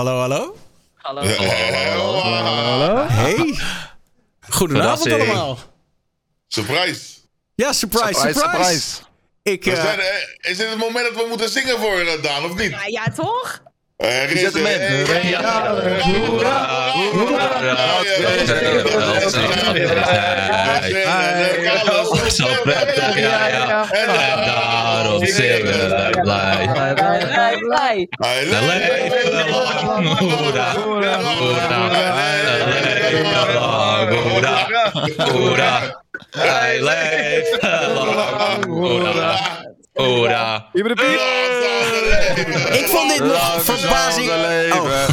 hallo, hallo. Hallo. Hallo? Hey. Goedenavond allemaal. Surprise. Ja, surprise, surprise. Ik, eh, zijn, eh, is dit het moment dat we moeten zingen voor eh, Daan, of niet? Ja, ja, toch? Er is Zet hem in. eh, eh, Ja. hoera, hoera, Zo prettig, ja, ja. En daarom zingen wij blij. Blij, blij. Hij We leven lang, hoera, hoera. We leven lang, hoera, hoera. Wij leven lang, hoera, hoera. ik vond dit nog verbazing... Oh.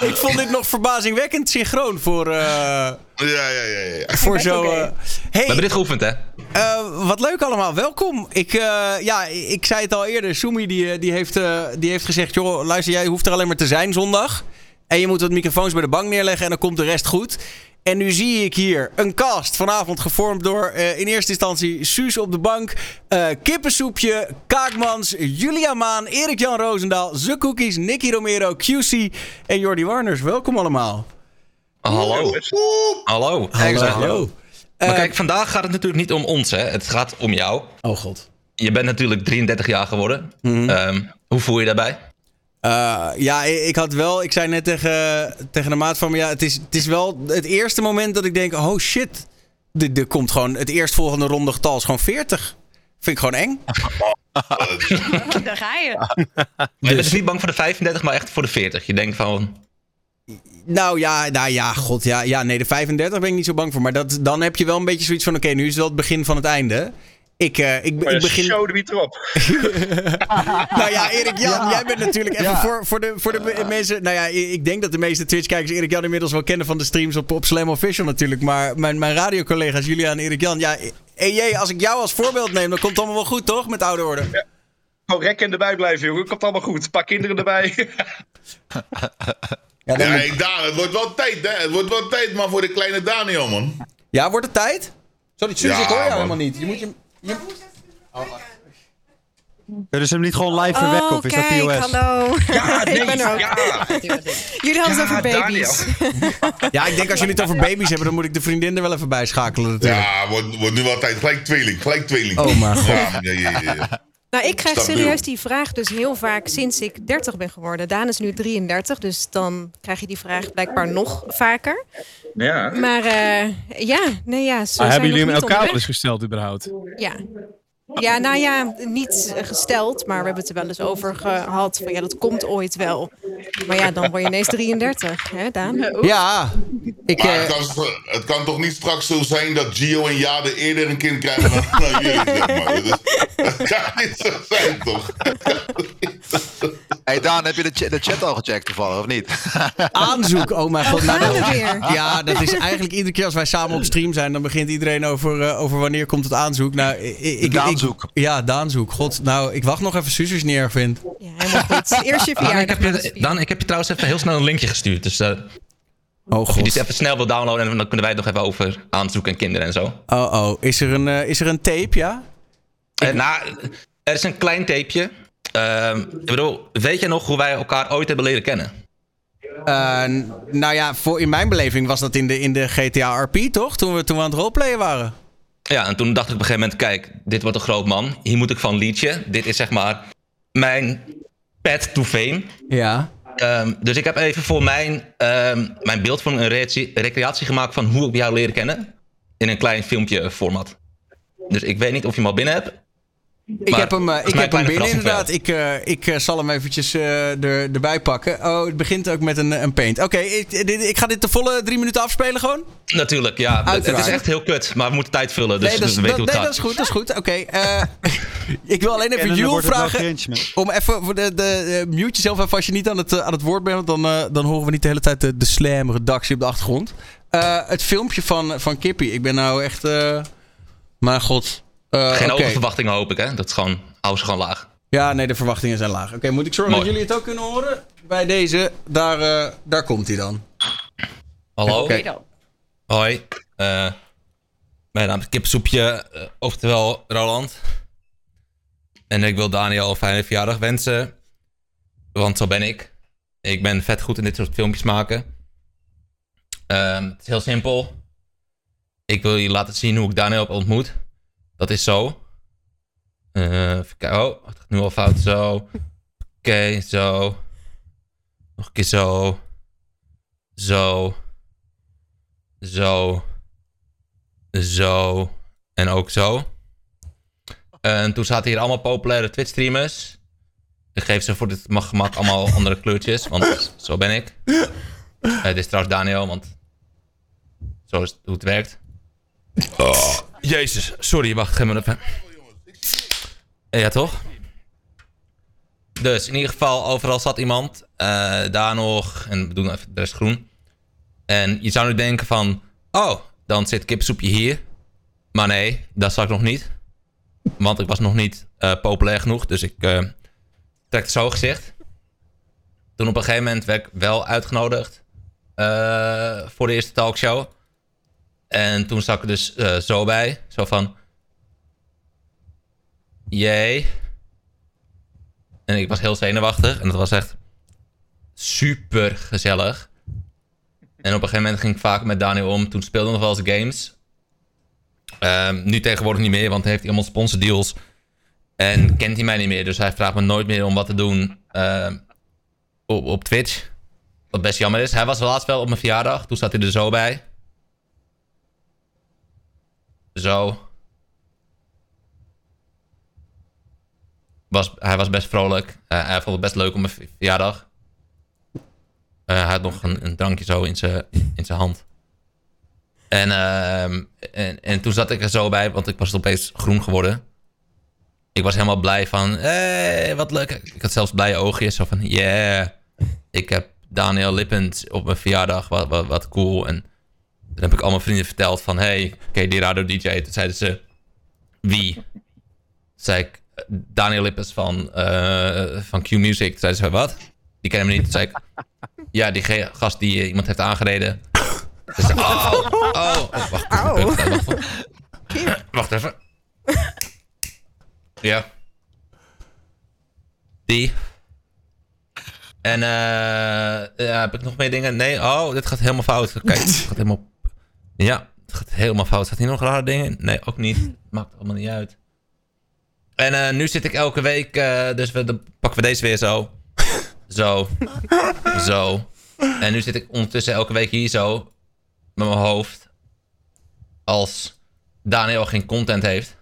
ik vond dit nog verbazingwekkend synchroon voor, eh, Ja, ja, ja, ja. voor zo... eh, We hey, hebben dit geoefend, hè? Eh, wat leuk allemaal, welkom. Ik, eh, ja, ik zei het al eerder, Sumi die, die, heeft, eh, die heeft gezegd... joh, luister, jij hoeft er alleen maar te zijn zondag. En je moet wat microfoons bij de bank neerleggen en dan komt de rest goed. En nu zie ik hier een cast vanavond gevormd door eh, in eerste instantie Suus op de bank... eh, Kippensoepje, Kaakmans, Julia Maan, Erik-Jan Roosendaal... The Cookies, Nicky Romero, QC en Jordi Warners. Welkom allemaal. Hallo. Hallo. Hallo. hallo. Maar Eh, kijk, vandaag gaat het natuurlijk niet om ons, hè. Het gaat om jou. oh god. Je bent natuurlijk 33 jaar geworden. Mhm. Ehm, hoe voel je daarbij? Eh, ja, ik had wel. Ik zei net tegen, tegen de maat van me. Ja, het is, het is wel het eerste moment dat ik denk: oh shit. Er er komt gewoon het eerstvolgende ronde getal is gewoon 40. Vind ik gewoon eng. Daar ga je. Maar je bent dus niet bang voor de 35, maar echt voor de 40. Je denkt van, Nou ja, nou ja, god ja. Ja, nee, de 35 ben ik niet zo bang voor. Maar dat, dan heb je wel een beetje zoiets van: oké, nu is het wel het begin van het einde. Ik, eh, ik, ik begin. Show de wie erop. Nou ja, Erik Jan, jij bent natuurlijk even Ja. voor, voor de, voor de me- mensen. Nou ja, ik denk dat de meeste Twitch-kijkers Erik Jan inmiddels wel kennen van de streams op, op Slam Official natuurlijk. Maar mijn, mijn radiocollega's Julia en Erik Jan. Ja, EJ, als ik jou als voorbeeld neem, dan komt het allemaal wel goed, toch? Met oude orde. Gewoon rekken erbij blijven, jongen. Komt allemaal goed. Een paar kinderen erbij. Ja, Ja, Daan, het wordt wel tijd, hè? Het wordt wel tijd, man, voor de kleine Daniel, man. ja wordt het tijd? Sorry, Suus, Ja, ik hoor jou man. helemaal niet. Je moet je... je... Kunnen ze hem niet gewoon live verwekken Oh, of is kijk, dat POS? hallo. Ja, ik ben er ook. ja. Jullie hadden het over baby's. Ja, ik denk als jullie het over baby's hebben, dan moet ik de vriendin er wel even bij schakelen natuurlijk. Ja, wordt, wordt nu wel tijd. Gelijk tweeling, gelijk tweeling. Oh, mijn god. Ja, ja, ja. Nou, ik krijg Stabiel. serieus die vraag dus heel vaak sinds ik 30 ben geworden. Daan is nu 33, dus dan krijg je die vraag blijkbaar nog vaker. Ja. Maar eh, ja, nee ja, Maar zijn hebben jullie hem elkaar wel eens gesteld überhaupt? Ja. Ja, nou ja, niet eh, gesteld, maar we hebben het er wel eens over gehad. Van ja, dat komt ooit wel. Maar ja, dan word je ineens 33, hè Daan? Ja, ik... Maar eh, het, kan, het kan toch niet straks zo zijn dat Gio en Jade eerder een kind krijgen dan, dan jullie, zeg maar. Dat, is, dat kan niet zo zijn, toch? Hey Daan, heb je de, de chat al gecheckt toevallig, of niet? aanzoek, oh mijn god. Nou, dat-. Ja, dat is eigenlijk iedere keer als wij samen op stream zijn, dan begint iedereen over, eh, over wanneer komt het aanzoek. Nou, ik, ik, ik- Daanzoek. ja, Daanzoek. God, nou, ik wacht nog even Suus als het niet erg vindt. Ja, helemaal goed. Eerst je Dan ik, verjaardag. heb je, Dan, ik heb je trouwens even heel snel een linkje gestuurd. Dus eh Oh als je die god. even snel wil downloaden, en dan kunnen wij het nog even over aanzoeken en kinderen en zo. Oh oh, is er een, eh, is er een tape, ja? Eh, nou, er is een klein tapeje. Ehm, ik bedoel, weet je nog hoe wij elkaar ooit hebben leren kennen? Nou ja, voor, in mijn beleving was dat in de, in de GTA RP, toch? Toen we, toen we aan het roleplayen waren. Ja, en toen dacht ik op een gegeven moment, kijk, dit wordt een groot man. Hier moet ik van liedje. Dit is zeg maar mijn pet to fame. Ja. Ehm, dus ik heb even voor mijn, ehm, mijn beeld van een recreatie, recreatie gemaakt van hoe ik jou leren kennen. In een klein filmpje format. Dus ik weet niet of je hem al binnen hebt. Ik Maar heb hem, eh, ik heb hem binnen inderdaad. Ik, eh, ik eh, zal hem eventjes eh, er, erbij pakken. Oh, het begint ook met een, een paint. Oké, ik, ik ga dit de volle drie minuten afspelen gewoon? Natuurlijk, ja. Het- is echt heel kut, maar we moeten tijd vullen. Dus nee, dat is, we weten dat, hoe het nee, gaat. dat is goed, dat is goed. Oké, eh, ik wil alleen even Jules vragen om even voor de, de eh, mute jezelf even als je niet aan het, aan het woord bent, want dan, eh, dan horen we niet de hele tijd de, de slam redactie op de achtergrond. Eh, het filmpje van, van Kippie, ik ben nou echt, eh mijn god. Eh, Geen oververwachtingen hoop ik, hè. Dat is gewoon, hou ze gewoon laag. Ja, nee, de verwachtingen zijn laag. Oké, moet ik zorgen Mooi. dat jullie het ook kunnen horen? Bij deze, daar, eh, daar komt hij dan. Hallo. Oké. dan. Hoi. Eh, mijn naam is Kipsoepje, eh, oftewel Roland. En ik wil Daniel een fijne verjaardag wensen. Want zo ben ik. Ik ben vet goed in dit soort filmpjes maken. Ehm, het is heel simpel. Ik wil je laten zien hoe ik Daniel heb ontmoet. Dat is zo. Kijken. Oh, het gaat nu al fout. Zo. Oké, zo. Nog een keer zo. Zo. Zo. Zo. En ook zo. En toen zaten hier allemaal populaire Twitch-streamers. Ik geef ze voor dit gemak allemaal andere kleurtjes, want zo ben ik. Eh, dit is trouwens Daniel, want zo is hoe het werkt. Oh, jezus, sorry, wacht, me even. Eh, Ja, toch? Dus in ieder geval, overal zat iemand. Eh, daar nog, en we doen even de rest groen. En je zou nu denken van, oh, dan zit kipsoepje hier. Maar nee, dat zag ik nog niet. Want ik was nog niet eh, populair genoeg, dus ik trek het zo gezicht. Toen op een gegeven moment werd ik wel uitgenodigd voor de eerste talkshow. En toen zat ik dus eh, zo bij, zo van... Jee. En ik was heel zenuwachtig en dat was echt super gezellig. En op een gegeven moment ging ik vaak met Daniel om. Toen speelden we nog wel eens games. Ehm, nu tegenwoordig niet meer, want hij heeft allemaal sponsordeals. En kent hij mij niet meer. Dus hij vraagt me nooit meer om wat te doen ehm, op, op Twitch. Wat best jammer is. Hij was laatst wel op mijn verjaardag. Toen zat hij er zo bij. Zo. Was, hij was best vrolijk. Eh, hij vond het best leuk op mijn verjaardag. Eh, hij had nog een, een drankje zo in zijn hand. En, ehm, en, en toen zat ik er zo bij, want ik was opeens groen geworden. Ik was helemaal blij van, hey, wat leuk. Ik had zelfs blije oogjes, zo van, yeah. Ik heb Daniel Lippend op mijn verjaardag, wat, wat, wat cool. En toen heb ik al mijn vrienden verteld van, hey, ken je die radio DJ? Toen zeiden ze, wie? Toen zei ik, Daniel Lippens van, eh, van Q Music. Toen zeiden ze, wat? Die kennen me niet. Toen zei ik, ja, die gast die eh, iemand heeft aangereden. Dus, oh, oh, oh, wacht, Au. wacht, wacht, wacht. Wacht even. Ja. Die. En eh ja, heb ik nog meer dingen? Nee, oh, dit gaat helemaal fout. Kijk, het gaat helemaal... Ja, het gaat helemaal fout. Staat hier nog rare dingen? Nee, ook niet. Maakt allemaal niet uit. En eh, nu zit ik elke week, eh, dus we, dan pakken we deze weer zo. Zo. Zo. En nu zit ik ondertussen elke week hier zo. Met mijn hoofd. Als Daniel geen content heeft.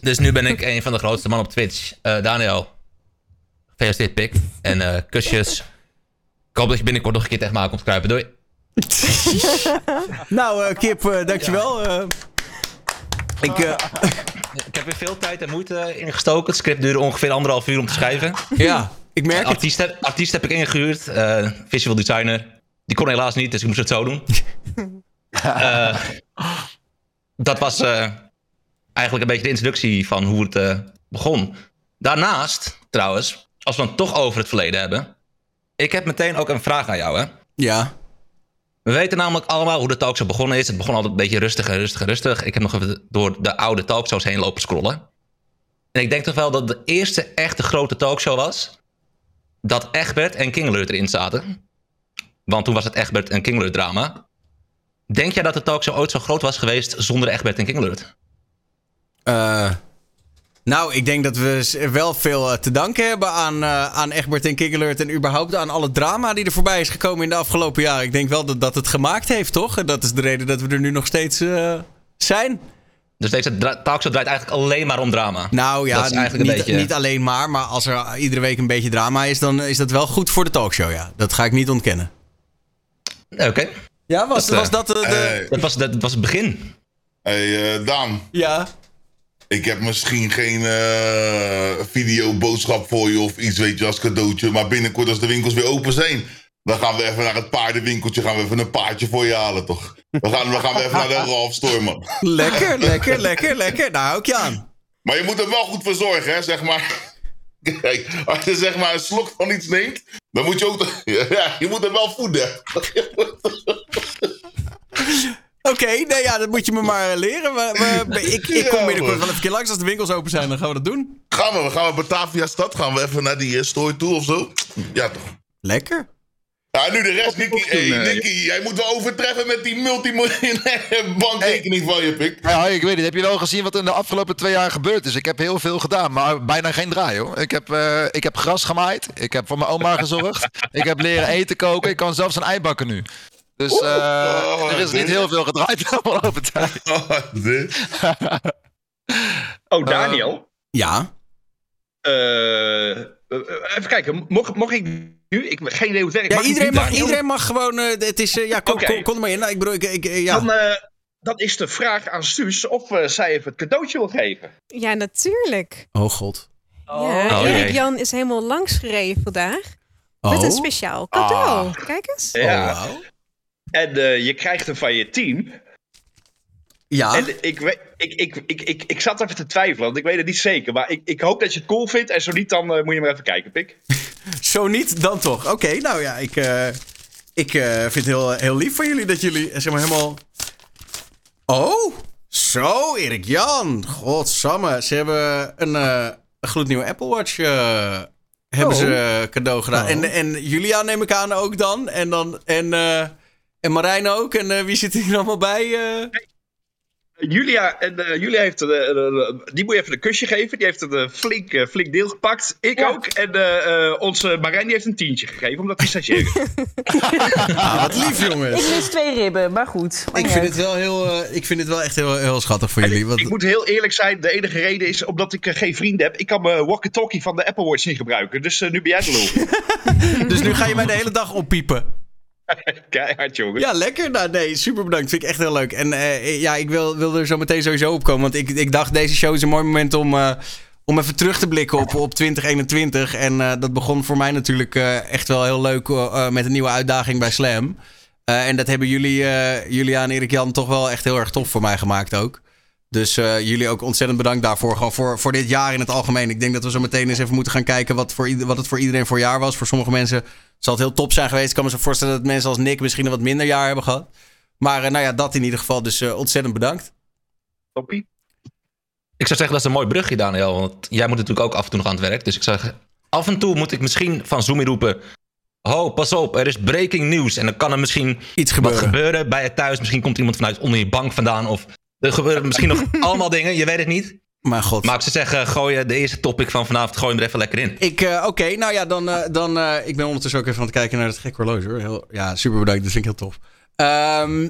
Dus nu ben ik een van de grootste mannen op Twitch. Eh, Daniel. Gefeliciteerd, pik. En kusjes. Ik hoop dat je binnenkort nog een keer tegen me aan komt kruipen. Doei. Nou, eh, Kip, eh, dankjewel. Eh, ik, eh, Ik heb weer veel tijd en moeite ingestoken. Het script duurde ongeveer anderhalf uur om te schrijven. ja, ik merk het. Artiest heb, artiest heb ik ingehuurd. eh, visual designer. Die kon helaas niet, dus ik moest het zo doen. Eh, dat was eh, eigenlijk een beetje de introductie van hoe het eh, begon. Daarnaast, trouwens, als we het toch over het verleden hebben. Ik heb meteen ook een vraag aan jou, hè. Ja. We weten namelijk allemaal hoe de talkshow begonnen is. Het begon altijd een beetje rustig en rustig en rustig. Ik heb nog even door de oude talkshows heen lopen scrollen. En ik denk toch wel dat de eerste echte grote talkshow was... dat Egbert en Kingeleur erin zaten. Want toen was het Egbert en Kingeleur drama. Denk jij dat de talkshow ooit zo groot was geweest zonder Egbert en Kingeleur? Eh, nou, ik denk dat we wel veel eh, te danken hebben aan, eh, aan Egbert en Kikkelert. En überhaupt aan alle drama die er voorbij is gekomen in de afgelopen jaren. Ik denk wel dat dat het gemaakt heeft, toch? En dat is de reden dat we er nu nog steeds eh, zijn. Dus deze talkshow draait eigenlijk alleen maar om drama. Nou ja, Dat is eigenlijk niet, een beetje- niet alleen maar. Maar als er iedere week een beetje drama is, dan is dat wel goed voor de talkshow, ja. Dat ga ik niet ontkennen. Oké, Ja, was Dat, was dat de... de- Hey, dat, was, dat was het begin. hey Daan, Ja. Ik heb misschien geen eh videoboodschap voor je of iets, weet je, als cadeautje. Maar binnenkort als de winkels weer open zijn, dan gaan we even naar het paardenwinkeltje, gaan we even een paardje voor je halen, toch? We gaan, we gaan even naar de Ralph Store, man. Lekker, lekker, lekker, lekker. Daar hou ik je aan. Maar je moet er wel goed voor zorgen, hè, zeg maar. Kijk, als je zeg maar een slok van iets neemt, dan moet je ook... Ja, je moet hem wel voeden. Oké, nee, ja, dat moet je me maar eh, leren. We, we- ik, ik kom binnenkort wel even een keer langs als de winkels open zijn. Dan gaan we dat doen. Gaan we, gaan we Batavia stad? Gaan we even naar die store toe of zo? Ja, toch? Lekker. Ja, nu de rest, Nicky. Hey, eh, Nicky, jij moet wel overtreffen met die multimiljonaire bankrekening van je, pik. Ja, ik weet niet. Heb je wel gezien wat in de afgelopen twee jaar gebeurd is? Ik heb heel veel gedaan, maar bijna geen draai hoor. Ik heb, eh, ik heb gras gemaaid. Ik heb voor mijn oma gezorgd. ik heb leren eten koken. Ik kan zelfs een ei bakken nu. Dus eh, Oh, er is niet heel veel gedraaid de afgelopen tijd. Oh, dit. Oh, Daniel. Ja. Eh, eh, even kijken, mocht, mocht ik nu? Ik heb geen idee hoe het werkt. Ja, Mag iedereen mag, Daniel? iedereen mag gewoon... eh, het is... eh, ja, kom, kom er maar in. Nou, ik bedoel, ik, ik, eh, ja. Dan, eh, dan is de vraag aan Suus of eh, zij even het cadeautje wil geven. Ja, natuurlijk. Oh god. Ja, Oh, Erik. Jan is helemaal langsgereden vandaag. Oh. Met een speciaal cadeau. Ah. Kijk eens. Ja. Oh, wauw. En eh, je krijgt hem van je team. Ja. En ik, ik, ik, ik, ik, ik zat even te twiefelen, want ik weet het niet zeker. Maar ik, ik hoop dat je het cool vindt. En zo niet, dan eh, moet je maar even kijken, Pik. Zo niet, dan toch. Oké, nou ja, ik, eh, ik eh, vind het heel, heel lief van jullie dat jullie zeg maar helemaal... Oh, zo, Erik Jan. Godsamme, ze hebben een, eh, een gloednieuwe Apple Watch eh, hebben Oh. ze eh, cadeau gedaan. Oh. En, en Julia neem ik aan ook dan. En, dan, en, eh, en Marijn ook. En eh, wie zit hier allemaal bij? eh? Julia, en, eh, Julia heeft, eh, eh, die moet je even een kusje geven. Die heeft een eh, flink, eh, flink deel gepakt. Ik ook. En eh, eh, onze Marijn die heeft een tientje gegeven, omdat hij stagiair is. Ah, wat lief, jongens. Ik mis twee ribben, maar goed. Ik vind het wel, heel, eh, ik vind het wel echt heel, heel schattig voor En jullie. ik, Want, ik moet heel eerlijk zijn, de enige reden is omdat ik eh, geen vrienden heb. Ik kan mijn walkie-talkie van de Apple Watch niet gebruiken. Dus eh, nu ben jij de lul. dus nu ga je mij de hele dag oppiepen. Keihard, jongen. Ja, lekker. Nou, nee, super bedankt. Vind ik echt heel leuk. En eh, ja, ik wil, wil er zo meteen sowieso op komen. Want ik, ik dacht, deze show is een mooi moment om, eh, om even terug te blikken op, op 2021. En eh, dat begon voor mij natuurlijk echt wel heel leuk met een nieuwe uitdaging bij Slam. En dat hebben jullie, Julia en Erik Jan, toch wel echt heel erg tof voor mij gemaakt ook. Dus eh, jullie ook ontzettend bedankt daarvoor. Gewoon voor, voor dit jaar in het algemeen. Ik denk dat we zo meteen eens even moeten gaan kijken wat, voor, ieder- wat het voor iedereen voor jaar was. Voor sommige mensen zal het heel top zijn geweest. Ik kan me zo voorstellen dat mensen als Nick misschien een wat minder jaar hebben gehad. Maar eh, nou ja, dat in ieder geval. Dus eh, ontzettend bedankt. Toppie. Ik zou zeggen, dat is een mooi brugje, Daniel. Want jij moet natuurlijk ook af en toe nog aan het werk. Dus ik zou zeggen, af en toe moet ik misschien van Zoomy roepen... Ho, pas op, er is breaking news. En dan kan er misschien Iets wat gebeuren. gebeuren bij je thuis. Misschien komt iemand vanuit onder je bank vandaan. Of er gebeuren misschien nog allemaal dingen, je weet het niet. Maar god. Maar ik zou zeggen, gooi je de eerste topic van vanavond gooi hem er even lekker in. Ik, eh, Oké, nou ja, dan. eh, dan eh, ik ben ondertussen ook even aan het kijken naar het gekke horloge hoor. Heel, ja, super bedankt. Dat vind ik heel tof. Ehm,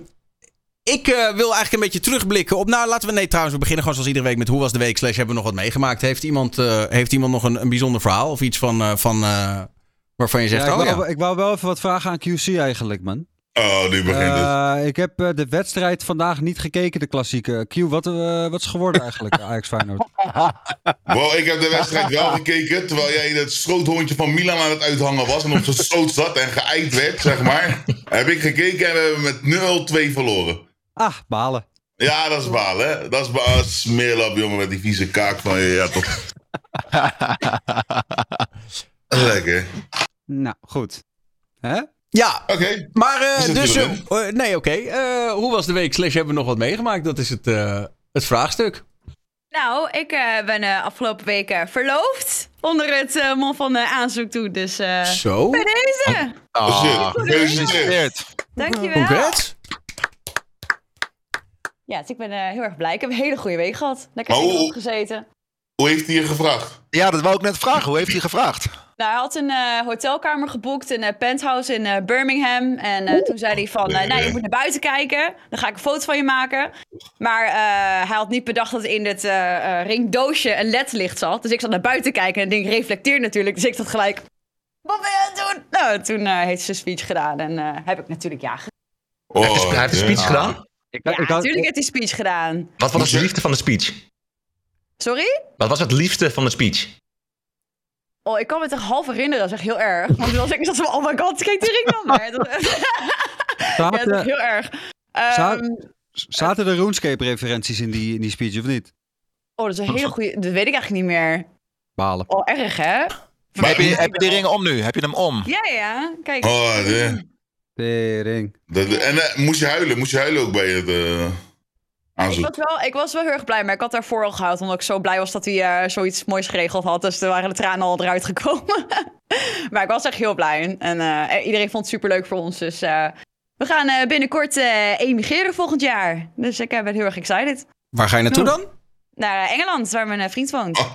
ik eh, wil eigenlijk een beetje terugblikken op. Nou, laten we. Nee, trouwens, we beginnen gewoon zoals iedere week met hoe was de week. Slash hebben we nog wat meegemaakt. Heeft iemand, eh, heeft iemand nog een, een bijzonder verhaal of iets van. eh, van eh, waarvan je zegt. Ja, ik, oh wou, ja. ik wou wel even wat vragen aan QC eigenlijk, man. Oh, nu begint het. Eh, ik heb eh, de wedstrijd vandaag niet gekeken, de klassieke. Q, wat, eh, wat is geworden eigenlijk, Ajax Feyenoord? Wow, ik heb de wedstrijd wel gekeken. Terwijl jij het schoothondje van Milan aan het uithangen was. En op zijn schoot zat en geëikt werd, zeg maar. Heb ik gekeken en we hebben met 0-2 verloren. Ah, balen. Ja, dat is balen, hè? Dat is balen. Smeerlap, jongen, met die vieze kaak van je. Ja, toch. Lekker. Nou, goed. Hè? Ja, Oké. maar eh, dus. eh, eh, nee, oké. Eh, hoe was de week? Slash hebben we nog wat meegemaakt? Dat is het, eh, het vraagstuk. Nou, ik eh, ben eh, afgelopen week verloofd. Onder het eh, mom van eh, aanzoek toe. Dus eh Zo. bij deze. Oh, shit. Ah, Gefeliciteerd. Dankjewel. Congrats. Ja, dus ik ben eh, heel erg blij. Ik heb een hele goede week gehad. Lekker Maar hoe- oh. gezeten. Hoe heeft hij je gevraagd? Ja, dat wou ik net vragen. Hoe heeft hij gevraagd? Nou, hij had een eh, hotelkamer geboekt, een eh, penthouse in eh, Birmingham. En eh, toen zei hij van, eh, nou, je moet naar buiten kijken. Dan ga ik een foto van je maken. Maar eh, hij had niet bedacht dat in het eh, eh, ringdoosje een ledlicht zat. Dus ik zat naar buiten kijken en het ding reflecteert natuurlijk. Dus ik zat gelijk, wat ben je aan het doen? Nou, toen heeft ze een speech gedaan en eh, heb ik natuurlijk ja gezegd. Oh, hij heeft een- hij heeft een speech ja. gedaan. Ik, Ja, ik had- natuurlijk heeft hij speech gedaan. Wat was het liefste van de speech? Sorry? Wat was het liefste van de speech? Oh, ik kan me het echt half herinneren, dat is echt heel erg. Want toen was ik zo van, oh my god, kijk die ring dan. Dat, ja, dat is zaten, heel erg. Ehm, zaten er RuneScape-referenties in die, in die speech of niet? oh, dat is een hele goede, dat weet ik eigenlijk niet meer. Balen. Oh, erg hè? Maar Heb je, heb je die ring om nu? Heb je hem om? Ja, ja. Kijk. Oh, de- Tering. Dat- en eh, moest je huilen? Moest je huilen ook bij het eh, Ik was, wel, ik was wel heel erg blij, maar ik had daarvoor al gehouden. Omdat ik zo blij was dat hij eh, zoiets moois geregeld had. Dus er waren de tranen al eruit gekomen. maar ik was echt heel blij. En eh, iedereen vond het superleuk voor ons. Dus eh, we gaan eh, binnenkort eh, emigreren volgend jaar. Dus ik ben heel erg excited. Waar ga je naartoe dan? Naar eh, Engeland, waar mijn eh, vriend woont. Oh,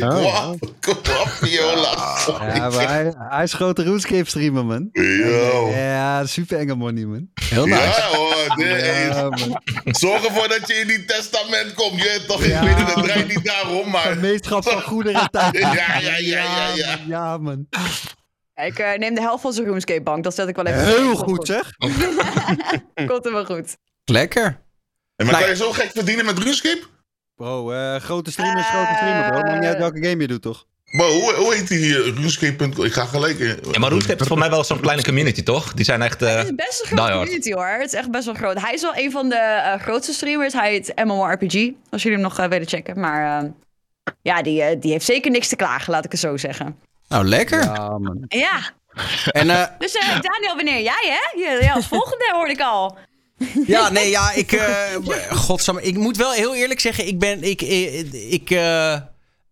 Oh. Kwap, Viola. Ja, maar hij, hij is grote RuneScape streamer, man. Yo. Ja, super enge money, man. Heel nice. Ja hoor, Ja, is- man. zorg ervoor dat je in die testament komt. Je toch, ik Ja. weet het, het draait niet daarom, maar... Gemeenschap van goederen en tijd. Ja, ja, ja, ja, ja. man, Ja, man. Ik eh, neem de helft van zijn RuneScape bank. Dat zet ik wel even. Heel goed, zeg. Komt helemaal goed. Lekker. En maar Nou, kan je zo gek verdienen met RuneScape? Bro, eh, grote streamer is grote streamer, bro. Maakt niet uit welke game je doet, toch? Bo, hoe, hoe heet die hier? RuneScape.com? Ik ga gelijk... in- Ja, maar RuneScape is voor mij wel zo'n kleine community, toch? Die zijn echt... eh, Het is best een grote community hoor. Het is echt best wel groot. Hij is wel een van de eh, grootste streamers. Hij heet MMORPG. Als jullie hem nog eh, willen checken. Maar eh, ja, die, eh, die heeft zeker niks te klagen, laat ik het zo zeggen. Nou, lekker. Ja, man. Ja, En eh, dus eh, Daniel, wanneer jij hè? Ja, ja, als volgende hoorde ik al. ja, nee, ja, ik... eh godsamme, ik moet wel heel eerlijk zeggen, ik ben... Ik, ik, ik eh,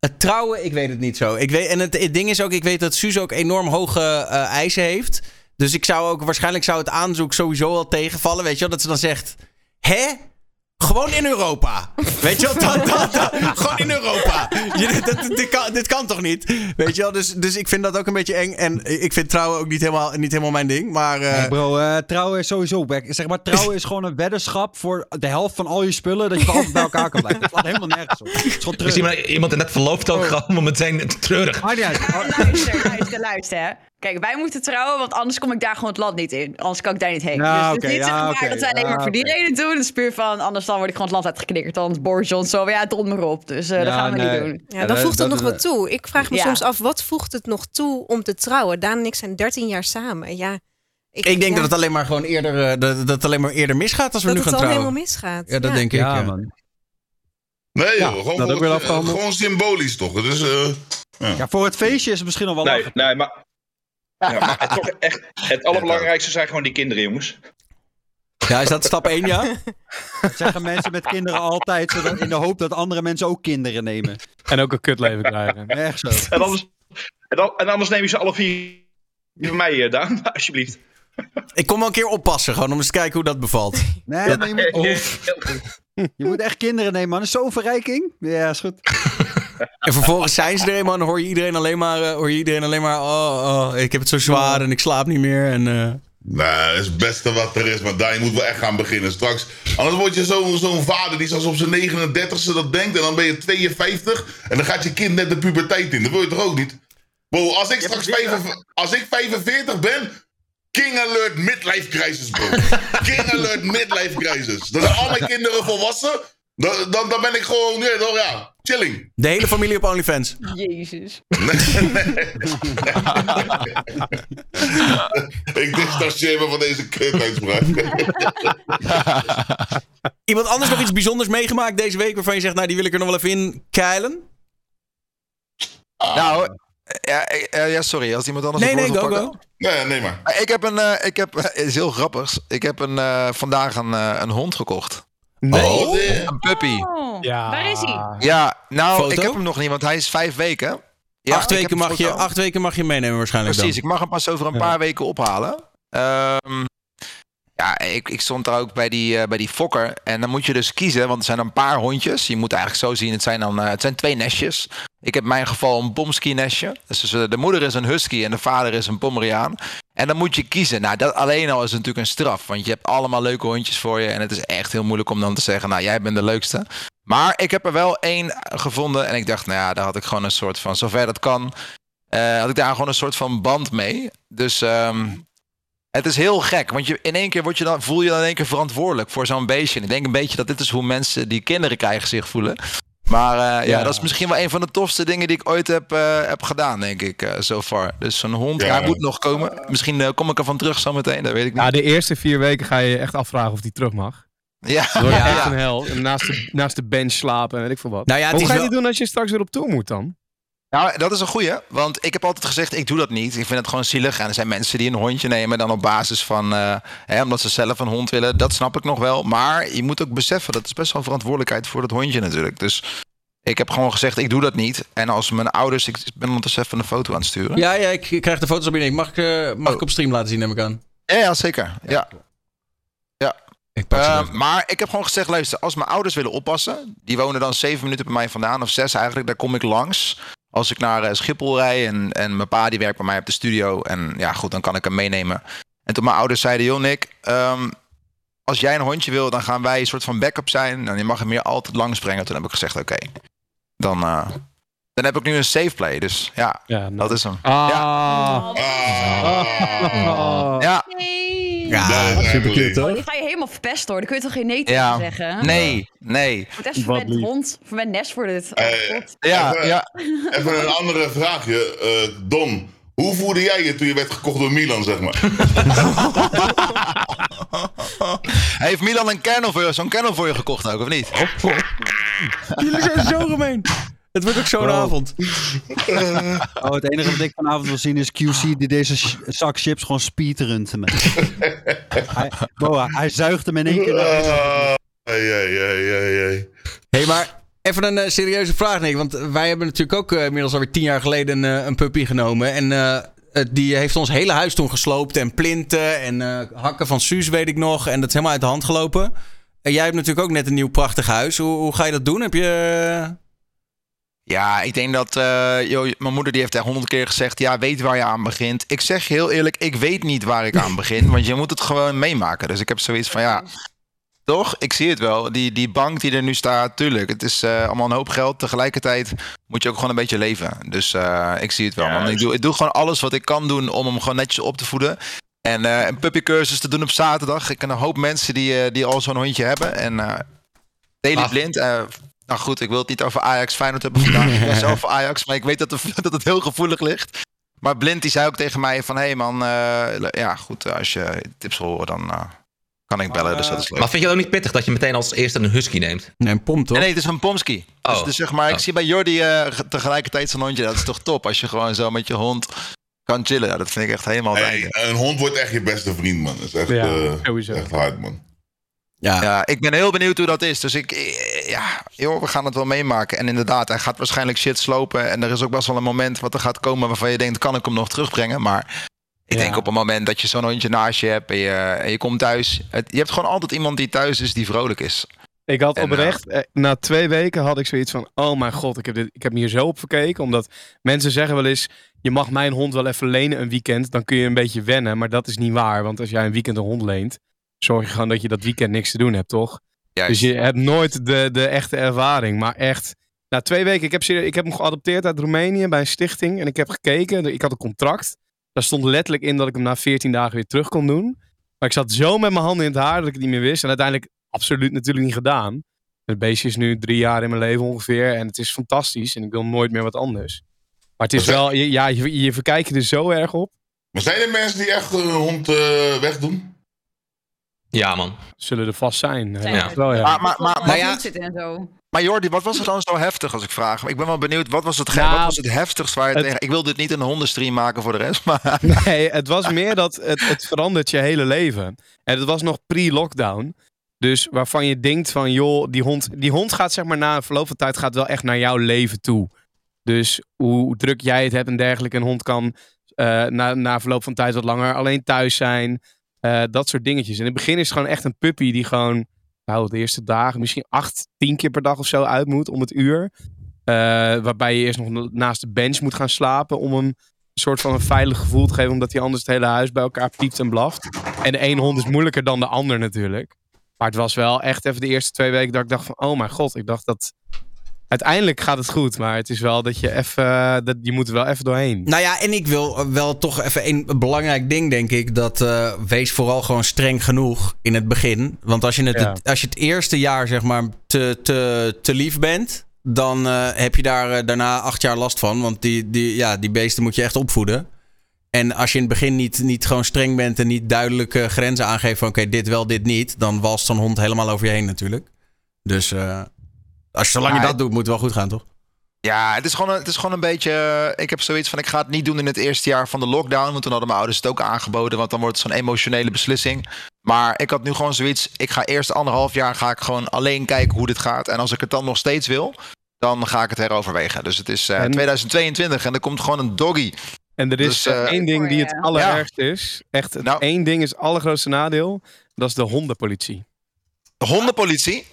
het trouwen, ik weet het niet zo. Ik weet, en het, ding is ook, ik weet dat Suze ook enorm hoge eh, eisen heeft. Dus ik zou ook, waarschijnlijk zou het aanzoek sowieso wel tegenvallen. Weet je wel, dat ze dan zegt... Hè? Gewoon in Europa. Weet je wel? Dat, dat, dat. Gewoon in Europa. Je, dat, dit, kan, dit kan toch niet? Weet je wel? Dus, dus ik vind dat ook een beetje eng. En ik vind trouwen ook niet helemaal, niet helemaal mijn ding. Maar eh, Nee, bro, eh, trouwen is sowieso back. Zeg maar, trouwen is gewoon een weddenschap voor de helft van al je spullen. Dat je altijd bij elkaar kan blijven. Dat slaat helemaal nergens op. Het is gewoon is iemand, iemand die net verloopt ook gewoon meteen treurig. Maakt niet uit. Maar luister, luister, luister. Kijk, wij moeten trouwen, want anders kom ik daar gewoon het land niet in. Anders kan ik daar niet heen. Ja, dus het is niet zeg ja, maar oké, dat wij alleen ja, maar voor die reden doen. Het is puur van, anders dan word ik gewoon het land uitgeknikkerd. Dan Boris Johnson, ja, dom maar op. Dus eh, dat gaan we nee. niet doen. Ja, dan dat- voegt het dat nog wat toe. Ik vraag me Ja. soms af, wat voegt het nog toe om te trouwen? Daan en ik zijn 13 jaar samen. Ja, ik denk ja, dat het alleen maar gewoon eerder, eh, dat, dat het alleen maar eerder misgaat als we dat nu het gaan al trouwen. helemaal misgaat. Ja, dat denk ik. Ja, ja. man. Nee Ja, joh, gewoon, dat voor ook weer het, afgehandeld. gewoon symbolisch toch? Het is, eh, Ja, voor het feestje is het misschien nog wel Nee, nee, maar... Ja, maar het, toch echt, het allerbelangrijkste zijn gewoon die kinderen, jongens. Ja, is dat stap 1, ja? Dat zeggen mensen met kinderen altijd, zodat, in de hoop dat andere mensen ook kinderen nemen. En ook een kutleven krijgen. Echt zo. En anders, en, anders neem je ze alle vier van mij, eh, Daan, alsjeblieft. Ik kom wel een keer oppassen, gewoon om eens te kijken hoe dat bevalt. Nee, maar je moet, je moet echt kinderen nemen, man. Dat is zo'n verrijking. Ja, is goed. En vervolgens zijn ze er eenmaal en dan hoor je iedereen alleen maar, eh, hoor je iedereen alleen maar oh, oh, ik heb het zo zwaar en ik slaap niet meer. En, eh, Nee, dat is het beste wat er is. Maar daar je moet wel echt gaan beginnen straks. Anders word je zo- zo'n vader die zoals op zijn 39ste dat denkt. En dan ben je 52. En dan gaat je kind net de puberteit in. Dat wil je toch ook niet? Bro, als ik straks 45, als ik 45 ben. King Alert Midlife Crisis, bro. King Alert Midlife Crisis. Dan zijn al mijn kinderen volwassen. Dan, dan, dan ben ik gewoon, ja, toch, ja, chilling. de hele familie op OnlyFans. Jezus. ik distancieer me van deze kutuitspraak. Iemand anders nog iets bijzonders meegemaakt deze week waarvan je zegt, nou die wil ik er nog wel even in keilen? Nou, ja, eh, ja, sorry, als iemand anders Nee, nee, go, go. nee, nee maar. Eh, Ik heb een, eh, ik heb, het is heel grappig. Ik heb een, eh, vandaag een, eh, een hond gekocht. Oh, nee. Een puppy. Oh, Ja. Waar is hij? Ja, nou, Foto? ik heb hem nog niet, want hij is vijf weken. Ja, acht, weken mag je, acht weken mag je meenemen waarschijnlijk Precies, dan. ik mag hem pas over een Ja. paar weken ophalen. Ehm, ja, ik, ik stond daar ook bij die, eh, bij die fokker. En dan moet je dus kiezen, want er zijn een paar hondjes. Je moet eigenlijk zo zien, het zijn, dan, eh, het zijn twee nestjes. Ik heb in mijn geval een pomsky-nestje. Dus, dus, eh, de moeder is een husky en de vader is een pomeriaan. En dan moet je kiezen. Nou, dat alleen al is natuurlijk een straf. Want je hebt allemaal leuke hondjes voor je. En het is echt heel moeilijk om dan te zeggen, nou, jij bent de leukste. Maar ik heb er wel één gevonden. En ik dacht, nou ja, daar had ik gewoon een soort van, zover dat kan... had ik daar gewoon een soort van band mee. Dus ehm, het is heel gek. Want je, in één keer word je dan, voel je dan in één keer verantwoordelijk voor zo'n beestje. En ik denk een beetje dat dit is hoe mensen die kinderen krijgen zich voelen. Maar eh, ja. Ja. dat is misschien wel een van de tofste dingen die ik ooit heb, eh, heb gedaan, denk ik, eh so far. Dus zo'n hond, Ja. hij moet nog komen. Misschien kom ik ervan terug zometeen, dat weet ik niet. Ja, de eerste vier weken ga je je echt afvragen of die terug mag. Ja, Ja. echt een hel. En naast de, naast de bench slapen en weet ik veel wat. Nou ja, het Hoe is ga je wel- die doen als je straks weer op tour moet dan? Nou, dat is een goeie, want ik heb altijd gezegd, ik doe dat niet. Ik vind het gewoon zielig. En er zijn mensen die een hondje nemen dan op basis van, eh, hè, omdat ze zelf een hond willen. Dat snap ik nog wel. Maar je moet ook beseffen, dat is best wel een verantwoordelijkheid voor dat hondje natuurlijk. Dus ik heb gewoon gezegd, ik doe dat niet. En als mijn ouders, ik ben ondertussen even een foto aan het sturen. Ja, ja, ik krijg de foto's op binnen. Mag ik, eh, mag ik op stream laten zien, neem ik aan. Ja, ja zeker. Ja. ja. Ik Eh, maar ik heb gewoon gezegd, luister, als mijn ouders willen oppassen, die wonen dan zeven minuten bij mij vandaan, of zes eigenlijk, daar kom ik langs. Als ik naar eh, Schiphol rij en, en mijn pa die werkt bij mij op de studio. En ja, goed, dan kan ik hem meenemen. En toen mijn ouders zeiden, joh Nick, ehm, als jij een hondje wil, dan gaan wij een soort van backup zijn. En je mag hem hier altijd langs brengen. Toen heb ik gezegd, oké, dan, eh, dan heb ik nu een safe play. Dus ja, Ja, dat is hem. Ah. Ah. Ja, Nee. Ja, Dat is super eigenlijk- cute, Oh, hoor. die ga je helemaal verpest hoor. Dan kun je toch geen nee tegen ja. zeggen? Nee, nee. Ik word echt Wat verwend hond. Verwend nest voor dit. Oh, Eh, God. Ja, Even- ja. Even een andere vraagje. Eh, Don, hoe voelde jij je toen je werd gekocht door Milan, zeg maar? Heeft Milan een kennel voor je, zo'n kennel voor je gekocht ook, of niet? Jullie zijn zo gemeen. Het wordt ook zo'n Oh. avond. Oh, het enige wat ik vanavond wil zien is QC die deze sh- zak chips gewoon speedrunt met. hij, Boa, hij zuigt hem in één keer. naar- Ah, hey, hey, hey, hey, hey. hey, maar even een eh, serieuze vraag, Nick. Want wij hebben natuurlijk ook eh, inmiddels alweer tien jaar geleden een, eh, een puppy genomen. En eh, die heeft ons hele huis toen gesloopt. En plinten en eh, hakken van Suus, weet ik nog. En dat is helemaal uit de hand gelopen. En jij hebt natuurlijk ook net een nieuw prachtig huis. Hoe, hoe ga je dat doen? Heb je... Ja, ik denk dat joh, mijn moeder die heeft echt honderd keer gezegd: ja, weet waar je aan begint. Ik zeg je heel eerlijk, ik weet niet waar ik aan begin, want je moet het gewoon meemaken. Dus ik heb zoiets van ja, toch? Ik zie het wel. Die, die bank die er nu staat, tuurlijk, het is eh, allemaal een hoop geld. Tegelijkertijd moet je ook gewoon een beetje leven. Dus eh, ik zie het wel. Ja, man. Ik, doe, ik doe gewoon alles wat ik kan doen om hem gewoon netjes op te voeden. En een puppycursus te doen op zaterdag. Ik ken een hoop mensen die, die al zo'n hondje hebben. En Daily. Blind. Eh, nou goed, ik wil het niet over Ajax Feyenoord hebben vandaag. Ik ben zelf voor Ajax, maar ik weet dat, het- dat het heel gevoelig ligt. Maar Blind die zei ook tegen mij van... Hé hey man, eh, ja goed, als je tips wil horen, dan eh, kan ik bellen. dus dat is leuk. Maar vind je het ook niet pittig dat je meteen als eerste een husky neemt? Nee, een pomp toch? Nee, nee, het is een Pomsky. Dus, Oh. dus zeg maar, ik Oh. zie bij Jordi eh, ge- tegelijkertijd zo'n hondje. Dat is toch top als je gewoon zo met je hond kan chillen. Ja, dat vind ik echt helemaal Hey, een hond wordt echt je beste vriend, man. Dat is echt, Ja, eh, sowieso. echt hard, man. Ja. Ja, ik ben heel benieuwd hoe dat is. Dus ik, eh, ja, joh, we gaan het wel meemaken. En inderdaad, hij gaat waarschijnlijk shit slopen. En er is ook best wel een moment wat er gaat komen waarvan je denkt, kan ik hem nog terugbrengen? Maar ik Ja. denk op een moment dat je zo'n hondje naast je hebt en je, en je komt thuis. Het, je hebt gewoon altijd iemand die thuis is die vrolijk is. Ik had En, oprecht, eh, na twee weken had ik zoiets van, oh mijn god, ik heb, dit, ik heb me hier zo op verkeken. Omdat mensen zeggen wel eens, je mag mijn hond wel even lenen een weekend, dan kun je een beetje wennen. Maar dat is niet waar, want als jij een weekend een hond leent, zorg je gewoon dat je dat weekend niks te doen hebt, toch? Juist. Dus je hebt nooit de, de echte ervaring. Maar echt, na twee weken, ik heb, ik heb hem geadopteerd uit Roemenië bij een stichting. En ik heb gekeken, ik had een contract. Daar stond letterlijk in dat ik hem na 14 dagen weer terug kon doen. Maar ik zat zo met mijn handen in het haar dat ik het niet meer wist. En uiteindelijk absoluut natuurlijk niet gedaan. Het beestje is nu drie jaar in mijn leven ongeveer. En het is fantastisch. En ik wil nooit meer wat anders. Maar het is wel, ja, je, je verkijkt er zo erg op. Maar zijn er mensen die echt een hond eh, wegdoen? Ja, man. Zullen er vast zijn. Zijn Ja. Wel, ja. Maar, maar, maar, Maar ja. en zo. maar Jordi, wat was er dan zo heftig als ik vraag? Ik ben wel benieuwd, wat was het, Nou, wat was het heftigst waar je het- tegen... Ik wil dit niet een hondenstream maken voor de rest, maar... Nee, het was meer dat het, het verandert je hele leven. En het was nog pre-lockdown. Dus waarvan je denkt van, joh, die hond, die hond gaat zeg maar na een verloop van tijd gaat wel echt naar jouw leven toe. Dus hoe druk jij het hebt en dergelijke. Een hond kan eh, na, na verloop van tijd wat langer alleen thuis zijn. Eh, dat soort dingetjes. In het begin is het gewoon echt een puppy die gewoon, nou, de eerste dagen misschien acht, tien keer per dag of zo uit moet om het uur. Eh, waarbij je eerst nog naast de bench moet gaan slapen om hem een soort van een veilig gevoel te geven, omdat hij anders het hele huis bij elkaar piept en blaft. En de ene hond is moeilijker dan de ander natuurlijk. Maar het was wel echt even de eerste twee weken dat ik dacht van, oh mijn god, ik dacht dat... Uiteindelijk gaat het goed, maar het is wel dat je even, eh, dat, je moet er wel even doorheen. Nou ja, en ik wil wel toch even een belangrijk ding, denk ik. Dat eh, wees vooral gewoon streng genoeg in het begin. Want als je het, Ja. het- als je het eerste jaar, zeg maar, te, te, te lief bent. Dan eh, heb je daar daarna acht jaar last van. Want die, die, ja, die beesten moet je echt opvoeden. En als je in het begin niet, niet gewoon streng bent en niet duidelijke grenzen aangeeft van oké, dit wel, dit niet. Dan walst zo'n hond helemaal over je heen natuurlijk. Dus als je, zolang je dat doet, moet het wel goed gaan, toch? Ja, het is, gewoon een, het is gewoon een beetje. eh, Ik heb zoiets van: ik ga het niet doen in het eerste jaar van de lockdown. Want toen hadden mijn ouders het ook aangeboden. Want dan wordt het zo'n emotionele beslissing. Maar ik had nu gewoon zoiets. Ik ga eerst anderhalf jaar ga ik gewoon alleen kijken hoe dit gaat. En als ik het dan nog steeds wil, dan ga ik het heroverwegen. Dus het is eh, En- 2022 en er komt gewoon een doggy. En er is Dus, eh, één ding die het Ja. allerergste is. Echt, het Nou. één ding is het allergrootste nadeel. Dat is de hondenpolitie. De hondenpolitie.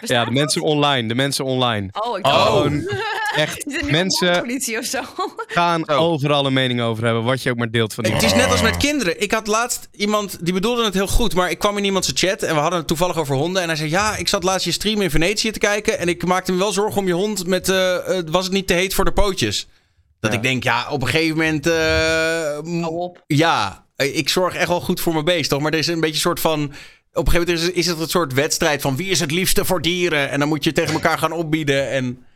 Ja, de mensen online. De mensen online. Oh, ik Oh. echt mensen- politie of zo? gaan overal een mening over hebben. Wat je ook maar deelt van die Het is net als met kinderen. Ik had laatst iemand, die bedoelde het heel goed, maar ik kwam in iemands chat en we hadden het toevallig over honden. En hij zei, ja, ik zat laatst je stream in Venetië te kijken en ik maakte me wel zorgen om je hond met, eh, eh, was het niet te heet voor de pootjes? Dat Ja. ik denk, ja, op een gegeven moment, eh, Hou op. ja, ik zorg echt wel goed voor mijn beest, toch? Maar er is een beetje een soort van, op een gegeven moment is, is het een soort wedstrijd van wie is het liefste voor dieren? En dan moet je tegen elkaar gaan opbieden en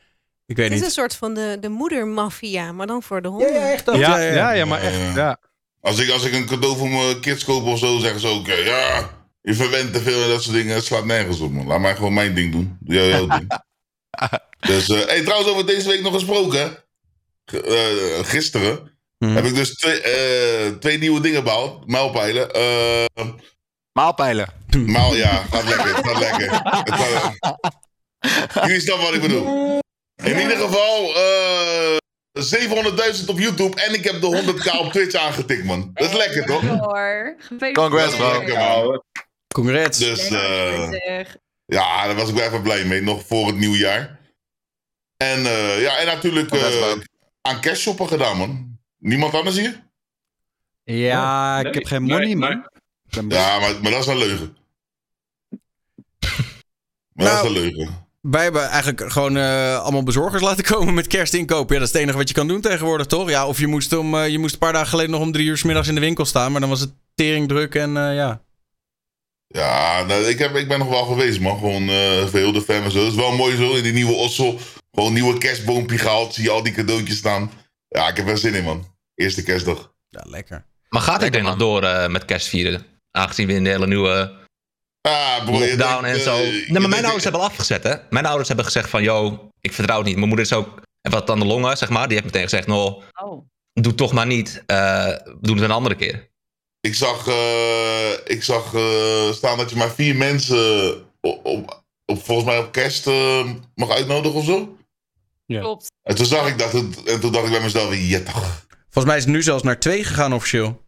ik weet Het is een niet. soort van de, de moedermafia, maar dan voor de honden. echt dat. Ja, ja, ja, maar echt. Ja. Als ik, als ik een cadeau voor mijn kids koop of zo, zeggen ze ook... ja, je verwendt te veel en dat soort dingen. Het slaat nergens op, man. Laat mij gewoon mijn ding doen. Doe jij jouw ding. Dus, eh hey, trouwens, over deze week nog gesproken. G- eh, gisteren Mhm. heb ik dus twee, eh, twee nieuwe dingen behaald. Mijlpijlen. Eh, Maalpijlen. maal, ja, gaat lekker. Het gaat lekker. Het gaat, jullie snappen wat ik bedoel. In ieder geval, eh 700.000 op YouTube en ik heb de 100k op Twitch aangetikt, man. Dat is lekker, toch? Hoor. Gefeliciteerd. Congrats, bro. Lekker, man. Congrats. Dus eh, Zeg. ja, daar was ik wel even blij mee, nog voor het nieuwjaar. En eh, ja, en natuurlijk eh, aan cash shoppen gedaan, man. Niemand anders hier? Ja, ik Nee, heb geen money, nee. man. Ja, maar, maar dat is een leugen. Maar dat is Nou, een leugen. Wij hebben eigenlijk gewoon eh, allemaal bezorgers laten komen met kerstinkoop. Ja, dat is het enige wat je kan doen tegenwoordig, toch? Ja, of je moest, om, eh, je moest een paar dagen geleden nog om drie uur 's middags in de winkel staan. Maar dan was het tering druk en eh, ja. Ja, nou, ik, heb, ik ben nog wel geweest, man. Gewoon eh voor heel de fam en zo. Het is wel mooi zo, in die nieuwe Ossel. Gewoon een nieuwe kerstboompje gehaald. Zie je al die cadeautjes staan. Ja, ik heb er zin in, man. Eerste kerstdag. Ja, lekker. Maar gaat Lekker, ding nog door eh, met kerstvieren? Aangezien we in de hele nieuwe Ah, bro, je lockdown denkt, en zo. eh, nee, maar mijn ouders hebben al afgezet, hè. Mijn ouders hebben gezegd van, yo, ik vertrouw het niet. Mijn moeder is ook, en wat aan de longen, zeg maar. Die heeft meteen gezegd, no, Oh. doe toch maar niet. Eh, we doen het een andere keer. Ik zag, eh, ik zag eh, staan dat je maar vier mensen op, op, op- volgens mij op kerst mag uitnodigen of zo. Klopt. En toen zag ik dat het, en toen dacht ik bij mezelf, ja toch. Volgens mij is het nu zelfs naar twee gegaan officieel.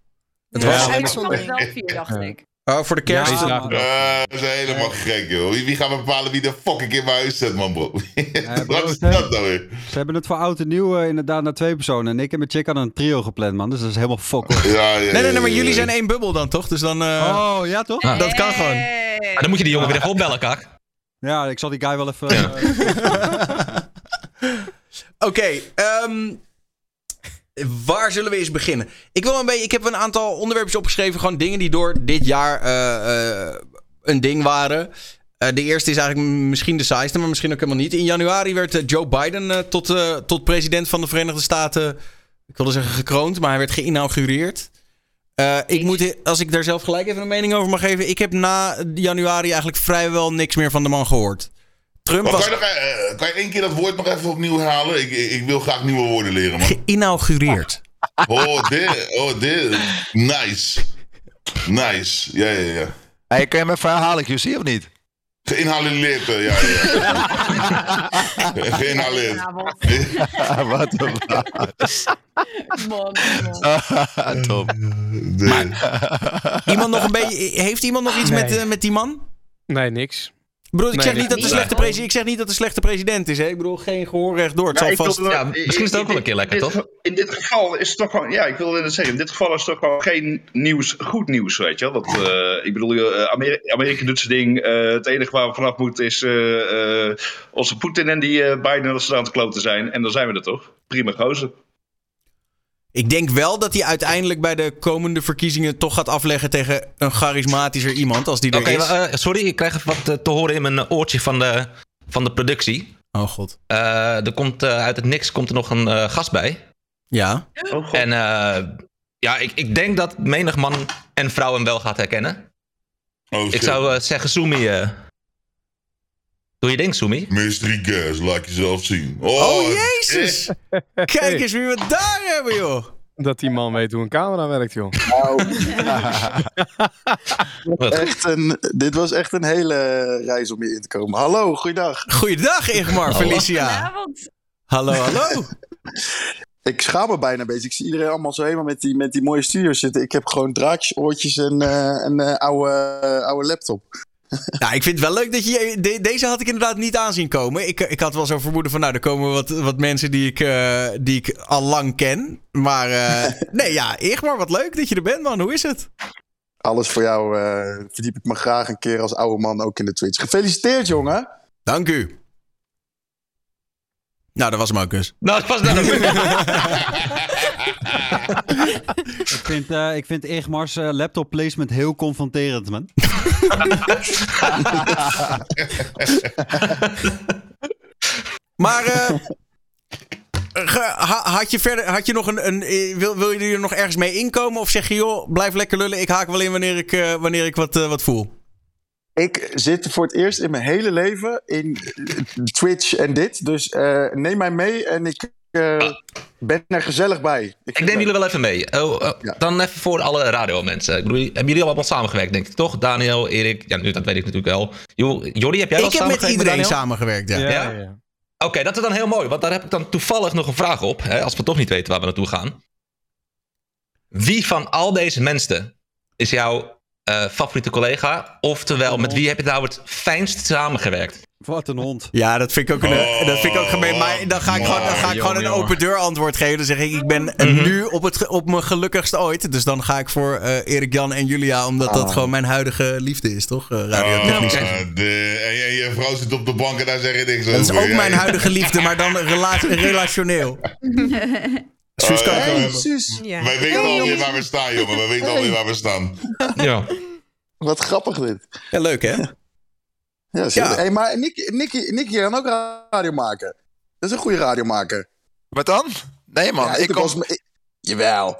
Het Ja, was Ik uitzondering. wel vier, dacht ik. oh, voor de kerst. Ja. Eh, dat is helemaal gek, joh. Wie, wie gaat bepalen wie de fucking in mijn huis zet, man, bro? bro, Wat is dat nou weer? Ze hebben het voor oud en nieuw eh, inderdaad naar twee personen. En ik en mijn chick hadden een trio gepland, man. Dus dat is helemaal fuck. hoor. Ja, ja, Nee, nee, nee, maar jullie zijn één bubbel dan, toch? Dus dan... eh, Oh, ja toch? Ah. Dat kan gewoon. Maar dan moet je die jongen weer even opbellen, kak. Ja, ik zal die guy wel even... Oké, ehm, waar zullen we eens beginnen? Ik, wil een beetje, ik heb een aantal onderwerpjes opgeschreven. Gewoon dingen die door dit jaar eh, eh, een ding waren. Eh, de eerste is eigenlijk misschien de saaiste, maar misschien ook helemaal niet. In januari werd Joe Biden tot, tot president van de Verenigde Staten... Ik wilde zeggen gekroond, maar hij werd geïnaugureerd. Ik moet, als ik daar zelf gelijk even een mening over mag geven... Ik heb na januari eigenlijk vrijwel niks meer van de man gehoord. Trump Maar was kan, je nog, eh, kan je één keer dat woord nog even opnieuw herhalen? Ik, ik, ik wil graag nieuwe woorden leren, man. geïnaugureerd. Oh, dit. Oh, dit. Nice. Nice. Ja, ja, ja. Hey, kun je hem even herhalen, QC, of niet? Geïnhaleerd, eh, ja, ja. ja. Geïnhaleerd. Wat een Man, man. Top. Nee. Iemand nog een beetje, heeft iemand nog iets met, eh, met die man? Nee, niks. Ik bedoel, ik, Nee, zeg nee, niet dat de slechte presi- ik zeg niet dat de slechte president is. Hè? Ik bedoel, geen gehoorrecht door. Het zal vast... wilde- Ja, misschien is het ook wel een keer lekker, dit, toch? In dit geval is het toch gewoon, ja, ik wilde net zeggen, in dit geval is het toch gewoon geen nieuws, goed nieuws, weet je wel. Dat, eh, ik bedoel, Ameri- Amerika doet zijn ding. eh, het enige waar we vanaf moeten is eh, eh, onze Poetin en die Biden als ze aan het kloten zijn. En dan zijn we er toch. Prima gozer. Ik denk wel dat hij uiteindelijk bij de komende verkiezingen toch gaat afleggen tegen een charismatischer iemand als die er Oké, is. eh, sorry, ik krijg even wat eh, te horen in mijn oortje van de, van de productie. Oh god. Eh, er komt eh, uit het niks komt er nog een eh, gast bij. Ja. Oh, God. En eh, ja, ik, ik denk dat menig man en vrouw hem wel gaat herkennen. Oh, Ik zou eh, zeggen, Sumi. Eh Doe je ding, Soemi. Mystery guest, laat jezelf zien. Oh, jezus! Kijk eens wie we daar hebben, joh. Dat die man weet hoe een camera werkt, joh. Goed. Echt een, dit was echt een hele reis om hier in te komen. Hallo, goeiedag. Goeiedag, Igmar, Felicia. Vanavond. Hallo, hallo. Ik schaam me bijna een beetje. Ik zie iedereen allemaal zo helemaal met die, met die mooie studio's zitten. Ik heb gewoon draadjes, oortjes en eh, een eh, oude, oude laptop. Nou, ik vind het wel leuk dat je... de- deze had ik inderdaad niet aanzien komen. Ik, ik had wel zo'n vermoeden van... Nou, er komen wat, wat mensen die ik, eh, die ik al lang ken. Maar eh, nee, ja, Igmar, wat leuk dat je er bent, man. Hoe is het? Alles voor jou eh, verdiep ik me graag een keer als oude man ook in de Twitch. Gefeliciteerd, jongen. Dank u. Nou, dat was hem ook dus. Nou, dat was dan ook. Ik vind, eh, ik vind Igmar's eh, laptop placement heel confronterend, man. Maar eh, ha- had je verder, had je nog een, een wil, wil je er nog ergens mee inkomen? Of zeg je, joh, blijf lekker lullen, ik haak wel in wanneer ik, eh, wanneer ik wat, wat voel? Ik zit voor het eerst in mijn hele leven in Twitch en dit. Dus eh, neem mij mee en ik eh, ben er gezellig bij. Ik, Ik neem jullie wel even mee. Oh, oh, Ja. Dan even voor alle radiomensen. Ik bedoel, hebben jullie allemaal samengewerkt, denk ik, toch? Daniel, Erik, ja, nu, dat weet ik natuurlijk wel. Jo, Jordi, heb jij wel ik heb met samengewerkt iedereen samengewerkt, ja. Ja? Oké, dat is dan heel mooi, want daar heb ik dan toevallig nog een vraag op. Hè, als we toch niet weten waar we naartoe gaan. Wie van al deze mensen is jouw eh, favoriete collega? Oftewel, met wie heb je nou het fijnst samengewerkt? Wat een hond. Ja, dat vind ik ook, een, Oh, dat vind ik ook gemeen. Maar dan ga ik gewoon, dan ga ik gewoon een open deur antwoord geven. Dan zeg ik, ik ben eh, nu op, het, op mijn gelukkigst ooit. Dus dan ga ik voor eh, Erik, Jan en Julia. Omdat dat Ah. gewoon mijn huidige liefde is, toch? Eh, radiotechnisch. Gezien. de, en, je- vrouw zit op de bank en daar zeg je niks dat is over. ook Ja, mijn huidige liefde, maar dan rela relationeel. Suus kan Oh, ik ja. wel Hey. Suus. Ja. Wij weten Hey, alweer waar we staan, jongen. We weten alweer waar we staan. Ja. Wat grappig dit. Ja, leuk hè? Ja, zeker. Ja. Hey, maar Nicky, Nicky, Nicky kan ook radio maken. Dat is een goede radiomaker. Wat dan? Nee man, Ja, ik, kom, ik- Jawel.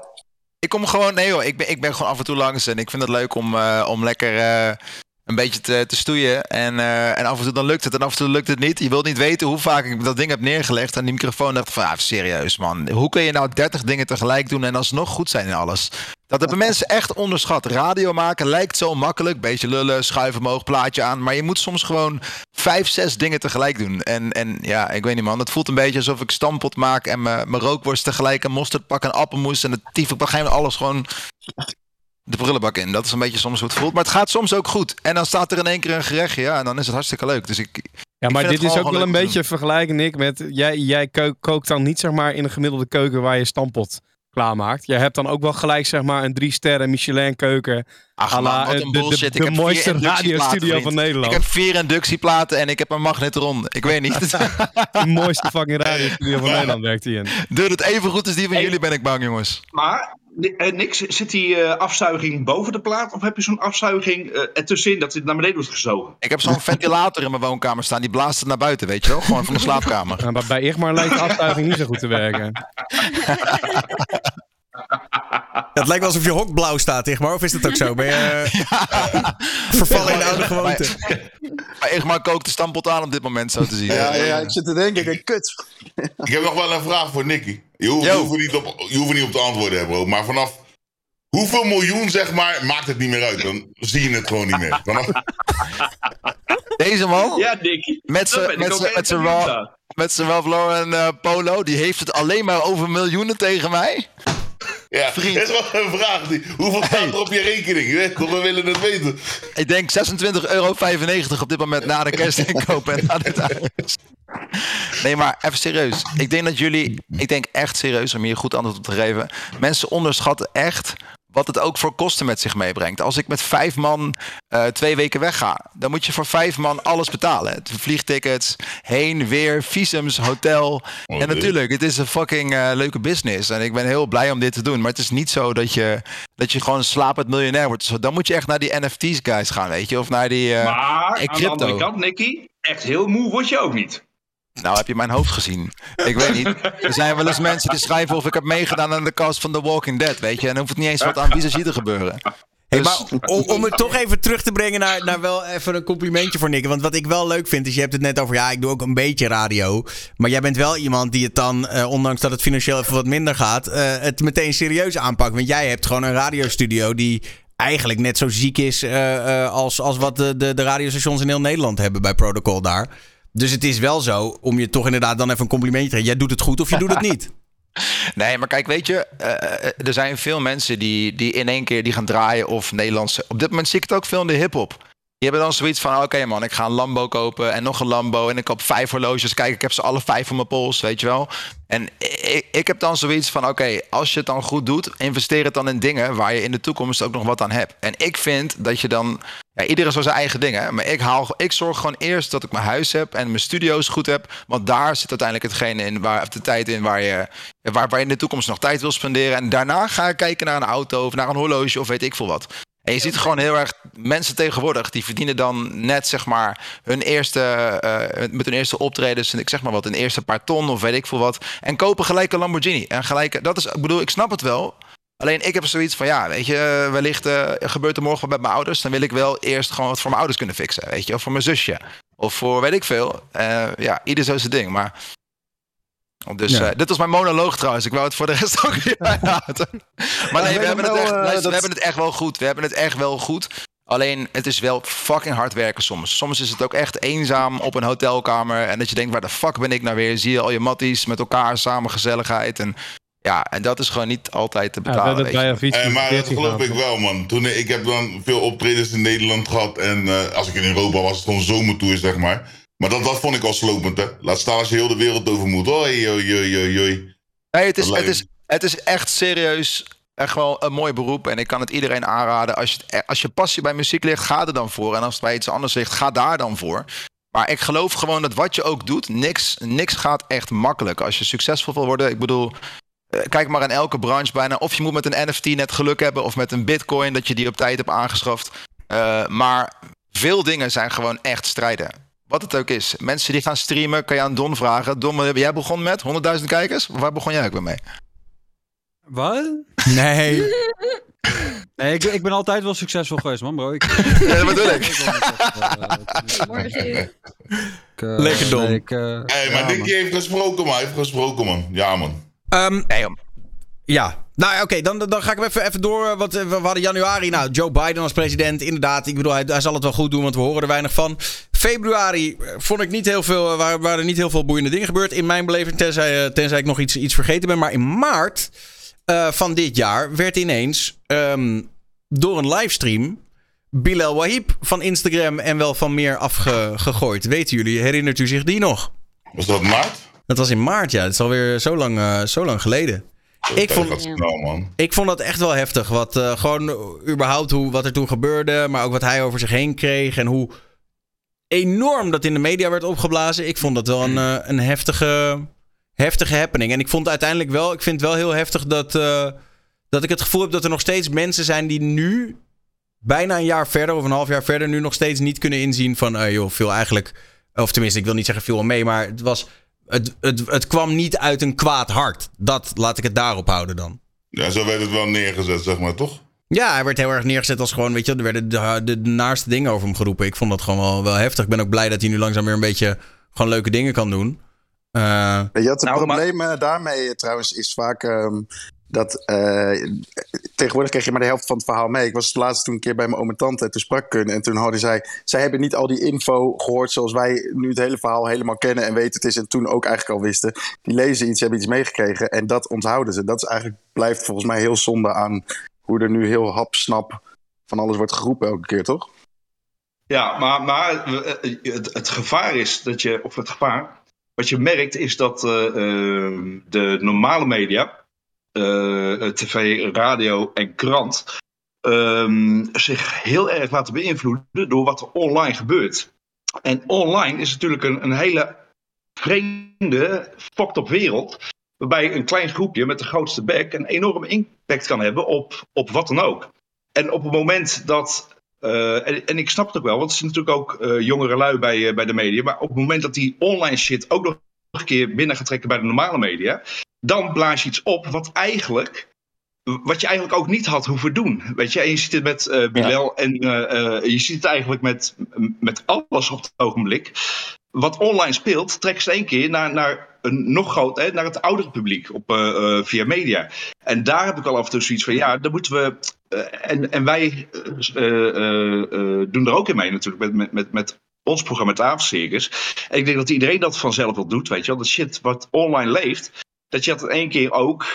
ik kom gewoon... Nee joh, ik ben, ik ben gewoon af en toe langs en ik vind het leuk om, eh, om lekker eh, een beetje te, te stoeien. En, eh, en af en toe dan lukt het en af en toe lukt het niet. Je wilt niet weten hoe vaak ik dat ding heb neergelegd aan die microfoon. dacht van, ah, serieus man. Hoe kun je nou 30 dingen tegelijk doen en alsnog goed zijn in alles? Dat hebben mensen echt onderschat. Radio maken lijkt zo makkelijk. Beetje lullen, schuiven omhoog, plaatje aan. Maar je moet soms gewoon vijf, zes dingen tegelijk doen. En, en ja, ik weet niet man. Het voelt een beetje alsof ik stampot maak en mijn mijn rookworst tegelijk een mosterd pak, een appelmoes en het. Ik begrijp alles gewoon de prullenbak in. Dat is een beetje soms hoe het voelt. Maar het gaat soms ook goed. En dan staat er in één keer een gerechtje. Ja, en dan is het hartstikke leuk. Dus ik, Ja, maar dit is ook wel een beetje vergelijkend, Nick, met... Jij, jij koo- kookt dan niet, zeg maar, in een gemiddelde keuken waar je stampot klaarmaakt. Jij hebt dan ook wel gelijk, zeg maar, een drie sterren Michelin keuken. Ach, man, wat een de, de, bullshit. Ik de mooiste radiostudio van Ik Nederland. heb vier inductieplaten en ik heb een magnetron. Ik weet niet. De mooiste fucking radiostudio van Nederland werkt hij in. Doe het even goed als die van Hey. jullie, ben ik bang, jongens. Maar, niks, zit die eh, afzuiging boven de plaat? Of heb je zo'n afzuiging eh ertussenin dat het naar beneden wordt gezogen? Ik heb zo'n ventilator in mijn woonkamer staan. Die blaast het naar buiten, weet je wel? Gewoon van de slaapkamer. Ja, maar bij Igmar lijkt de afstuiging niet zo goed te werken. Het lijkt wel alsof je hok blauw staat, Igmar. Of is dat ook zo? Ben je eh, vervallen in de oude gewoonte? Maar Igmar kookt de stampot aan op dit moment, zo te zien. Ja, ja, ja, ik zit te denken, ik denk, kut. Ik heb nog wel een vraag voor Nicky. Je hoeft, Yo. je hoeft, er niet op, je hoeft er niet op te antwoorden, bro. Maar vanaf hoeveel miljoen, zeg maar, maakt het niet meer uit. Dan zie je het gewoon niet meer. Vanaf, Deze man, Ja, Nicky. met zijn ik met zijn- Ralph Lauren eh, polo, die heeft het alleen maar over miljoenen tegen mij. Ja, Vriend. dat is wel een vraag. Die, hoeveel staat er op je rekening? We willen het weten. Ik denk 26,95 euro op dit moment na de kerstinkoop en na dit huis. Nee, maar even serieus. Ik denk dat jullie, ik denk echt serieus om hier goed antwoord op te geven. Mensen onderschatten echt wat het ook voor kosten met zich meebrengt. Als ik met vijf man eh, twee weken wegga, dan moet je voor vijf man alles betalen. Vliegtickets, heen, weer, visums, hotel. Oh, en natuurlijk, het is een fucking eh, leuke business. En ik ben heel blij om dit te doen. Maar het is niet zo dat je, dat je gewoon slapend miljonair wordt. Dan moet je echt naar die NFT's guys gaan, weet je. Of naar die... eh, Maar aan de andere kant, Nicky, echt heel moe word je ook niet. Nou, heb je mijn hoofd gezien? Ik weet niet. Er zijn wel eens mensen die schrijven of ik heb meegedaan aan de cast van The Walking Dead, weet je. En dan hoeft het niet eens wat aan visagie te gebeuren. Hey, Dus- maar om, om het toch even terug te brengen naar, naar wel even een complimentje voor Nick. Want wat ik wel leuk vind, is je hebt het net over, ja, ik doe ook een beetje radio. Maar jij bent wel iemand die het dan, eh, ondanks dat het financieel even wat minder gaat, eh, het meteen serieus aanpakt. Want jij hebt gewoon een radiostudio die eigenlijk net zo ziek is eh, eh, als, als wat de, de, de radiostations in heel Nederland hebben bij Protocol daar. Dus het is wel zo, om je toch inderdaad dan even een complimentje te geven. Jij doet het goed of je doet het niet. Nee, maar kijk, weet je, eh, eh, er zijn veel mensen die, die in één keer die gaan draaien of Nederlandse. Op dit moment zie ik het ook veel in de hip-hop. Die hebben dan zoiets van: oké man, ik ga een Lambo kopen en nog een Lambo. En ik koop vijf horloges. Kijk, ik heb ze alle vijf op mijn pols, weet je wel. En ik, ik heb dan zoiets van: oké, als je het dan goed doet, investeer het dan in dingen waar je in de toekomst ook nog wat aan hebt. En ik vind dat je dan. Ja, iedereen zo zijn eigen dingen. Maar ik, haal, ik zorg gewoon eerst dat ik mijn huis heb en mijn studio's goed heb. Want daar zit uiteindelijk hetgene in, waar, of de tijd in waar je, waar, waar je in de toekomst nog tijd wil spenderen. En daarna ga ik kijken naar een auto of naar een horloge of weet ik veel wat. En je ziet gewoon heel erg mensen tegenwoordig, die verdienen dan net zeg maar hun eerste, eh, met hun eerste optredens, ik zeg maar wat, een eerste paar ton of weet ik veel wat. En kopen gelijk een Lamborghini. En gelijk, dat is, ik bedoel, ik snap het wel. Alleen ik heb zoiets van, ja, weet je, eh, wellicht eh, gebeurt er morgen wat met mijn ouders. Dan wil ik wel eerst gewoon wat voor mijn ouders kunnen fixen, weet je. Of voor mijn zusje. Of voor weet ik veel. Eh, ja, ieder zo zijn ding. Maar dus Ja. dit was mijn monoloog trouwens. Ik wou het voor de rest ook niet uitlaten. Maar nee, Ja, we hebben, het echt, luister, dat- we hebben het echt wel goed. We hebben het echt wel goed. Alleen, het is wel fucking hard werken soms. Soms is het ook echt eenzaam op een hotelkamer. En dat je denkt, waar de fuck ben ik nou weer? Zie je al je matties met elkaar, samen gezelligheid. En ja, en dat is gewoon niet altijd te Ja, betalen. weet je. Eh, maar dat 14 geloof ik wel, man. Toen, ik heb dan veel optredens in Nederland gehad. En eh, als ik in Europa was, het gewoon zomertour, zeg maar. Maar dat, dat vond ik al slopend, hè. Laat staan als je heel de wereld over moet. Hoi, hoi, hoi, hoi, hoi. Nee, het is, het, is, het is echt serieus echt wel een mooi beroep. En ik kan het iedereen aanraden. Als je, eh, als je passie bij muziek ligt, ga er dan voor. En als het bij iets anders ligt, ga daar dan voor. Maar ik geloof gewoon dat wat je ook doet, niks, niks gaat echt makkelijk. Als je succesvol wil worden, ik bedoel... eh, Kijk maar in elke branche bijna. Of je moet met een NFT net geluk hebben. Of met een bitcoin dat je die op tijd hebt aangeschaft. Eh, maar veel dingen zijn gewoon echt strijden. Wat het ook is. Mensen die gaan streamen, kan je aan Don vragen. Don, jij begon met 100.000 kijkers? Waar begon jij ook weer mee? Wat? Nee. Nee, ik, ik ben altijd wel succesvol geweest, man, bro. Ik, Ja, dat bedoel ik. ik, eh, Lekker dom. Hé, maar ja, Nicky heeft gesproken, man. Hij heeft gesproken, man. Ja, man. Ehm, Nee, joh. Ja, nou ja, oké, dan, dan ga ik hem even, even door. Want eh, we hadden januari, nou, Joe Biden als president. Inderdaad, ik bedoel, hij, hij zal het wel goed doen, want we horen er weinig van. Februari eh, vond ik niet heel veel, eh, waren, waren er niet heel veel boeiende dingen gebeurd in mijn beleving. Tenzij, eh, tenzij ik nog iets, iets vergeten ben. Maar in maart eh, van dit jaar werd ineens ehm, door een livestream Bilal Wahib van Instagram en wel van meer afgegooid. Weten jullie, herinnert u zich die nog? Was dat maart? Dat was in maart, ja. Het is alweer zo lang, eh, zo lang geleden. Ik vond, Dat snel, man. ik vond dat echt wel heftig. Wat, eh, gewoon überhaupt hoe, wat er toen gebeurde. Maar ook wat hij over zich heen kreeg. En hoe enorm dat in de media werd opgeblazen. Ik vond dat wel een, eh, een heftige, heftige happening. En ik vond uiteindelijk wel... Ik vind het wel heel heftig dat, dat ik het gevoel heb dat er nog steeds mensen zijn die nu... Bijna een jaar verder of een half jaar verder nu nog steeds niet kunnen inzien van... joh, veel eigenlijk... Of tenminste, ik wil niet zeggen veel mee, maar het was... Het, het, het kwam niet uit een kwaad hart. Dat laat ik het daarop houden dan. Ja, zo werd het wel neergezet, zeg maar, toch? Ja, hij werd heel erg neergezet als gewoon, weet je, er werden de, de, de naarste dingen over hem geroepen. Ik vond dat gewoon wel, wel heftig. Ik ben ook blij dat hij nu langzaam weer een beetje gewoon leuke dingen kan doen. Eh, Weet je wat het Nou, probleem daarmee trouwens is vaak ehm, dat eh, tegenwoordig krijg je maar de helft van het verhaal mee. Ik was laatst toen een keer bij mijn oom en tante en toen sprak ik hun en toen hadden zij, zij hebben niet al die info gehoord zoals wij nu het hele verhaal helemaal kennen en weten het is en toen ook eigenlijk al wisten. Die lezen iets, hebben iets meegekregen en dat onthouden ze. Dat is eigenlijk, blijft volgens mij heel zonde aan hoe er nu heel hapsnap van alles wordt geroepen elke keer, toch? Ja, maar, maar eh, het, het gevaar is dat je, of het gevaar, wat je merkt is dat eh, eh, de normale media, eh, tv, radio en krant, ehm, zich heel erg laten beïnvloeden door wat er online gebeurt. En online is natuurlijk een, een hele vreemde, fucked up wereld. Waarbij een klein groepje met de grootste bek een enorme impact kan hebben op, op wat dan ook. En op het moment dat eh, en, ik snap het ook wel, want het zijn natuurlijk ook eh, jongere lui bij, eh, bij de media. Maar op het moment dat die online shit ook nog een keer binnen gaat trekken bij de normale media. Dan blaas je iets op wat eigenlijk wat je eigenlijk ook niet had hoeven doen. Weet je, en je ziet het met eh Bilal en eh, eh, je ziet het eigenlijk met, met alles op het ogenblik. Wat online speelt, trekt ze één keer naar, naar een nog groot, hè, naar het oudere publiek op, via media. En daar heb ik al af en toe zoiets van, ja, dan moeten we. en, en wij doen er ook in mee natuurlijk met, met, met, met ons programma. En ik denk dat iedereen dat vanzelf wel doet, weet je wel. Dat shit wat online leeft, dat je dat in één keer ook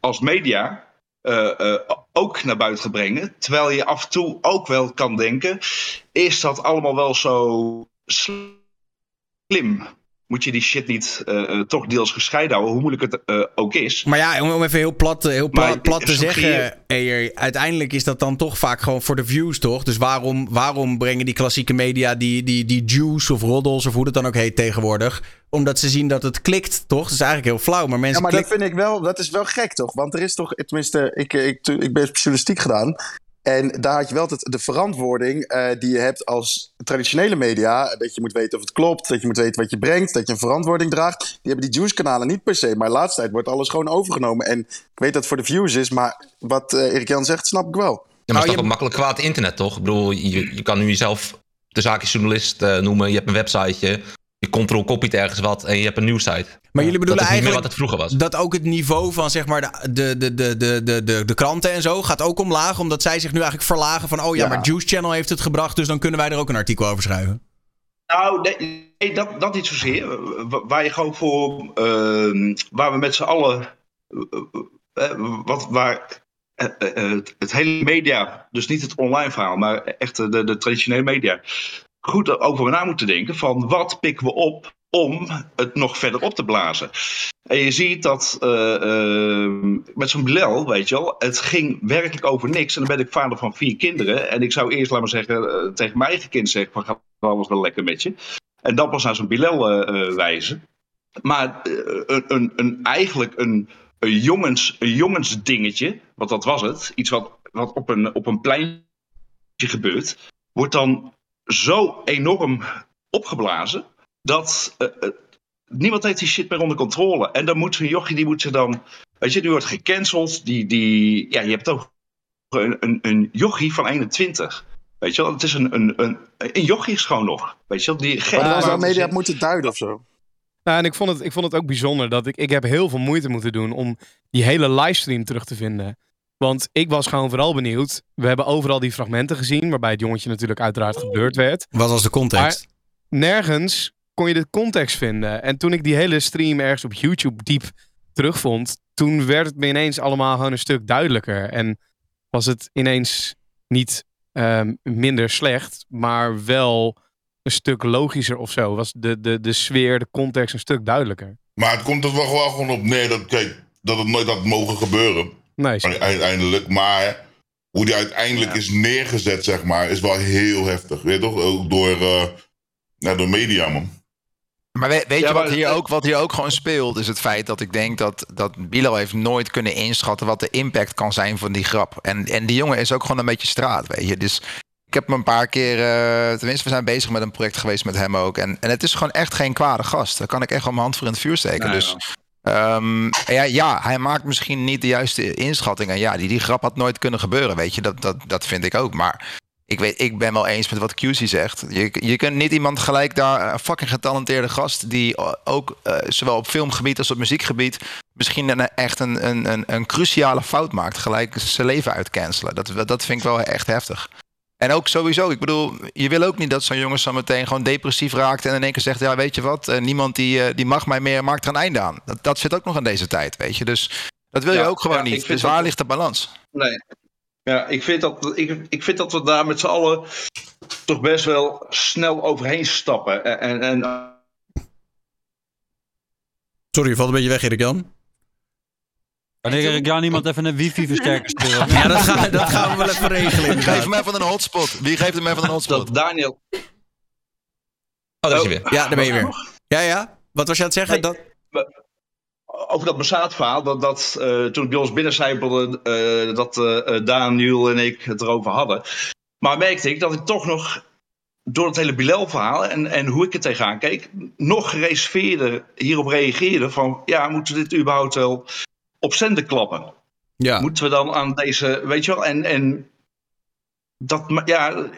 als media eh, eh, ook naar buiten gaat brengen. Terwijl je af en toe ook wel kan denken: is dat allemaal wel zo slim? Moet je die shit niet eh, eh, toch deels gescheiden houden, hoe moeilijk het eh, ook is? Maar ja, om om even heel plat, heel pla- Maar plat te zeggen, uiteindelijk is dat dan toch vaak gewoon voor de views, toch? Dus waarom, waarom brengen die klassieke media die, die, die juice of roddels of hoe dat dan ook heet tegenwoordig? Omdat ze zien dat het klikt, toch? Dat is eigenlijk heel flauw, maar Ja, mensen maar dat vind ik wel, dat is wel gek toch? Want er is toch, tenminste, ik, ik, ik ben journalistiek gedaan. En daar had je wel het, de verantwoording eh, die je hebt als traditionele media. Dat je moet weten of het klopt, dat je moet weten wat je brengt, dat je een verantwoording draagt. Die hebben die juice-kanalen niet per se. Maar de laatste tijd wordt alles gewoon overgenomen. En ik weet dat het voor de views is, maar wat eh Erik Jan zegt, snap ik wel. Ja, maar het Oh, is je- toch makkelijk kwaad internet, toch? Ik bedoel, je, je kan nu jezelf de zaakjesjournalist eh noemen. Je hebt een websiteje. Je control copyt ergens wat en je hebt een nieuwsite. Maar jullie bedoelen dat is niet meer eigenlijk wat het vroeger was. dat ook het niveau van zeg maar de, de, de, de, de, de, de, kranten en zo gaat ook omlaag. Omdat zij zich nu eigenlijk verlagen van, oh ja, Ja. maar Juice Channel heeft het gebracht, dus dan kunnen wij er ook een artikel over schrijven. Nou, nee, nee, dat, dat niet zozeer. Wa- Waar je gewoon voor, ehm, waar we met z'n allen, eh, eh, wat, waar eh, het, het hele media, dus niet het online verhaal, maar echt de, de traditionele media, goed over na moeten denken van wat pikken we op om het nog verder op te blazen. En je ziet dat eh, eh, met zo'n Bilal, weet je wel, het ging werkelijk over niks. En dan ben ik vader van vier kinderen. En ik zou eerst, laat maar zeggen, eh, tegen mijn eigen kind zeggen van gaat alles wel lekker met je. En dan pas naar zo'n Bilal wijzen. Maar een, een, een, eigenlijk een, een, jongens, een jongensdingetje, want dat was het, iets wat, wat op, een, op een pleintje gebeurt, wordt dan zo enorm opgeblazen dat eh, eh, niemand heeft die shit meer onder controle. En dan moet zo'n jochie, die moet ze dan, weet je, die wordt gecanceld. Die, die, ja, je hebt ook een, een, een jochie van 21. Weet je wel, het is een, een, een, een jochie is gewoon nog. Weet je wel, die geen Maar dan media moeten duiden of zo. Nou, en ik vond, het, ik vond het ook bijzonder dat ik... Ik heb heel veel moeite moeten doen om die hele livestream terug te vinden. Want ik was gewoon vooral benieuwd. We hebben overal die fragmenten gezien, waarbij het jongetje natuurlijk uiteraard gebeurd werd. Wat was de context? Nergens kon je de context vinden. En toen ik die hele stream ergens op YouTube diep terugvond, toen werd het me ineens allemaal gewoon een stuk duidelijker. En was het ineens niet ehm, minder slecht, maar wel een stuk logischer of zo. Was de, de, de sfeer, de context een stuk duidelijker. Maar het komt er wel wel gewoon op neer dat, kijk, dat het nooit had mogen gebeuren. Uiteindelijk. Maar hoe die uiteindelijk is neergezet, zeg maar, is wel heel heftig. Weet je toch? Ook door, eh ja, door media, man. Maar weet, weet Ja, je wat maar- hier, ook, wat hier ook gewoon speelt? Is het feit dat ik denk dat, dat Bilo heeft nooit kunnen inschatten wat de impact kan zijn van die grap. En, en die jongen is ook gewoon een beetje straat, weet je. Dus ik heb hem een paar keer, eh, tenminste we zijn bezig met een project geweest met hem ook. En, en het is gewoon echt geen kwade gast. Daar kan ik echt wel mijn hand voor in het vuur steken. Dus ehm, ja, ja, hij maakt misschien niet de juiste inschattingen. Ja, die, die grap had nooit kunnen gebeuren, weet je. Dat, dat, dat vind ik ook. Maar ik, weet, ik ben wel eens met wat QC zegt. Je, je kunt niet iemand gelijk daar, een fucking getalenteerde gast, die ook eh, zowel op filmgebied als op muziekgebied misschien een, echt een, een, een, een cruciale fout maakt, gelijk zijn leven uitcancelen. Dat, dat vind ik wel echt heftig. En ook sowieso, ik bedoel, je wil ook niet dat zo'n jongen zo meteen gewoon depressief raakt en in één keer zegt, ja weet je wat, eh, niemand die, eh, die mag mij meer, maakt er een einde aan. Dat, dat zit ook nog in deze tijd, weet je. Dus dat wil je ook gewoon ja, niet. Dus dat- waar ligt de balans? Nee. Ja, ik vind, dat, ik, ik vind dat we daar met z'n allen toch best wel snel overheen stappen. En, en, en Sorry, je valt een beetje weg, Erik Jan. Wanneer Erik Jan iemand even een wifi-versterker sturen? Ja, dat gaan, dat gaan we wel even regelen. Geef hem even een hotspot. Wie geeft hem even een hotspot? dat Daniel. Oh, daar is hij weer. Ja, daar ben je weer. Ja, ja. Wat was je aan het zeggen? Nee. Dat... Over dat Massaad-verhaal, dat, dat eh, toen het bij ons binnencijpelde, eh dat eh, eh, Daniel en ik het erover hadden. Maar merkte ik dat ik toch nog, door het hele Bilal-verhaal en, en hoe ik er tegenaan keek, nog gereserveerder hierop reageerde van, ja, moeten we dit überhaupt wel op zender klappen? Ja. Moeten we dan aan deze, weet je wel, en, en dat, ja,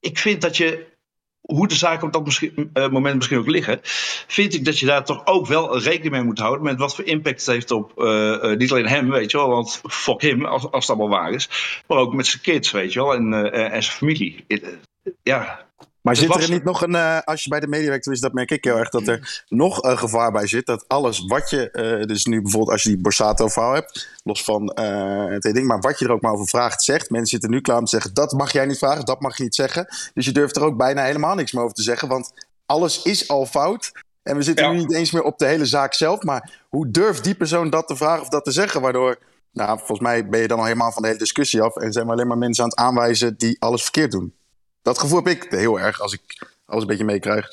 ik vind dat je, hoe de zaken op dat misschien, eh, moment misschien ook liggen, vind ik dat je daar toch ook wel rekening mee moet houden met wat voor impact het heeft op, eh, eh, niet alleen hem, weet je wel, want fuck hem, als, als het allemaal waar is, maar ook met zijn kids, weet je wel, en, en zijn familie. Ja, Maar Het zit er niet nog een, eh, als je bij de media werkt, dus dat merk ik heel erg, dat er nog een gevaar bij zit. Dat alles wat je, eh, dus nu bijvoorbeeld als je die Borsato-verhaal hebt, los van eh, het hele ding, maar wat je er ook maar over vraagt, zegt. Mensen zitten nu klaar om te zeggen, dat mag jij niet vragen, dat mag je niet zeggen. Dus je durft er ook bijna helemaal niks meer over te zeggen, want alles is al fout. En we zitten Ja. nu niet eens meer op de hele zaak zelf, maar hoe durft die persoon dat te vragen of dat te zeggen, waardoor... Nou, volgens mij ben je dan al helemaal van de hele discussie af en zijn we alleen maar mensen aan het aanwijzen die alles verkeerd doen. Dat gevoel heb ik heel erg als ik alles een beetje meekrijg.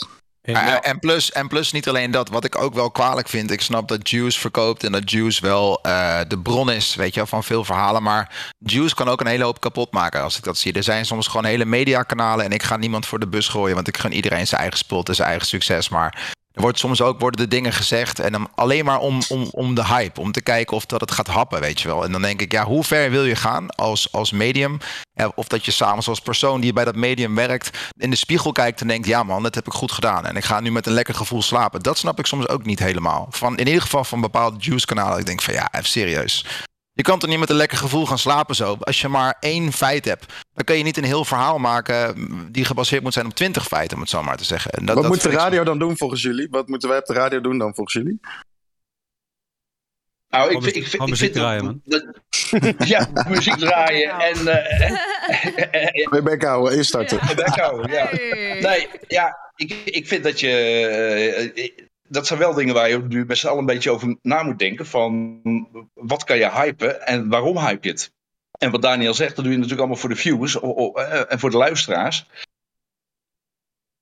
Eh, en, plus, en plus niet alleen dat, wat ik ook wel kwalijk vind. Ik snap dat Juice verkoopt en dat Juice wel eh, de bron is, weet je wel, van veel verhalen. Maar Juice kan ook een hele hoop kapot maken als ik dat zie. Er zijn soms gewoon hele mediakanalen en ik ga niemand voor de bus gooien, want ik gun iedereen zijn eigen sport en zijn eigen succes. Maar er wordt soms ook worden de dingen gezegd en dan alleen maar om, om, om de hype, om te kijken of dat het gaat happen, weet je wel. En dan denk ik, ja, hoe ver wil je gaan als, als medium? Eh, Of dat je s'avonds als persoon die bij dat medium werkt in de spiegel kijkt en denkt, ja man, dat heb ik goed gedaan. En ik ga nu met een lekker gevoel slapen. Dat snap ik soms ook niet helemaal. Van, in ieder geval van bepaalde juice kanalen. Ik denk van ja, even serieus. Je kan toch niet met een lekker gevoel gaan slapen zo. Als je maar één feit hebt, dan kun je niet een heel verhaal maken mm, die gebaseerd moet zijn op twintig feiten, om het zo maar te zeggen. En dat, Wat dat moet de ik- radio dan doen volgens jullie? Wat moeten wij op de radio doen dan volgens jullie? Nou, ik, Gewoon vind- muziek- ik, ik muziek vind draaien, dat- dat- ja, muziek draaien en eh Bij bek houden, instarten. en bek houden, ja. Nee, ja, ik, ik vind dat je. eh, dat zijn wel dingen waar je nu z'n allen een beetje over na moet denken. Van wat kan je hypen en waarom hype je het? En wat Daniel zegt, dat doe je natuurlijk allemaal voor de viewers eh, en voor de luisteraars.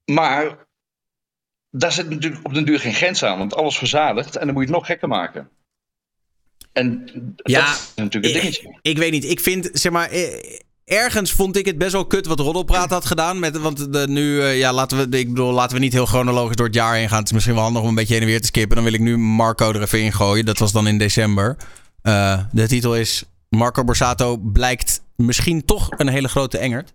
Maar daar zit natuurlijk op den duur geen grens aan, want alles verzadigt en dan moet je het nog gekker maken. En Ja, dat is natuurlijk een dingetje. Ik weet niet. Ik vind, zeg maar, eh, ergens vond ik het best wel kut wat Roddelpraat had gedaan. Met, want de, nu, eh, ja, laten we, ik bedoel, laten we niet heel chronologisch door het jaar heen gaan. Het is misschien wel handig om een beetje heen en weer te skippen. Dan wil ik nu Marco er even in gooien. Dat was dan in december. Eh, de titel is Marco Borsato blijkt misschien toch een hele grote engert.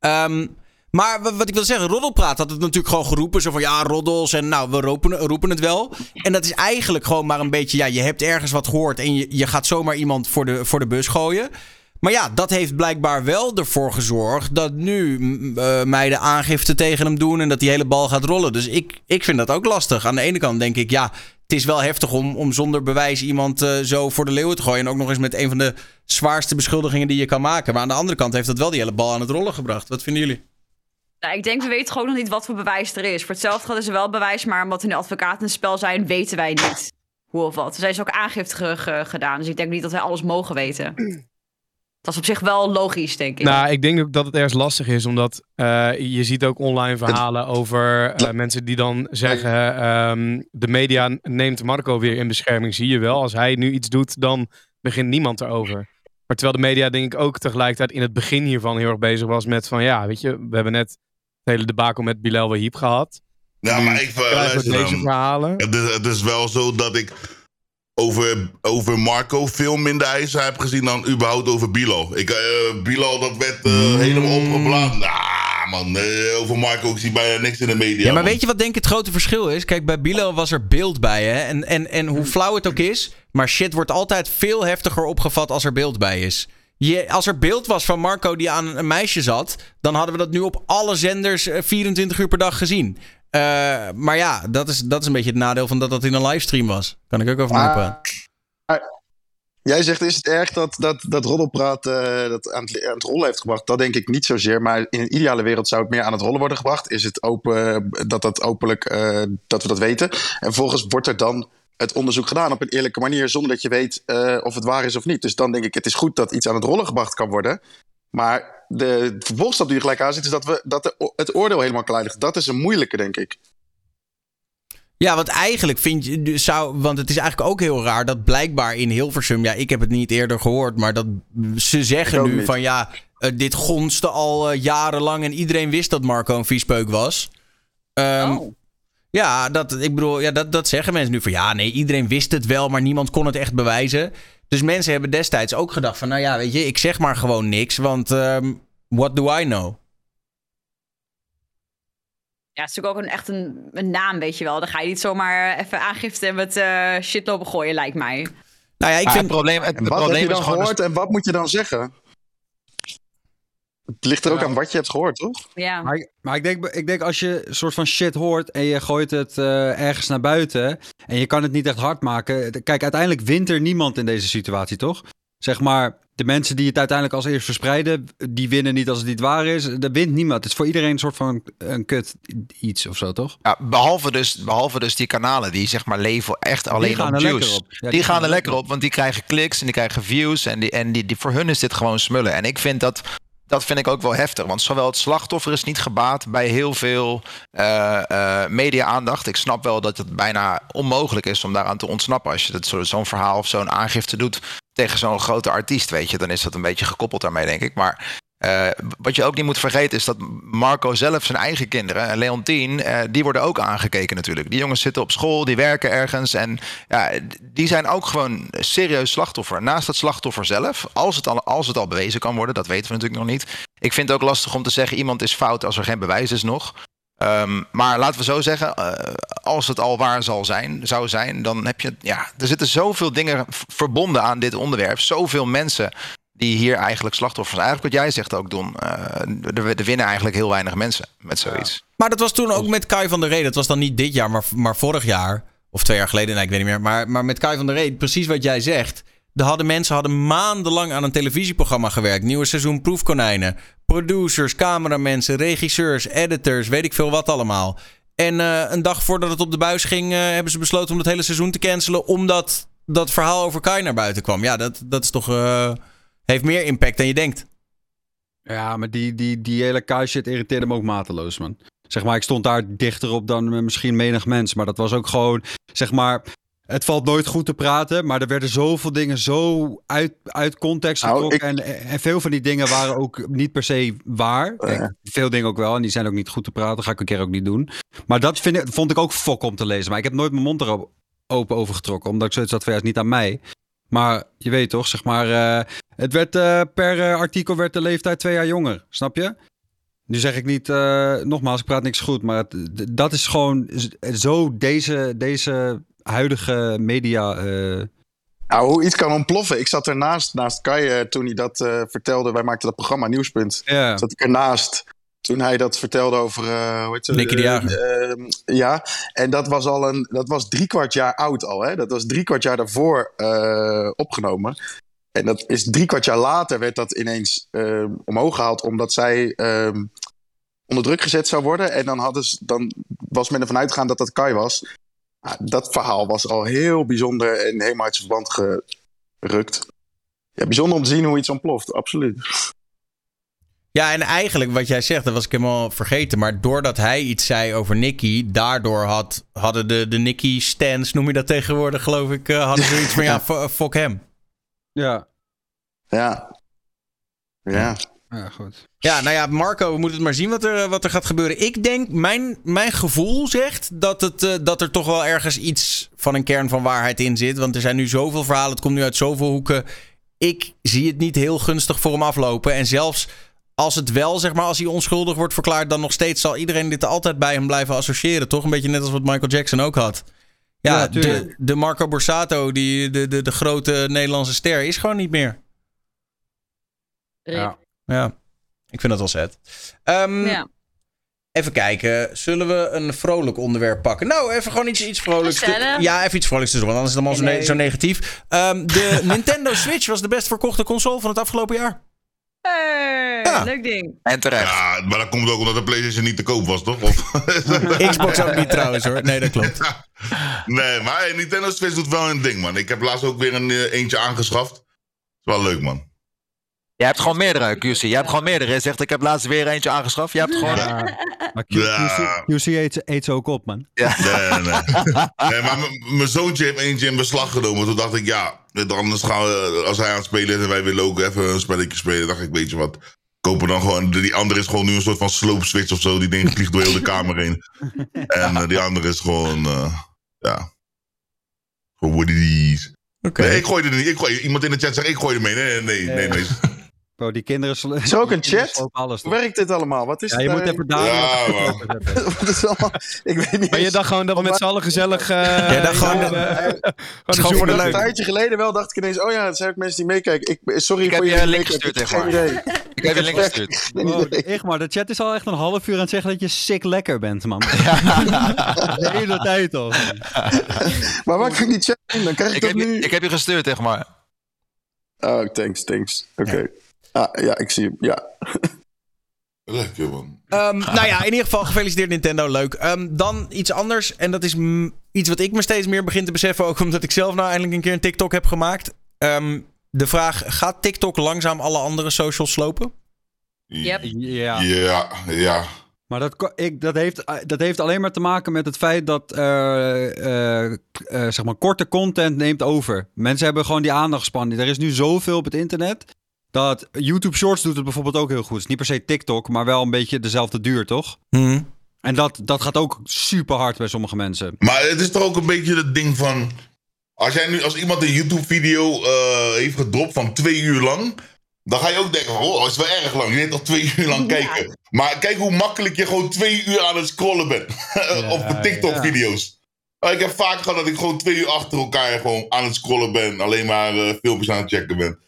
Ehm, maar wa- wat ik wil zeggen, Roddelpraat had het natuurlijk gewoon geroepen. Zo van ja, roddels en nou, we roepen, roepen het wel. En dat is eigenlijk gewoon maar een beetje, ja, je hebt ergens wat gehoord en je, je gaat zomaar iemand voor de, voor de bus gooien. Maar ja, dat heeft blijkbaar wel ervoor gezorgd dat nu eh, meiden aangifte tegen hem doen en dat die hele bal gaat rollen. Dus ik, ik vind dat ook lastig. Aan de ene kant denk ik, ja, het is wel heftig om, om zonder bewijs iemand eh, zo voor de leeuwen te gooien. En ook nog eens met een van de zwaarste beschuldigingen die je kan maken. Maar aan de andere kant heeft dat wel die hele bal aan het rollen gebracht. Wat vinden jullie? Nou, ik denk, we weten gewoon nog niet wat voor bewijs er is. Voor hetzelfde geld is er wel bewijs, maar omdat er nu advocaten in het spel zijn, weten wij niet hoe of wat. Er zijn dus ook aangifte ge- ge- gedaan, dus ik denk niet dat wij alles mogen weten. Dat is op zich wel logisch, denk ik. Nou, ik denk ook dat het ergens lastig is, omdat eh, je ziet ook online verhalen over eh, mensen die dan zeggen: ehm, de media neemt Marco weer in bescherming. Zie je wel, als hij nu iets doet, dan begint niemand erover. Maar terwijl de media, denk ik, ook tegelijkertijd in het begin hiervan heel erg bezig was met: van ja, weet je, we hebben net het hele debakel met Bilal Wahib gehad. Ja, maar ik luister deze verhalen? Het is, het is wel zo dat ik over, over Marco veel minder eisen heb gezien dan überhaupt over Bilal. Ik, Bilal, dat werd eh, helemaal opgeblazen. Nah, man, eh, over Marco, ik zie bijna niks in de media. Ja, maar man. weet je wat denk ik het grote verschil is? Kijk, bij Bilo was er beeld bij, hè? En, en, en hoe flauw het ook is, maar shit wordt altijd veel heftiger opgevat als er beeld bij is. Je, als er beeld was van Marco die aan een meisje zat, dan hadden we dat nu op alle zenders eh, 24 uur per dag gezien. Eh, maar ja, dat is, dat is een beetje het nadeel van dat dat in een livestream was. Kan ik ook over Maar- meepraten. Jij zegt, is het erg dat, dat, dat Roddelpraat eh, dat aan het, aan het rollen heeft gebracht? Dat denk ik niet zozeer. Maar in een ideale wereld zou het meer aan het rollen worden gebracht. Is het open, dat dat openlijk, eh, dat we dat weten? En vervolgens wordt er dan het onderzoek gedaan op een eerlijke manier... zonder dat je weet of het waar is of niet. Dus dan denk ik, het is goed dat iets aan het rollen gebracht kan worden. Maar de vervolgstap die er gelijk aan zit... is dat, we, dat de, het oordeel helemaal klaar ligt. Dat is een moeilijke, denk ik. Ja, want eigenlijk vind je, dus zou, want het is eigenlijk ook heel raar dat blijkbaar in Hilversum, ja, ik heb het niet eerder gehoord, maar dat ze zeggen nu niet. van ja, eh, dit gonste al eh, jarenlang en iedereen wist dat Marco een viespeuk was. Ehm, Oh. Ja, dat, ik bedoel, ja dat, dat zeggen mensen nu van ja, nee, iedereen wist het wel, maar niemand kon het echt bewijzen. Dus mensen hebben destijds ook gedacht van... nou ja, weet je, ik zeg maar gewoon niks, want ehm, what do I know? Ja, het is natuurlijk ook een, echt een, een naam, weet je wel. Dan ga je niet zomaar even aangifte met eh shit lopen gooien, lijkt mij. Nou ja, ik Maar vind... het probleem, het, En het wat heb probleem je is dan gewoon... gehoord en wat moet je dan zeggen? Het ligt er ook aan wat je hebt gehoord, toch? Ja. Maar, ik- maar ik, denk, ik denk als je een soort van shit hoort en je gooit het eh, ergens naar buiten en je kan het niet echt hard maken. Kijk, uiteindelijk wint er niemand in deze situatie, toch? Zeg maar, de mensen die het uiteindelijk als eerst verspreiden, die winnen niet als het niet waar is. Er wint niemand. Het is voor iedereen een soort van een kut iets of zo, toch? Ja, behalve, dus, behalve dus die kanalen die zeg maar leven echt alleen gaan op er lekker juice. op. Ja, die, gaan er lekker op, want die krijgen kliks en die krijgen views. En, die, en die, die, voor hun is dit gewoon smullen. En ik vind dat, dat vind ik ook wel heftig. Want zowel het slachtoffer is niet gebaat bij heel veel eh, eh, media-aandacht. Ik snap wel dat het bijna onmogelijk is om daaraan te ontsnappen. Als je zo'n verhaal of zo'n aangifte doet tegen zo'n grote artiest, weet je, dan is dat een beetje gekoppeld daarmee, denk ik. Maar eh, wat je ook niet moet vergeten is dat Marco zelf zijn eigen kinderen, en Leontien, eh, die worden ook aangekeken natuurlijk. Die jongens zitten op school, die werken ergens en ja, die zijn ook gewoon serieus slachtoffer. Naast het slachtoffer zelf, als het, al, als het al bewezen kan worden, dat weten we natuurlijk nog niet. Ik vind het ook lastig om te zeggen iemand is fout als er geen bewijs is nog. Ehm, maar laten we zo zeggen, eh, als het al waar zal zijn, zou zijn, dan heb je, ja, er zitten zoveel dingen verbonden aan dit onderwerp. Zoveel mensen die hier eigenlijk slachtoffers zijn. Eigenlijk wat jij zegt ook, Don. eh, er, winnen eigenlijk heel weinig mensen met zoiets. Maar dat was toen ook met Kai van der Ree. Dat was dan niet dit jaar, maar, maar vorig jaar. Of twee jaar geleden, nee, ik weet niet meer. Maar, maar met Kai van der Ree, precies wat jij zegt. Er hadden mensen hadden maandenlang aan een televisieprogramma gewerkt. Nieuwe seizoen Proefkonijnen. Producers, cameramensen, regisseurs, editors, weet ik veel wat allemaal. En eh, een dag voordat het op de buis ging, eh, hebben ze besloten om het hele seizoen te cancelen. Omdat dat verhaal over Kai naar buiten kwam. Ja, dat, dat is toch. Heeft meer impact dan je denkt. Ja, maar die, die, die hele shit irriteerde me ook mateloos, man. Zeg maar, ik stond daar dichter op dan misschien menig mens. Maar dat was ook gewoon, zeg maar... Het valt nooit goed te praten, maar er werden zoveel dingen zo uit, uit context Nou, getrokken. ik- En, en veel van die dingen waren ook niet per se waar. Kijk, veel dingen ook wel, en die zijn ook niet goed te praten. ga ik een keer ook niet doen. Maar dat vind ik, vond ik ook fok om te lezen. Maar ik heb nooit mijn mond erop open over getrokken, omdat ik zoiets had van, ja, is niet aan mij. Maar je weet toch, zeg maar, eh, het werd eh, per eh, artikel werd de leeftijd twee jaar jonger, snap je? Nu zeg ik niet, eh, nogmaals, ik praat niks goed, maar het- dat is gewoon zo deze, deze huidige media. eh, Nou, hoe iets kan ontploffen. Ik zat ernaast, naast Kai, toen hij dat eh, vertelde. Wij maakten dat programma Nieuwspunt. ja. Zat ik ernaast toen hij dat vertelde over... eh hoe heet? Nicky de Jager. eh, ja, en dat was al een... Dat was drie kwart jaar oud al, hè? Dat was drie kwart jaar daarvoor eh, opgenomen. En dat is drie kwart jaar later werd dat ineens eh, omhoog gehaald... omdat zij ehm, onder druk gezet zou worden. En dan, hadden ze, dan was men ervan uitgegaan dat dat Kai was... Ah, dat verhaal was al heel bijzonder en helemaal uit zijn verband gerukt. Ja, bijzonder om te zien hoe iets ontploft, absoluut. Ja, en eigenlijk wat jij zegt, dat was ik helemaal vergeten. Maar doordat hij iets zei over Nicky, daardoor had, hadden de, de Nicky-stands, noem je dat tegenwoordig, geloof ik, eh, hadden ze iets van ja, fuck hem. Ja. Ja. Ja. ja, goed. Ja, nou ja, Marco, we moeten het maar zien wat er, wat er gaat gebeuren. Ik denk, mijn, mijn gevoel zegt dat, het, eh, dat er toch wel ergens iets van een kern van waarheid in zit. Want er zijn nu zoveel verhalen, het komt nu uit zoveel hoeken. Ik zie het niet heel gunstig voor hem aflopen. En zelfs als het wel, zeg maar, als hij onschuldig wordt verklaard, dan nog steeds zal iedereen dit altijd bij hem blijven associëren. Toch een beetje net als wat Michael Jackson ook had. Ja, de, de Marco Borsato, die, de, de, de grote Nederlandse ster, is gewoon niet meer. Ja. Ja, ik vind dat wel zet. Ehm, Ja. Even kijken, zullen we een vrolijk onderwerp pakken? Nou, even gewoon iets, iets vrolijks. ja, even iets vrolijks te doen, want anders is het allemaal zo, ne- Nee. zo negatief. Ehm, de Nintendo Switch was de best verkochte console van het afgelopen jaar. Hey, Ja. leuk ding. En terecht. Ja, maar dat komt ook omdat de PlayStation niet te koop was, toch? Of... Xbox ook niet trouwens hoor. Nee, dat klopt. nee, maar hey, Nintendo Switch doet wel een ding, man. Ik heb laatst ook weer een eh, eentje aangeschaft. is wel leuk, man. Je hebt gewoon meerdere, QC. Je hebt gewoon meerdere. Je zegt, ik heb laatst weer eentje aangeschaft. Je hebt gewoon... Ja. Maar Q- Ja. QC, QC eet, eet ze ook op, man. Nee, nee, nee. nee maar mijn zoontje heeft eentje in beslag genomen. Toen dacht ik, ja, anders gaan we, als hij aan het spelen is en wij willen ook even een spelletje spelen, dacht ik, weet je wat, kopen dan gewoon, die andere is gewoon nu een soort van slope switch of zo. Die ding vliegt door heel de kamer heen. En eh, die andere is gewoon, eh, ja, gewoon what it is. Oké. Nee, ik gooi er niet. Ik gooi, iemand in de chat zegt, ik gooi er mee. Nee, nee, nee. nee, nee. Bro, die kinderen... sl- Is er ook een chat? Alles, Hoe werkt dit allemaal? Wat is ja, je moet daar- even daar... Ja, is allemaal... Ik weet niet Maar je dacht gewoon dat we met z'n allen gezellig... eh Ja, dat gewoon- eh, Het is een gewoon voor de leuk. Een tijdje geleden wel dacht ik ineens, oh ja, er zijn ook mensen die meekijken. Ik, sorry Ik heb voor je jullie een link meekijken. gestuurd, Ik heb zeg geen idee. Ik heb je link gestuurd. Idee. echt maar, de chat is al echt een half uur aan het zeggen dat je sick lekker bent, man. De hele tijd al. Maar waar kan ik die chat in? Dan krijg ik, Ik dat heb, je, nu. ik heb je gestuurd, zeg maar. Oh, thanks, thanks. Oké. Ah, ja, ik zie hem. Ja. Lekker, man. Ehm, nou ja, in ieder geval gefeliciteerd Nintendo, leuk. Ehm, dan iets anders, en dat is iets wat ik me steeds meer begin te beseffen, ook omdat ik zelf nou eindelijk een keer een TikTok heb gemaakt. Ehm, de vraag, gaat TikTok langzaam alle andere socials slopen? Yep. Ja. Ja, ja. Maar dat, ik, dat, heeft, eh, dat heeft alleen maar te maken met het feit dat eh, eh, zeg maar korte content neemt over. Mensen hebben gewoon die aandachtspan. Er is nu zoveel op het internet. Dat YouTube Shorts doet het bijvoorbeeld ook heel goed. Het is niet per se TikTok, maar wel een beetje dezelfde duur, toch? En dat, dat gaat ook super hard bij sommige mensen. Maar het is toch ook een beetje het ding van... Als, jij nu, als iemand een YouTube-video eh, heeft gedropt van twee uur lang... Dan ga je ook denken van, oh, dat is wel erg lang. Je weet toch twee uur lang kijken. Maar kijk hoe makkelijk je gewoon twee uur aan het scrollen bent. op de TikTok-video's. Ik heb vaak gehad dat ik gewoon twee uur achter elkaar gewoon aan het scrollen ben. Alleen maar eh, filmpjes aan het checken ben.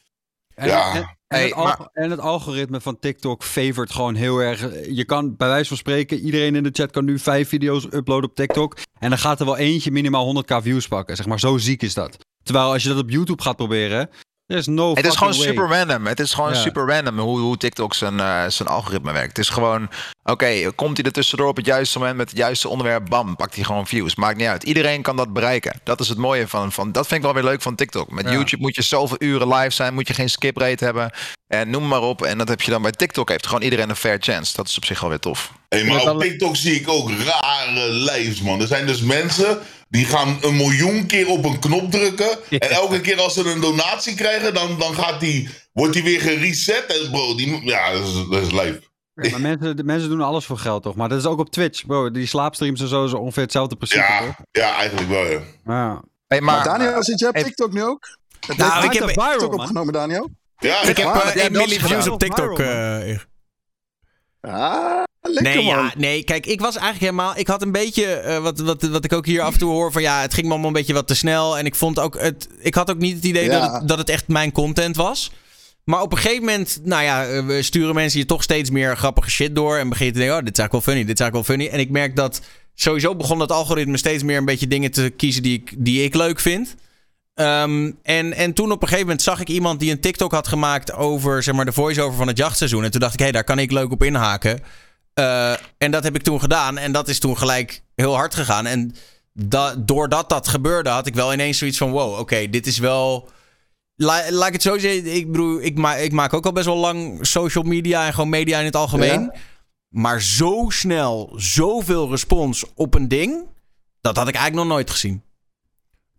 En, Ja. en, en Hey, het alg- en het algoritme van TikTok favourt gewoon heel erg. Je kan bij wijze van spreken, iedereen in de chat kan nu vijf video's uploaden op TikTok. En dan gaat er wel eentje minimaal 100k views pakken. Zeg maar, zo ziek is dat. Terwijl als je dat op YouTube gaat proberen, is no Het is gewoon way. super random. Het is gewoon Ja. super random hoe, hoe TikTok zijn, eh, zijn algoritme werkt. Het is gewoon, oké, komt hij er tussendoor op het juiste moment met het juiste onderwerp, bam, pakt hij gewoon views. Maakt niet uit. Iedereen kan dat bereiken. Dat is het mooie van, van dat vind ik wel weer leuk van TikTok. Met Ja. YouTube moet je zoveel uren live zijn, moet je geen skip rate hebben. En noem maar op. En dat heb je dan bij TikTok, heeft gewoon iedereen een fair chance. Dat is op zich wel weer tof. Hey, maar Met op TikTok zie ik ook rare lives, man. Er zijn dus mensen die gaan een miljoen keer op een knop drukken. En elke keer als ze een donatie krijgen, dan, dan gaat die, wordt die weer gereset. En bro, die, ja, dat is, dat is. Ja, maar mensen, de mensen doen alles voor geld, toch? Maar dat is ook op Twitch, bro. Die slaapstreams en zo is ongeveer hetzelfde principe, Ja, toch? ja, eigenlijk wel, ja. Ja. Hey, Maar, maar, Daniel, zit jij op TikTok nu ook? Nou, ik heb- TikTok opgenomen, Daniel? Ja, Ik heb waar? eh, Wat jij 1 dat miljoen views op TikTok. Viral, eh, Ah, lekker Nee, man. ja, nee, kijk, ik was eigenlijk helemaal. Ik had een beetje. eh, wat, wat, wat ik ook hier af en toe hoor. van ja, het ging me allemaal een beetje wat te snel. En ik vond ook. Het, ik had ook niet het idee Ja. dat, het, dat het echt mijn content was. Maar op een gegeven moment. Nou ja, eh, we sturen mensen je toch steeds meer grappige shit door. En begin je te denken: oh, dit is eigenlijk wel funny. Dit is eigenlijk wel funny. En ik merk dat. Sowieso begon dat algoritme steeds meer een beetje dingen te kiezen die ik, die ik leuk vind. Ehm, en, en toen op een gegeven moment zag ik iemand die een TikTok had gemaakt over zeg maar, de voice-over van het jachtseizoen. En toen dacht ik, hé, daar kan ik leuk op inhaken. Eh, en dat heb ik toen gedaan. En dat is toen gelijk heel hard gegaan. En da doordat dat gebeurde, had ik wel ineens zoiets van: wow, oké, dit is wel. La laat ik het zo zeggen. Ik bedoel, ik, ma ik maak ook al best wel lang social media en gewoon media in het algemeen. Maar zo snel, zoveel respons op een ding. Dat had ik eigenlijk nog nooit gezien.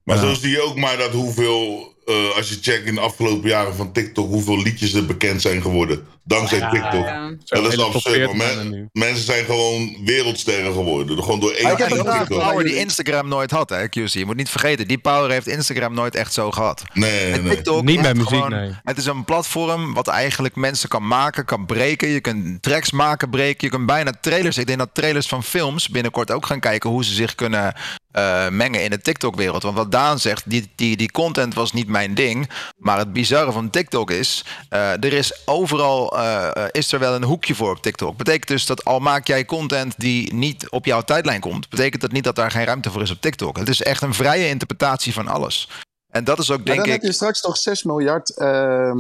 Maar Ja. zo zie je ook maar dat hoeveel, eh, als je checkt in de afgelopen jaren van TikTok, hoeveel liedjes er bekend zijn geworden. Dankzij TikTok. Ja. Dat is absurd. 40 man. mannen nu. Mensen zijn gewoon wereldsterren geworden. Gewoon door één ik heb en een power die Instagram nooit had, hè, QC. Je moet niet vergeten, die power heeft Instagram nooit echt zo gehad. Nee, En nee. TikTok Niet met muziek, gewoon- nee. Het is een platform wat eigenlijk mensen kan maken, kan breken. Je kunt tracks maken, breken. Je kunt bijna trailers. Ik denk dat trailers van films binnenkort ook gaan kijken hoe ze zich kunnen eh, mengen in de TikTok-wereld. Want wat Daan zegt, die, die, die content was niet mijn ding. Maar het bizarre van TikTok is, eh, er is overal eh, is er wel een hoekje voor op TikTok. Betekent dus dat al maak jij content die niet op jouw tijdlijn komt, betekent dat niet dat daar geen ruimte voor is op TikTok. Het is echt een vrije interpretatie van alles. En dat is ook Maar denk dan ik. heb je straks toch 6 miljard ehm,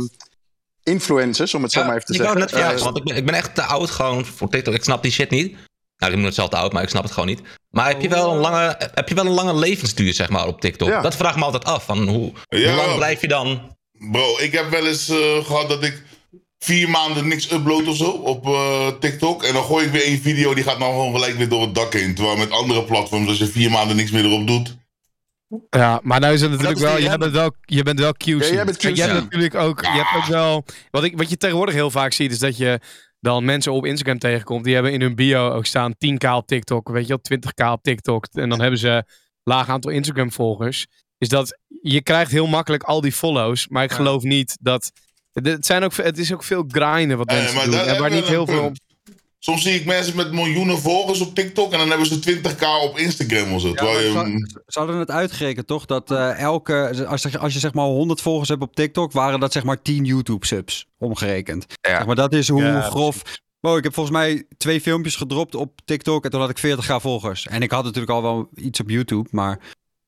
influencers, om het zo Ja, maar even te ik zeggen. net Eh, want ik ben, ik ben echt te oud gewoon voor TikTok. Ik snap die shit niet. Nou, ik ben het zelf te oud, maar ik snap het gewoon niet. Maar heb je wel een lange, heb je wel een lange levensduur, zeg maar, op TikTok? Ja. Dat vraag ik me altijd af. Van hoe, Ja. hoe lang blijf je dan? Bro, ik heb wel eens eh, gehad dat ik vier maanden niks upload of zo op eh, TikTok. En dan gooi ik weer één video, die gaat dan gewoon gelijk weer door het dak heen. Terwijl met andere platforms, als je vier maanden niks meer erop doet. Ja, maar nou is het natuurlijk is wel, jij bent wel, je bent wel QC. Ja, jij bent jij QC. hebt natuurlijk ook, je hebt ook wel, wat, ik, wat je tegenwoordig heel vaak ziet, is dat je dan mensen op Instagram tegenkomt, die hebben in hun bio ook staan 10k op TikTok, weet je wel, 20k op TikTok. En dan hebben ze een laag aantal Instagram volgers. is dat je krijgt heel makkelijk al die follows. Maar ik geloof niet dat... Het, zijn ook, het is ook veel grinden wat mensen doen. En waar niet heel een veel... Soms zie ik mensen met miljoenen volgers op TikTok en dan hebben ze 20k op Instagram of zo. Ja, je, ze, hadden het uitgerekend, toch? Dat eh, elke, als je, als je zeg maar 100 volgers hebt op TikTok, waren dat zeg maar 10 YouTube-subs omgerekend. Ja. Zeg maar dat is hoe Ja, grof. Wow, ik heb volgens mij twee filmpjes gedropt op TikTok en toen had ik 40k volgers. En ik had natuurlijk al wel iets op YouTube, maar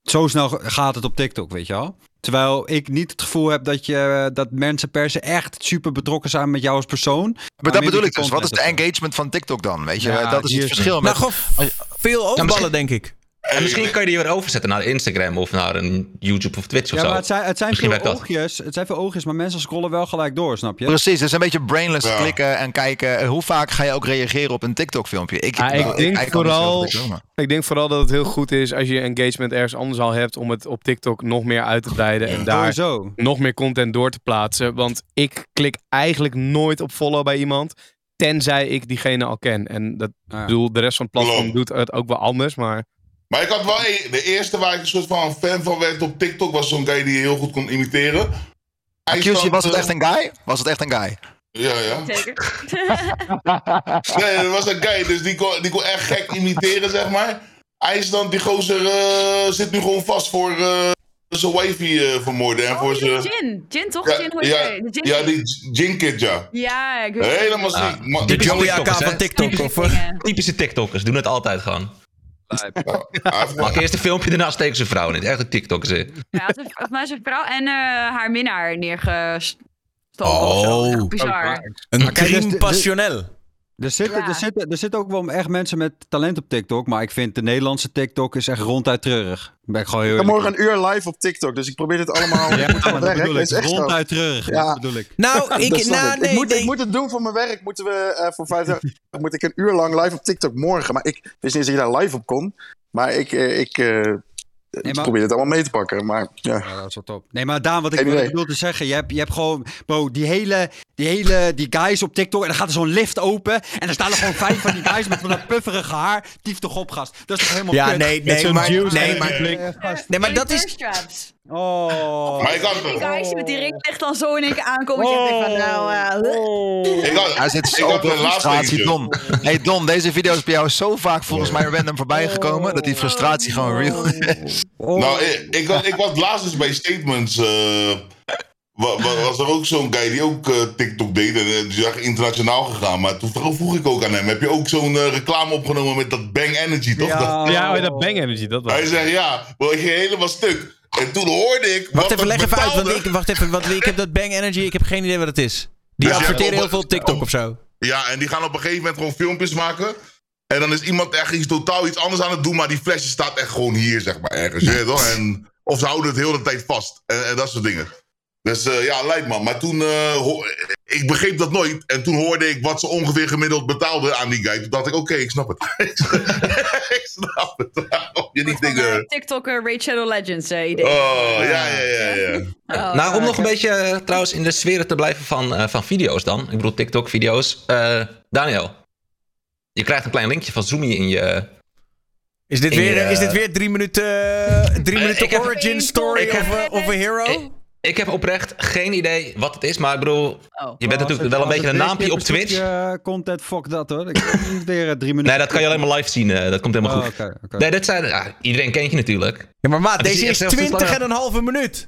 zo snel gaat het op TikTok, weet je wel? Terwijl ik niet het gevoel heb dat, je, dat mensen per se echt super betrokken zijn met jou als persoon. Maar dat bedoel ik dus. Wat is de engagement van TikTok dan? Weet je, Ja, dat is het verschil. Nou, Met, gewoon veel overballen, misschien- denk ik. En misschien kan je die weer overzetten naar Instagram of naar een YouTube of Twitch of Ja, zo. maar het zijn, het zijn Misschien veel oogjes. Het zijn veel oogjes, maar mensen scrollen wel gelijk door, snap je? Precies, het is een beetje brainless Ja. klikken en kijken. Hoe vaak ga je ook reageren op een TikTok-filmpje? Ik, Ja, ik denk vooral- Ik denk vooral dat het heel goed is als je engagement ergens anders al hebt... om het op TikTok nog meer uit te breiden en daar Sowieso. nog meer content door te plaatsen. Want ik klik eigenlijk nooit op follow bij iemand... tenzij ik diegene al ken. En dat ja. bedoel, de rest van het platform doet het ook wel anders, maar... Maar ik had wel een- de eerste waar ik een soort van fan van werd op TikTok was zo'n guy die je heel goed kon imiteren. Hij QC, was het eh, echt een guy? Was het echt een guy? Ja, ja. Zeker. Nee, dat was een guy, dus die kon, die kon echt gek imiteren, zeg maar. IJsland, die gozer, eh, zit nu gewoon vast voor eh, zijn wifey eh, vermoorden. En voor Oh, zijn... Jin. Jin, toch? Ja, Jin, hoe ja, hij? De Jin ja, die Jin Kid, ja. Ja, ik weet het. Helemaal ziek. De Joey AK van TikTok. Of. Typische TikTokers doen het altijd gewoon. Hij heeft- Maak eerst een filmpje, daarna steken ze vrouw in. Echt een TikTokers. hè. Ja, een- volgens mij zijn vrouw en eh, haar minnaar neergestoken. Oh. of zo. Echt bizar. een kijk, dus crime passionnel. Er zitten, Ja. er, zitten, er zitten ook wel echt mensen met talent op TikTok. Maar ik vind de Nederlandse TikTok is echt ronduit treurig. Ben ik gewoon heel Ik ben eerlijk. morgen een uur live op TikTok, dus ik probeer dit allemaal Ja, dat werk. bedoel Het ik. is echt zo. Ronduit treurig. Ja. Dat bedoel ik. Nou, ik, nou, ik. nee, ik, moet, nee. ik moet het doen voor mijn werk. Moeten we eh, voor vijf moet ik een uur lang live op TikTok morgen. Maar ik wist niet eens dat je daar live op kon. Maar ik, eh, ik, eh, ik maar- probeer dit allemaal mee te pakken. Maar ja. Ja, dat is wel top. Nee, maar Daan, wat ik, Geen wat ik idee. bedoel te zeggen. Je hebt, je hebt gewoon, bro, die hele, die hele, die guys op TikTok. En dan gaat er zo'n lift open. En dan staan er gewoon vijf van die guys met van dat pufferige haar. Tief toch op, gast. Dat is toch helemaal Ja, kut? nee, nee, maar, nee, maar, nee, maar dat is... Oh. Maar ik had, die met die ring echt dan zo in één keer aankomen. Oh. van, nou, eh, ik had, Hij zit ik zo op frustratie. Don. Hey Don, deze video is bij jou zo vaak volgens mij random voorbij gekomen... dat die frustratie gewoon real is. Nou, ik, ik, was- ik was laatst eens bij Statements. eh, wa- wa- was er ook zo'n guy die ook eh, TikTok deed. En die is echt internationaal gegaan. Maar toen vroeg ik ook aan hem: heb je ook zo'n reclame opgenomen met dat Bang Energy, toch? Dat- Ja, oh, dat bang energy, dat was. hij zegt ja, maar ik ging helemaal stuk. En toen hoorde ik. Wacht wat even, leg even uit. Want ik, wacht even, want ik heb dat Bang Energy, ik heb geen idee wat het is. Die Ja, adverteren ja, heel veel op TikTok of zo. Ja, en die gaan op een gegeven moment gewoon filmpjes maken. En dan is iemand echt iets totaal iets anders aan het doen, maar die flesje staat echt gewoon hier, zeg maar, ergens. toch? En, of ze houden het heel de tijd vast. En, en dat soort dingen. Dus eh, ja, lijkt man. Maar toen, eh, ik begreep dat nooit. En toen hoorde ik wat ze ongeveer gemiddeld betaalden aan die guy. Toen dacht ik, oké, ik snap het. ik snap het. Je niet van, eh, dingen... TikTok eh, Raid Shadow Legends eh, idee. Oh, ja, ja, ja, ja. Oh, nou, om nog een beetje trouwens in de sferen te blijven van, eh, van video's dan. Ik bedoel TikTok-video's. Eh, Daniel, je krijgt een klein linkje van Zoomy in je... Is dit weer, je- is dit weer drie minuten, eh, drie minuten heb- origin story heb- of, a- of a hero? Ik, ik heb oprecht geen idee wat het is, maar ik bedoel, Oh. je bent natuurlijk wel een beetje een naampje op Twitch. Uh, content, fuck dat hoor. Ik weer eh, drie minuten. Nee, dat kan je alleen maar live zien. eh, dat komt helemaal Oh, goed. Nee, dit zijn, iedereen kent je natuurlijk. Ja, maar maat, deze is echt zelfs 20 langer. en een halve minuut.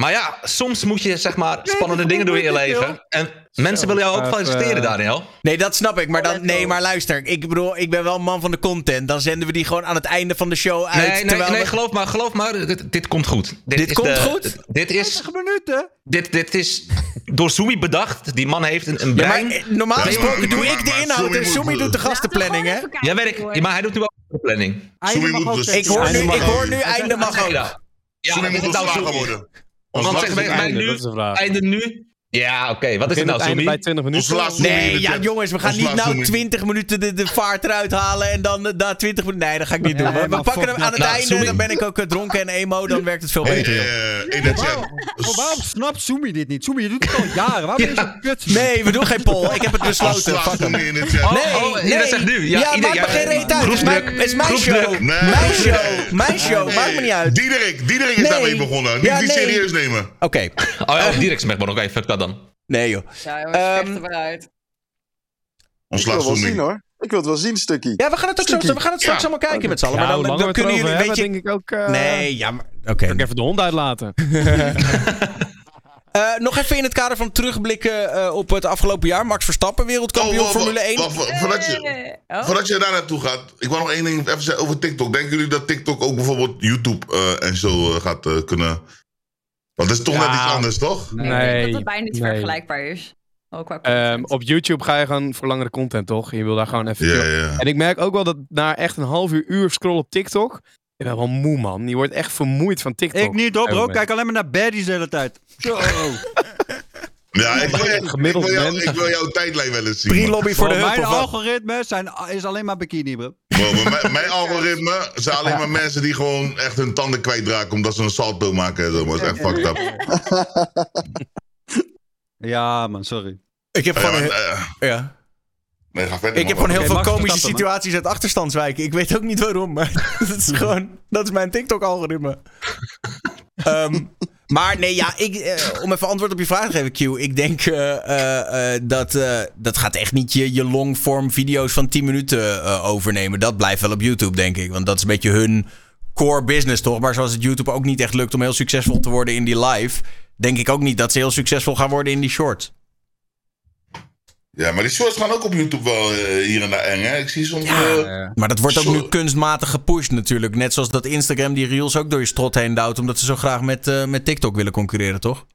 Maar ja, soms moet je zeg maar spannende dingen doen in je leven. En mensen willen jou ook feliciteren, eh, Daniel. Nee, dat snap ik. Maar dan, nee, maar luister. Ik bedoel, ik ben wel een man van de content. Dan zenden we die gewoon aan het einde van de show uit. Nee, nee, nee we- geloof maar, geloof maar. Dit, dit komt goed. Dit, Dit is komt de- goed? Dit is, 20 minuten? dit, dit is door Zoomy bedacht. Die man heeft een, een Ja, maar brein. eh, normaal gesproken doe ik de inhoud en moet- Soemi doet de gastenplanning, hè? ja, weet ik. Ja, maar hij doet nu wel de planning. Soemi moet dus- Ik hoor nu, Einde ik mag hoor ook. nu einde mag ook. Ja, dit moet nou ontslagen worden. Want Ontslagen zeg is bij, het bij einde. dat is de nu, einde nu, Ja, oké. Wat is het nou, het Soemi? bij 20 minuten. Nee, ja, jongens, we gaan niet nou Soemi. 20 minuten de, de vaart eruit halen en dan eh, na 20 minuten. Nee, dat ga ik niet doen. nee, We maar pakken hem aan het Nou, einde, dan ben ik ook eh, dronken en emo, dan werkt het veel Hey, beter. in de chat. Maar waarom snapt Soemi dit niet? Soemi, je doet het al jaren. Waarom ben je zo kut? Nee, we doen geen poll. Ik heb het besloten. Fuck hem. Nee, Oh, nee. iedereen zegt nu. Ja, Ja, ieder- maakt me ja, geen reet uit. Het is mijn, het is show. Mijn show. Mijn show. Maakt me niet uit. Diederik, Diederik is daarmee begonnen. Niet, serieus nemen. Oké. Oh ja, smack maar oké, fuck dat dan. Nee, joh. Ja, jongens, Ehm, er maar uit. Ons Ik wil wel zien hoor. Ik wil het wel zien, stukje. Ja, we gaan het ook zo, we gaan het straks Ja. allemaal kijken met z'n allen. Ja, Maar dan, dan kunnen jullie, weet hebben, je... denk ik ook... eh, Nee, ja, maar... Oké. Zal ik even de hond uitlaten. Eh, nog even in het kader van terugblikken eh, op het afgelopen jaar. Max Verstappen, wereldkampioen Oh, Formule 1. wacht, wacht, Voordat je, Oh. voordat je daar naartoe gaat, ik wil nog één ding even zeggen over TikTok. Denken jullie dat TikTok ook bijvoorbeeld YouTube eh, en zo gaat eh, kunnen... Want dat is toch Ja. net iets anders, toch? Ik denk Nee. dat het bijna niet nee. vergelijkbaar is. Ook qua Ehm, op YouTube ga je gewoon voor langere content, toch? Je wil daar gewoon even... Ja, ja. En ik merk ook wel dat na echt een half uur, uur scrollen op TikTok... Ik ben wel moe, man. Je wordt echt vermoeid van TikTok. Ik niet, hoor, bro. Kijk alleen maar naar baddies de hele tijd. Zo. Ja, ik wil, ik, Gemiddeld wil jou- mens. ik wil jouw tijdlijn wel eens zien. Pre-lobby voor de hulp mijn algoritme zijn, is alleen maar bikini, bro. Mijn, mijn algoritme zijn alleen maar mensen die gewoon echt hun tanden kwijtraken omdat ze een salto maken en zo. Maar het is echt fucked up. Ja, man, sorry. Ik heb Ja, gewoon, maar, eh, ja. nee, ga verder. ik heb gewoon heel veel komische situaties uit achterstandswijken. Ik weet ook niet waarom, maar dat is gewoon... Dat is mijn TikTok-algoritme. Ehm, maar nee, ja, ik, eh, om even antwoord op je vraag te geven, Q. Ik denk eh, eh, dat dat gaat echt niet je, je longform video's van 10 minuten overnemen. Dat blijft wel op YouTube, denk ik. Want dat is een beetje hun core business, toch? Maar zoals het YouTube ook niet echt lukt om heel succesvol te worden in die live... denk ik ook niet dat ze heel succesvol gaan worden in die short. Ja, maar die shorts gaan ook op YouTube wel eh, hier en daar eng, hè? Ik zie soms... eh, Maar dat wordt ook nu kunstmatig gepusht natuurlijk. Net zoals dat Instagram die reels ook door je strot heen duwt... omdat ze zo graag met, eh, met TikTok willen concurreren, toch?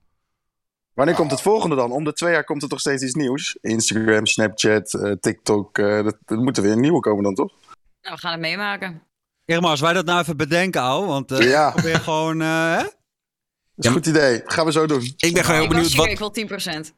Wanneer komt het volgende dan? Om de twee jaar komt er toch steeds iets nieuws? Instagram, Snapchat, TikTok. dat, er moeten weer een nieuwe komen dan, toch? Nou, we gaan het meemaken. Irma, als wij dat nou even bedenken, ouwe. Want eh Ja. probeer gewoon, eh, hè? Dat is een goed idee. Gaan we zo doen. Ik ben gewoon heel benieuwd wat... ik wil 10%.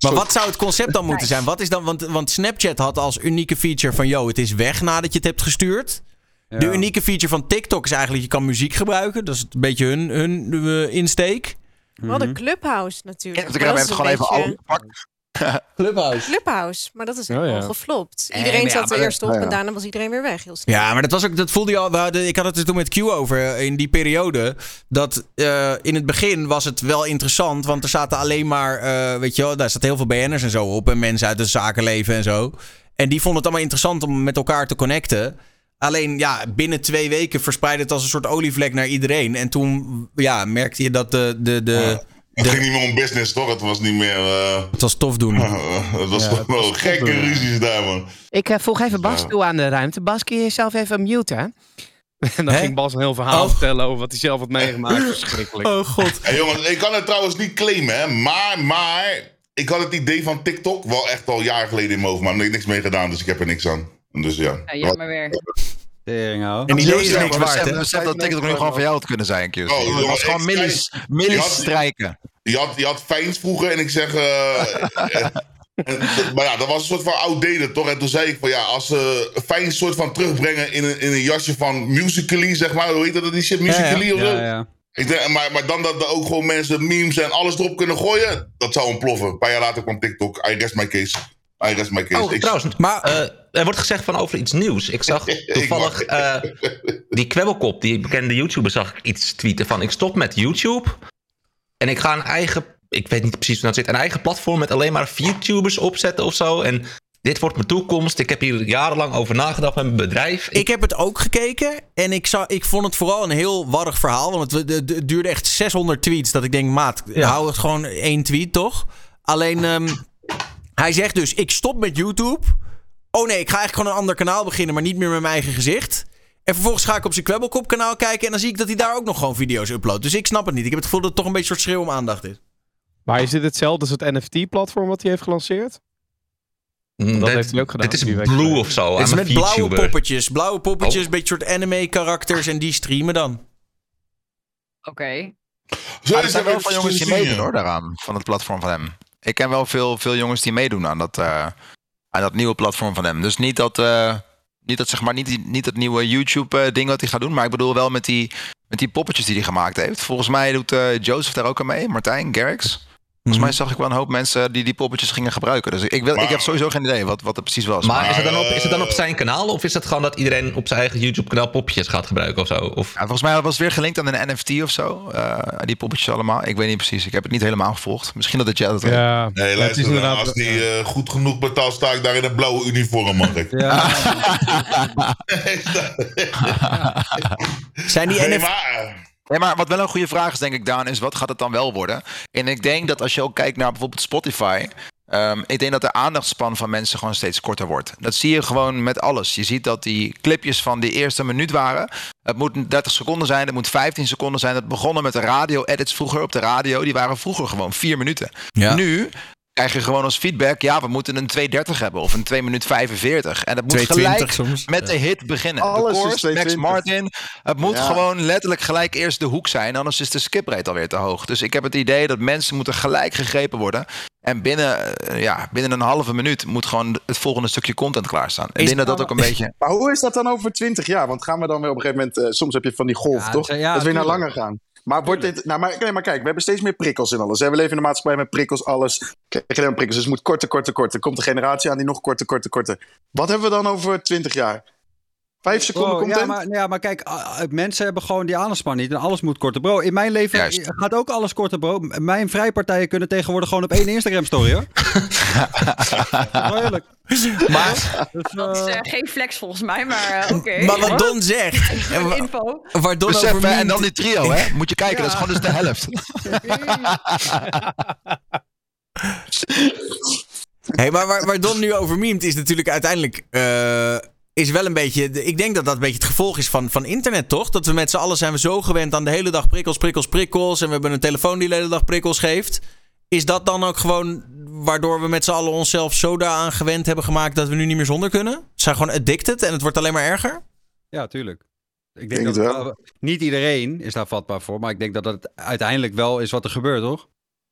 Maar wat zou het concept dan moeten zijn? Wat is dan, want, want Snapchat had als unieke feature van... yo, het is weg nadat je het hebt gestuurd. De unieke feature van TikTok is eigenlijk... je kan muziek gebruiken. Dat is een beetje hun, hun insteek. We hadden Clubhouse natuurlijk. Heeft dat is gewoon een even beetje- gepakt. Clubhouse. Clubhouse, maar dat is Oh, helemaal ja. geflopt. Iedereen zat er eerst op ja. en daarna was iedereen weer weg. Heel snel. Ja, maar dat, was ook, dat voelde je al. Hadden, ik had het er toen met Q over eh, in die periode. Dat eh, in het begin was het wel interessant. Want er zaten alleen maar. eh, weet je wel, daar zaten heel veel BN'ers en zo op. En mensen uit het zakenleven en zo. En die vonden het allemaal interessant om met elkaar te connecten. Alleen ja, binnen twee weken verspreidde het als een soort olievlek naar iedereen. En toen ja, merkte je dat de. de, de het ging niet meer om business, toch? Het was niet meer... eh, het was tof doen. het was Ja, het was gekke ruzies daar, man. Ik uh, voeg even Bas toe aan de ruimte. Bas, kun je jezelf even muten? En dan ging Bas een heel verhaal Oh. vertellen over wat hij zelf had meegemaakt. Verschrikkelijk. Oh god. Hey, jongens, ik kan het trouwens niet claimen, hè. Maar, maar... Ik had het idee van TikTok wel echt al jaren geleden in mijn hoofd. Maar ik heb niks mee gedaan, dus ik heb er niks aan. Dus ja. Ja, jammer weer. Tering. Een idee is Ja, niks waard, hè? besef dat TikTok nu gewoon van jou had kunnen zijn, Q. Oh, het jongen, was gewoon ik- millies, je millies had- strijken. Je had, je had Fijns vroeger en ik zeg... eh, eh, eh, maar ja, dat was een soort van outdated, toch? En toen zei ik van ja, als ze Fijns soort van terugbrengen in een, in een jasje van Musically, zeg maar. Hoe heet dat, die shit? Musically of zo? Ja, ja. Ik denk, maar, maar dan dat er ook gewoon mensen memes en alles erop kunnen gooien, dat zou ontploffen. Een paar jaar later kwam TikTok. I rest my case. I rest my case. Oh, Ik- trouwens, Maar eh, er wordt gezegd van over iets nieuws. Ik zag toevallig eh, die kwebbelkop, die bekende YouTuber, zag ik iets tweeten van... ik stop met YouTube en ik ga een eigen, ik weet niet precies hoe dat zit... een eigen platform met alleen maar YouTubers opzetten of zo. En dit wordt mijn toekomst. Ik heb hier jarenlang over nagedacht met mijn bedrijf. Ik heb het ook gekeken en ik, zou, ik vond het vooral een heel warrig verhaal. Want het, het- het duurde echt 600 tweets. Dat ik denk, maat, Ja. hou het gewoon één tweet, toch? Alleen, ehm, hij zegt dus, ik stop met YouTube. Oh nee, ik ga eigenlijk gewoon een ander kanaal beginnen, maar niet meer met mijn eigen gezicht. En vervolgens ga ik op zijn Kwebbelkop kanaal kijken en dan zie ik dat hij daar ook nog gewoon video's uploadt. Dus ik snap het niet. Ik heb het gevoel dat het toch een beetje een soort schreeuw om aandacht is. Maar is dit hetzelfde als het NFT-platform wat hij heeft gelanceerd? Mm, dat dit- heeft hij ook gedaan, Dit is Blue geleden. of zo. Het is met blauwe poppetjes. Blauwe poppetjes, Oh. een beetje soort anime karakters en die streamen dan. Oké. Zo Maar er is zijn het wel veel jongens die meedoen hoor, daaraan. Van het platform van hem. Ik ken wel veel, veel jongens die meedoen aan dat, eh, aan dat nieuwe platform van hem. Dus niet dat, eh, niet dat zeg maar, niet, niet dat nieuwe YouTube-ding wat hij gaat doen. Maar ik bedoel wel met die, met die poppetjes die hij gemaakt heeft. Volgens mij doet eh, Joseph daar ook aan mee. Martijn, Garrix. Volgens mij zag ik wel een hoop mensen die die poppetjes gingen gebruiken. Dus ik, wil, ik Maar- heb sowieso geen idee wat, wat het precies was. Maar is het, dan op, is het dan op zijn kanaal? Of is het gewoon dat iedereen op zijn eigen YouTube-kanaal popjes gaat gebruiken of zo? Of... Ja, volgens mij was het weer gelinkt aan een NFT of zo. eh, die poppetjes allemaal. Ik weet niet precies. Ik heb het niet helemaal gevolgd. Misschien dat het jij dat weet. Ja, Nee, het luister, is inderdaad... als die eh, goed genoeg betaalt, sta ik daar in een blauwe uniform, man. Ja, Zijn die Nee, NF... maar, eh, Nee, maar wat wel een goede vraag is, denk ik, Daan, is wat gaat het dan wel worden? En ik denk dat als je ook kijkt naar bijvoorbeeld Spotify. ehm, ik denk dat de aandachtspan van mensen gewoon steeds korter wordt. Dat zie je gewoon met alles. Je ziet dat die clipjes van die eerste minuut waren. Het moet 30 seconden zijn, het moet 15 seconden zijn. Het begonnen met de radio-edits vroeger op de radio. Die waren vroeger gewoon 4 minuten. Ja. Nu krijg je gewoon als feedback... ja, we moeten een 2.30 hebben of een 2 minuut 45. En dat moet 220 gelijk soms. met de hit beginnen. Alles de is chorus, Max 220. Martin. Het moet Ja. gewoon letterlijk gelijk eerst de hoek zijn. Anders is de skiprate alweer te hoog. Dus ik heb het idee dat mensen moeten gelijk gegrepen worden. En binnen, eh, ja, binnen een halve minuut moet gewoon het volgende stukje content klaarstaan. Ik denk dat dat ook een beetje... Maar hoe is dat dan over 20 jaar? Want gaan we dan weer op een gegeven moment... eh, soms heb je van die golf, Ja, toch? dat- ja, dat we weer naar langer gaan. Maar wordt dit... Nou, maar, nee, maar kijk, we hebben steeds meer prikkels in alles. hè. We leven in een maatschappij met prikkels, alles. Krijg je prikkels. Dus het moet korter, korter, korter. Er komt een generatie aan die nog korter, korter, korter. Wat hebben we dan over 20 jaar? Vijf seconden Bro, content? ja, maar, ja, maar kijk, mensen hebben gewoon die aandachtspan niet en alles moet korter. Bro, in mijn leven Juist. gaat ook alles korter, bro. Mijn vrijpartijen kunnen tegenwoordig gewoon op één Instagram-story, hoor. Wel eerlijk. Maar, Dus, Dat is eh, eh, geen flex volgens mij, maar eh, oké. maar wat Don zegt... en Info. Waar Don Besef, over hè, en dan die trio, hè? Moet je kijken, dat is gewoon dus de helft. Hey, maar waar, waar Don nu over memt is natuurlijk uiteindelijk... is wel een beetje... Ik denk dat dat een beetje het gevolg is van, van internet, toch? Dat we met z'n allen zijn we zo gewend aan de hele dag prikkels, prikkels, prikkels. En we hebben een telefoon die de hele dag prikkels geeft. Is dat dan ook gewoon waardoor we met z'n allen onszelf zo daaraan gewend hebben gemaakt... dat we nu niet meer zonder kunnen? We zijn gewoon addicted en het wordt alleen maar erger? ja, tuurlijk. Ik denk denk het dat wel. niet iedereen is daar vatbaar voor, maar ik denk dat dat uiteindelijk wel is wat er gebeurt, toch?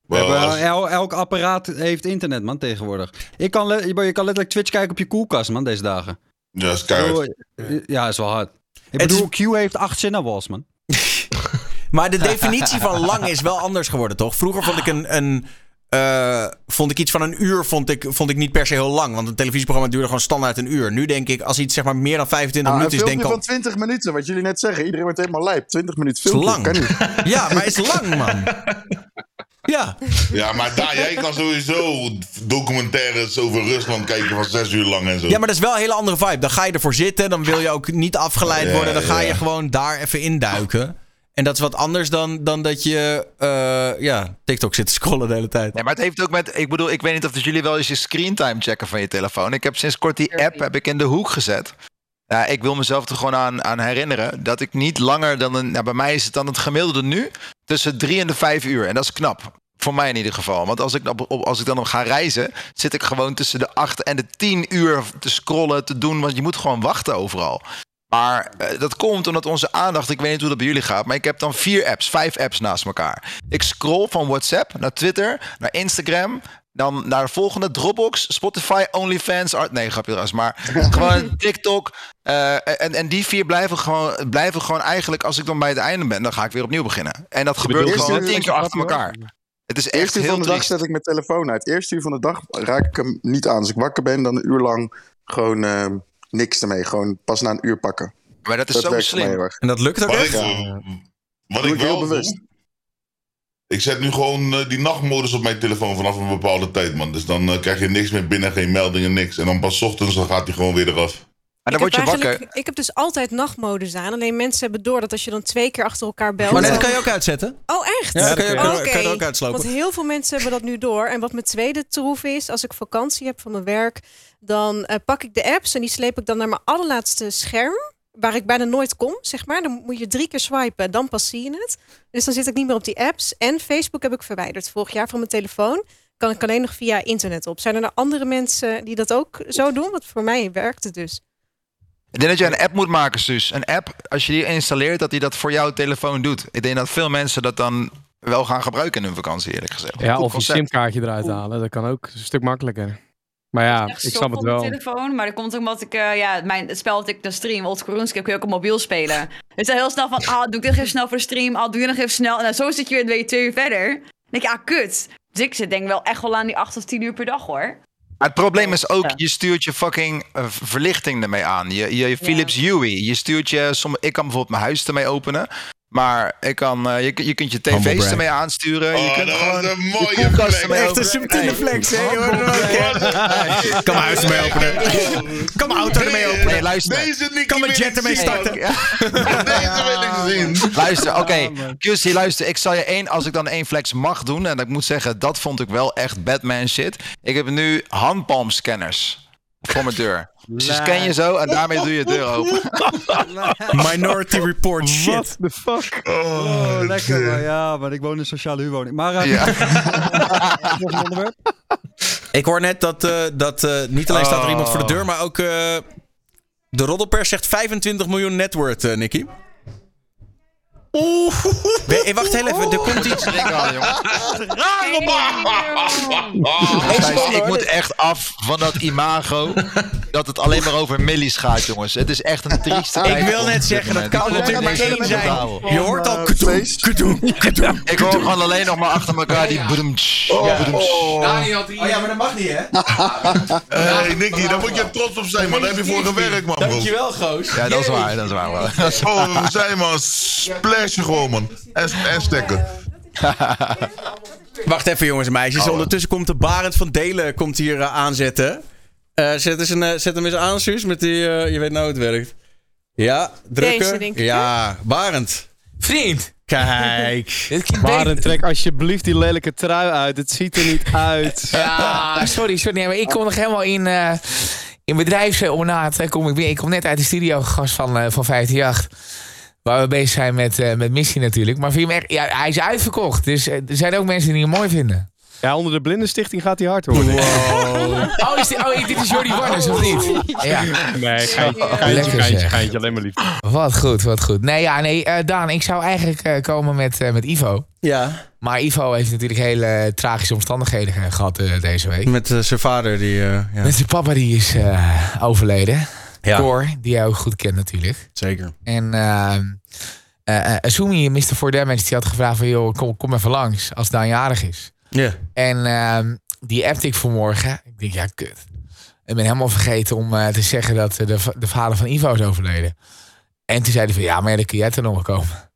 El- elk apparaat heeft internet, man, tegenwoordig. Ik kan je kan letterlijk Twitch kijken op je koelkast, man, deze dagen. Ja, is keihard. Ja, is wel hard. Ik Het bedoel, Q heeft acht cinnamons, man. Maar de definitie van lang is wel anders geworden, toch? Vroeger vond ik een. een eh, vond ik iets van een uur vond ik, vond ik niet per se heel lang. Want een televisieprogramma duurde gewoon standaard een uur. Nu denk ik, als iets zeg maar meer dan 25 Nou, minuten is, denk ik van 20 minuten, wat jullie net zeggen. Iedereen wordt helemaal lijp. 20 minuten Is filmpje, lang. kan niet. Ja, maar is lang, man. Ja. Ja, maar daar, jij kan sowieso documentaires over Rusland kijken van zes uur lang en zo. ja, maar dat is wel een hele andere vibe. Dan ga je ervoor zitten, dan wil je ook niet afgeleid Ja, worden. Dan ga je gewoon daar even induiken. En dat is wat anders dan, dan dat je eh, ja, TikTok zit te scrollen de hele tijd. Ja, maar het heeft ook met... Ik bedoel, ik weet niet of jullie wel eens je screentime checken van je telefoon. Ik heb sinds kort die app heb ik in de hoek gezet. Ja, ik wil mezelf er gewoon aan, aan herinneren dat ik niet langer dan een... Nou, bij mij is het dan het gemiddelde nu tussen drie en de vijf uur. En dat is knap. Voor mij in ieder geval. Want als ik, op, als ik dan ga reizen, zit ik gewoon tussen de acht en de tien uur te scrollen, te doen. Want je moet gewoon wachten overal. Maar eh, dat komt omdat onze aandacht, ik weet niet hoe dat bij jullie gaat, maar ik heb dan vier apps, vijf apps naast elkaar. Ik scroll van WhatsApp naar Twitter, naar Instagram, dan naar de volgende Dropbox, Spotify, OnlyFans, art, nee, grapje trouwens, maar gewoon TikTok. eh, en, en die vier blijven gewoon, blijven gewoon eigenlijk, als ik dan bij het einde ben, dan ga ik weer opnieuw beginnen. En dat gebeurt gewoon tien keer achter grappig, elkaar. Het is echt Eerste uur heel van de dag triest. zet ik mijn telefoon uit. Eerste uur van de dag raak ik hem niet aan. Als ik wakker ben, dan een uur lang gewoon eh, niks ermee. Gewoon pas na een uur pakken. Maar dat is Dat zo slim. En dat lukt ook Wat echt? ik, Ja. wat Doe ik ik heel wel bewust. Ik zet nu gewoon eh, die nachtmodus op mijn telefoon vanaf een bepaalde tijd, man. Dus dan eh, krijg je niks meer binnen, geen meldingen, niks. En dan pas 's ochtends dan gaat hij gewoon weer eraf. En dan ik, word je heb wakker. ik heb dus altijd nachtmodus aan. Alleen mensen hebben door dat als je dan twee keer achter elkaar belt... Maar dat dan- kan je ook uitzetten. Oh, echt? Ja, dat kan je, Oké. kan, kan je ook uitslopen. Want heel veel mensen hebben dat nu door. En wat mijn tweede troef is, als ik vakantie heb van mijn werk, dan eh, pak ik de apps en die sleep ik dan naar mijn allerlaatste scherm. Waar ik bijna nooit kom, zeg maar. Dan moet je drie keer swipen, dan pas zie je het. Dus dan zit ik niet meer op die apps. En Facebook heb ik verwijderd vorig jaar van mijn telefoon. Kan ik alleen nog via internet op. Zijn er nou andere mensen die dat ook zo doen? Want voor mij werkt het dus. Ik denk dat je een app moet maken, Suus. Een app, als je die installeert, dat die dat voor jouw telefoon doet. Ik denk dat veel mensen dat dan wel gaan gebruiken in hun vakantie, eerlijk gezegd. Ja, Goed of je concept. simkaartje eruit halen. Dat kan ook een stuk makkelijker. Maar ja, ik snap het op mijn wel. telefoon, maar dat komt ook omdat ik, eh, ja, mijn, het spel dat ik dan stream, Old Korunski, kun je ook op mobiel spelen. Dus dan heel snel van, ah, doe ik dit even snel voor de stream, ah, doe je nog even snel. En dan zo zit je weer twee, twee uur verder. Dan denk je, ah, kut. Dus ik zit denk ik wel echt wel aan die 8 of 10 uur per dag, hoor. Maar het probleem is ook, je stuurt je fucking eh, verlichting ermee aan. Je, je, Philips Hue. Je stuurt je, ik kan bijvoorbeeld mijn huis ermee openen. Maar ik kan, eh, je, je kunt je tv's ermee aansturen. je Oh, kunt dat gewoon was een je mooie flex. ermee Echt een subtiele flex, hè? Je. Kan mijn huis ermee openen. Kan mijn auto ermee openen. Nee, luister. Deze Nicky Kan mijn jet ermee starten. Deze wil ik zien. Luister, oké. QC, luister. Ik zal je één, als ik dan één flex mag doen. En ik moet zeggen, dat vond ik wel echt Batman shit. Ik heb nu handpalmscanners voor mijn deur. Dus je scan je zo en daarmee doe je de deur open. Minority Report shit. What the fuck? Oh, lekker. Maar ja, maar ik woon in een sociale huurwoning. Maar eh, Ja. Ik hoor net dat, eh, dat eh, niet alleen staat er iemand voor de deur, maar ook eh, de roddelpers zegt 25 miljoen net worth, eh, Nicky. Oeh. Ben- wacht heel even, er komt iets. Luister, ik moet echt af van dat imago. Dat het alleen maar over millies gaat, jongens. Het is echt een trieste Ik wil net zeggen, dat kan natuurlijk maar één zijn. Je hoort al Eh, kudoem. Ik hoor gewoon alleen nog maar achter elkaar die boedemtsch, boedemtsch. Oh ja, maar dat mag niet, hè? Hey Nicky, daar moet je trots op zijn, man. Daar heb je voor gewerkt, man, bro. Dankjewel, Goos. Ja, dat is waar, dat is waar. Oh, we zijn, man. Splashen gewoon, man. En, en stekken. Wacht even, jongens en meisjes. Oh. Ondertussen komt de Barend van Delen komt hier eh, aanzetten. Eh, zet, eens een, eh, zet hem eens aan, Suus, met die... je weet nou hoe het werkt. Ja, drukken. Deze, denk ik, ja, Barend. Vriend, Kijk. Barend, trek alsjeblieft die lelijke trui uit. Het ziet er niet uit. Ja, sorry, sorry. Maar ik kom nog helemaal in, eh in bedrijfsornaat. Kom ik, binnen. ik kom net uit de studio gast van, van 538. Waar we bezig zijn met, eh, met missie natuurlijk. Maar vind je hem echt, ja, hij is uitverkocht. Dus eh, er zijn ook mensen die hem mooi vinden. Ja, onder de Blindenstichting gaat hij hard worden. Oh, is dit, oh dit is Jordi Warners, of niet? Ja. Nee, geintje, geintje, geintje, alleen maar lief. Wat goed, wat goed. Nee, ja, nee, eh, Daan, ik zou eigenlijk eh, komen met, eh, met Ivo. Ja, Maar Ivo heeft natuurlijk hele tragische omstandigheden ge- gehad eh, deze week. met zijn vader die... eh, ja, Met zijn papa die is eh, overleden. Ja. Die jij ook goed kent natuurlijk. zeker. En eh, Asumi, Mr. For Damage, die had gevraagd van... joh, kom, kom even langs als Daan jarig is. Ja. En ehm, die appte ik vanmorgen. Ik denk, ja, kut. Ik ben helemaal vergeten om eh, te zeggen dat de, de vader van Ivo is overleden. En toen zei hij van, ja, maar ja, dan kun jij er nog wel komen.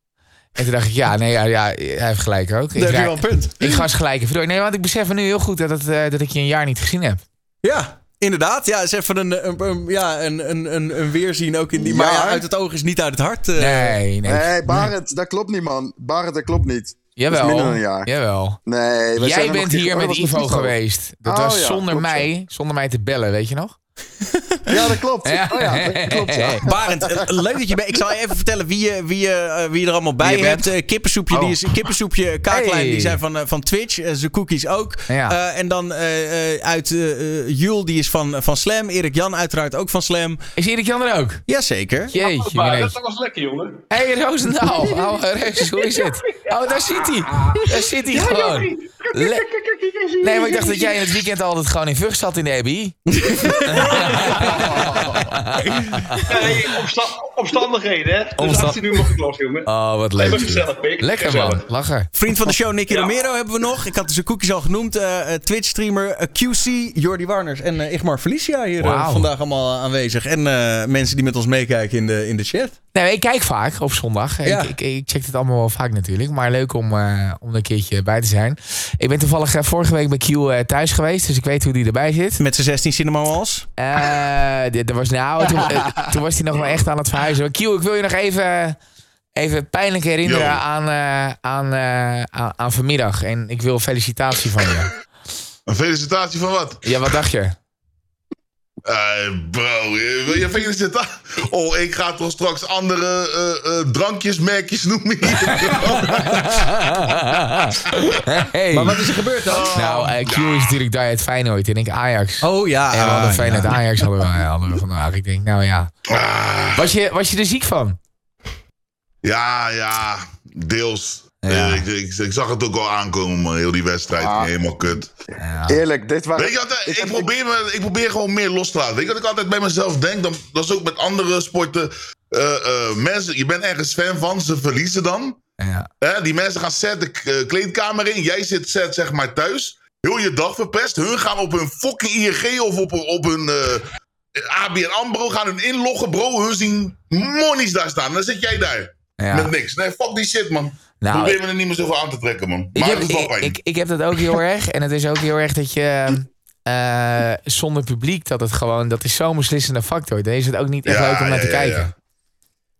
En toen dacht ik, ja, nee, ja, ja hij heeft gelijk ook. Ik, Daar heb je draai- wel een punt. ik ga eens gelijk even door. Nee, want ik besef me nu heel goed dat, het, dat ik je een jaar niet gezien heb. Ja, inderdaad. Ja, is even een, een, een- ja, een, een, een, weerzien ook in die... Maar ja, uit het oog is niet uit het hart. eh. Nee, nee. Nee, Barend, dat klopt niet, man. Barend, dat klopt niet. Jawel. dat is minder dan een jaar. Jawel. Nee, wij zijn Jij bent hier Oh, met Ivo geweest. Dat Oh, was ja, zonder mij, zonder mij te bellen, weet je nog? Ja, dat klopt. Ja. Oh ja, dat klopt, ja. Barend, eh, leuk dat je bent. Ik zal je even vertellen wie je, wie je, eh, wie je er allemaal bij je hebt. bent? Eh, kippensoepje, Oh. die is, kippensoepje, Kaaklijn, Hey. die zijn van, eh, van Twitch. Eh, Zijn cookies ook. Ja. Eh, en dan eh, eh, uit eh eh, Jul, die is van, van Slam. Erik Jan uiteraard ook van Slam. Is Erik Jan er ook? Jazeker. Jeetje, Maar dat was lekker, jongen. Hé, hey, Roosendaal. Oh, Reus, hoe is het? Oh, daar zit hij. Daar zit hij gewoon. Le- nee, maar ik dacht dat jij in het weekend altijd gewoon in Vught zat in de Nee, omsta- omstandigheden, hè? Dus Omsta- 18 uur mag ik los, jongen. Oh, wat leuk. gezellig, Pik. Lekker Gezellig. man, lachen. Vriend van de show, Nicky Ja. Romero hebben we nog. Ik had zijn cookies al genoemd. Eh, eh, Twitch-streamer eh, QC, Jordi Warners en eh, Igmar Felicia hier vandaag vandaag allemaal aanwezig. En eh, mensen die met ons meekijken in de, in de chat. Nee, ik kijk vaak op zondag. Ja. Ik, ik, ik check het allemaal wel vaak natuurlijk. Maar leuk om, eh, om er een keertje bij te zijn. Ik ben toevallig eh, vorige week bij Q eh, thuis geweest. Dus ik weet hoe die erbij zit. Met zijn 16 cinema walls. Eh, er was, nou, toen, toen was hij nog wel echt aan het verhuizen. Q, ik wil je nog even, even pijnlijk herinneren Yo. aan, eh, aan, eh, aan, aan vanmiddag. En ik wil felicitatie van je. Een felicitatie van wat? Ja, wat dacht je? Eh, bro, eh, wil je felicitatie? Oh, ik ga toch straks andere eh, eh, drankjes, merkjes noemen hier. Hey. Maar wat is er gebeurd dan? Nou, Q is natuurlijk daar het Feyenoord en ik Ajax. Oh ja. en we hadden ah, Feyenoord ja. Ajax hadden we, hadden we vandaag. Ik denk, nou ja. Ah, Was je, was je er ziek van? ja, ja, deels. Ja. Ik, ik, ik zag het ook al aankomen. Heel die wedstrijd. Ah. Helemaal kut. Eerlijk, dit waren... Weet je wat, ik, probeer me, ik probeer gewoon meer los te laten. Weet je wat ik altijd bij mezelf denk? Dan, dat is ook met andere sporten. Eh, eh, mensen, je bent ergens fan van, ze verliezen dan. Ja. Hè, die mensen gaan set de eh, kleedkamer in. Jij zit set, zeg maar, thuis. Heel je dag verpest. Hun gaan op hun fucking ING of op, op hun eh, ABN AMRO gaan hun inloggen, bro. Hun zien monies daar staan. Dan zit jij daar. Ja. Met niks. Nee, fuck die shit, man. Nou, Probeer me er niet meer zoveel aan te trekken, man. Ik Maar heb, het is wel ik, pijn. ik, ik heb dat ook heel erg. En het is ook heel erg dat je eh, zonder publiek, dat het gewoon, dat is zo'n beslissende factor. Dan is het ook niet echt Ja, leuk om naar ja, te ja, kijken.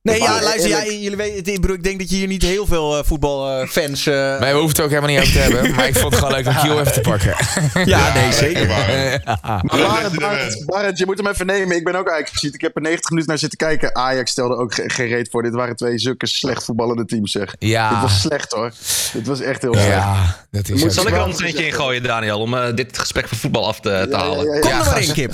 Nee, ja, luister, ja, jullie weten, ik, bedoel, ik denk dat je hier niet heel veel eh, voetbalfans... eh Maar we hoeven het ook helemaal niet over te hebben. Maar ik vond het gewoon leuk om Q even te pakken. ja, nee, zeker. waar. Maar Barend, Barend, Barend, je moet hem even nemen. Ik ben ook eigenlijk gezien. Ik heb er 90 minuten naar zitten kijken. Ajax stelde ook ge- geen reet voor. Dit waren twee zulke slecht voetballende teams, zeg. Ja. Dit was slecht, hoor. Dit was echt heel slecht. Ja, dat is Moet Zal zo. ik er een treintje in gooien, Daniel, om eh, dit gesprek van voetbal af te, te Ja, halen? ja, ja, Kom ja. er maar in, Kip.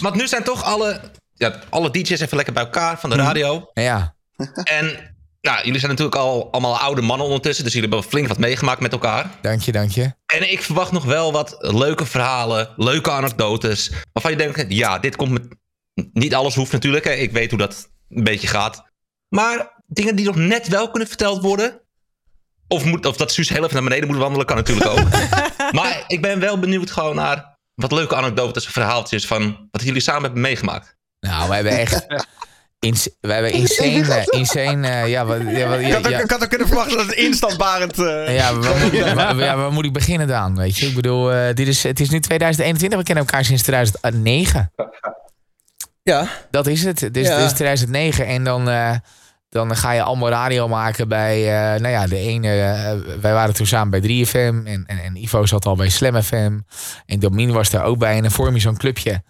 Want nu zijn toch alle, ja, alle DJ's even lekker bij elkaar van de Mhm. radio. Ja. En nou, jullie zijn natuurlijk al allemaal oude mannen ondertussen, dus jullie hebben flink wat meegemaakt met elkaar. Dank je, dank je. En ik verwacht nog wel wat leuke verhalen, leuke anekdotes. Waarvan je denkt, ja, dit komt met... Niet alles hoeft natuurlijk, hè. ik weet hoe dat een beetje gaat. Maar dingen die nog net wel kunnen verteld worden. Of, moet, of dat Suus heel even naar beneden moet wandelen, kan natuurlijk ook. maar ik ben wel benieuwd gewoon naar wat leuke anekdotes en verhaaltjes van wat jullie samen hebben meegemaakt. Nou, we hebben echt... Ins we hebben insane... eh, insane eh, ja, wat, ja, wat- Ik ja, had, ook, ja. ik had ook kunnen verwachten dat het instantbarend... eh Ja, waar, moet- waar- moet ik beginnen dan? Weet je, ik bedoel, eh, dit is, het is nu 2021, we kennen elkaar sinds 2009. ja. Dat is het. Het is, Ja. het is 2009 en dan, eh, dan ga je allemaal radio maken bij, eh, nou ja, de ene, eh, wij waren toen samen bij 3FM en, en, en Ivo zat al bij Slam FM en Domien was daar ook bij en dan vorm je zo'n clubje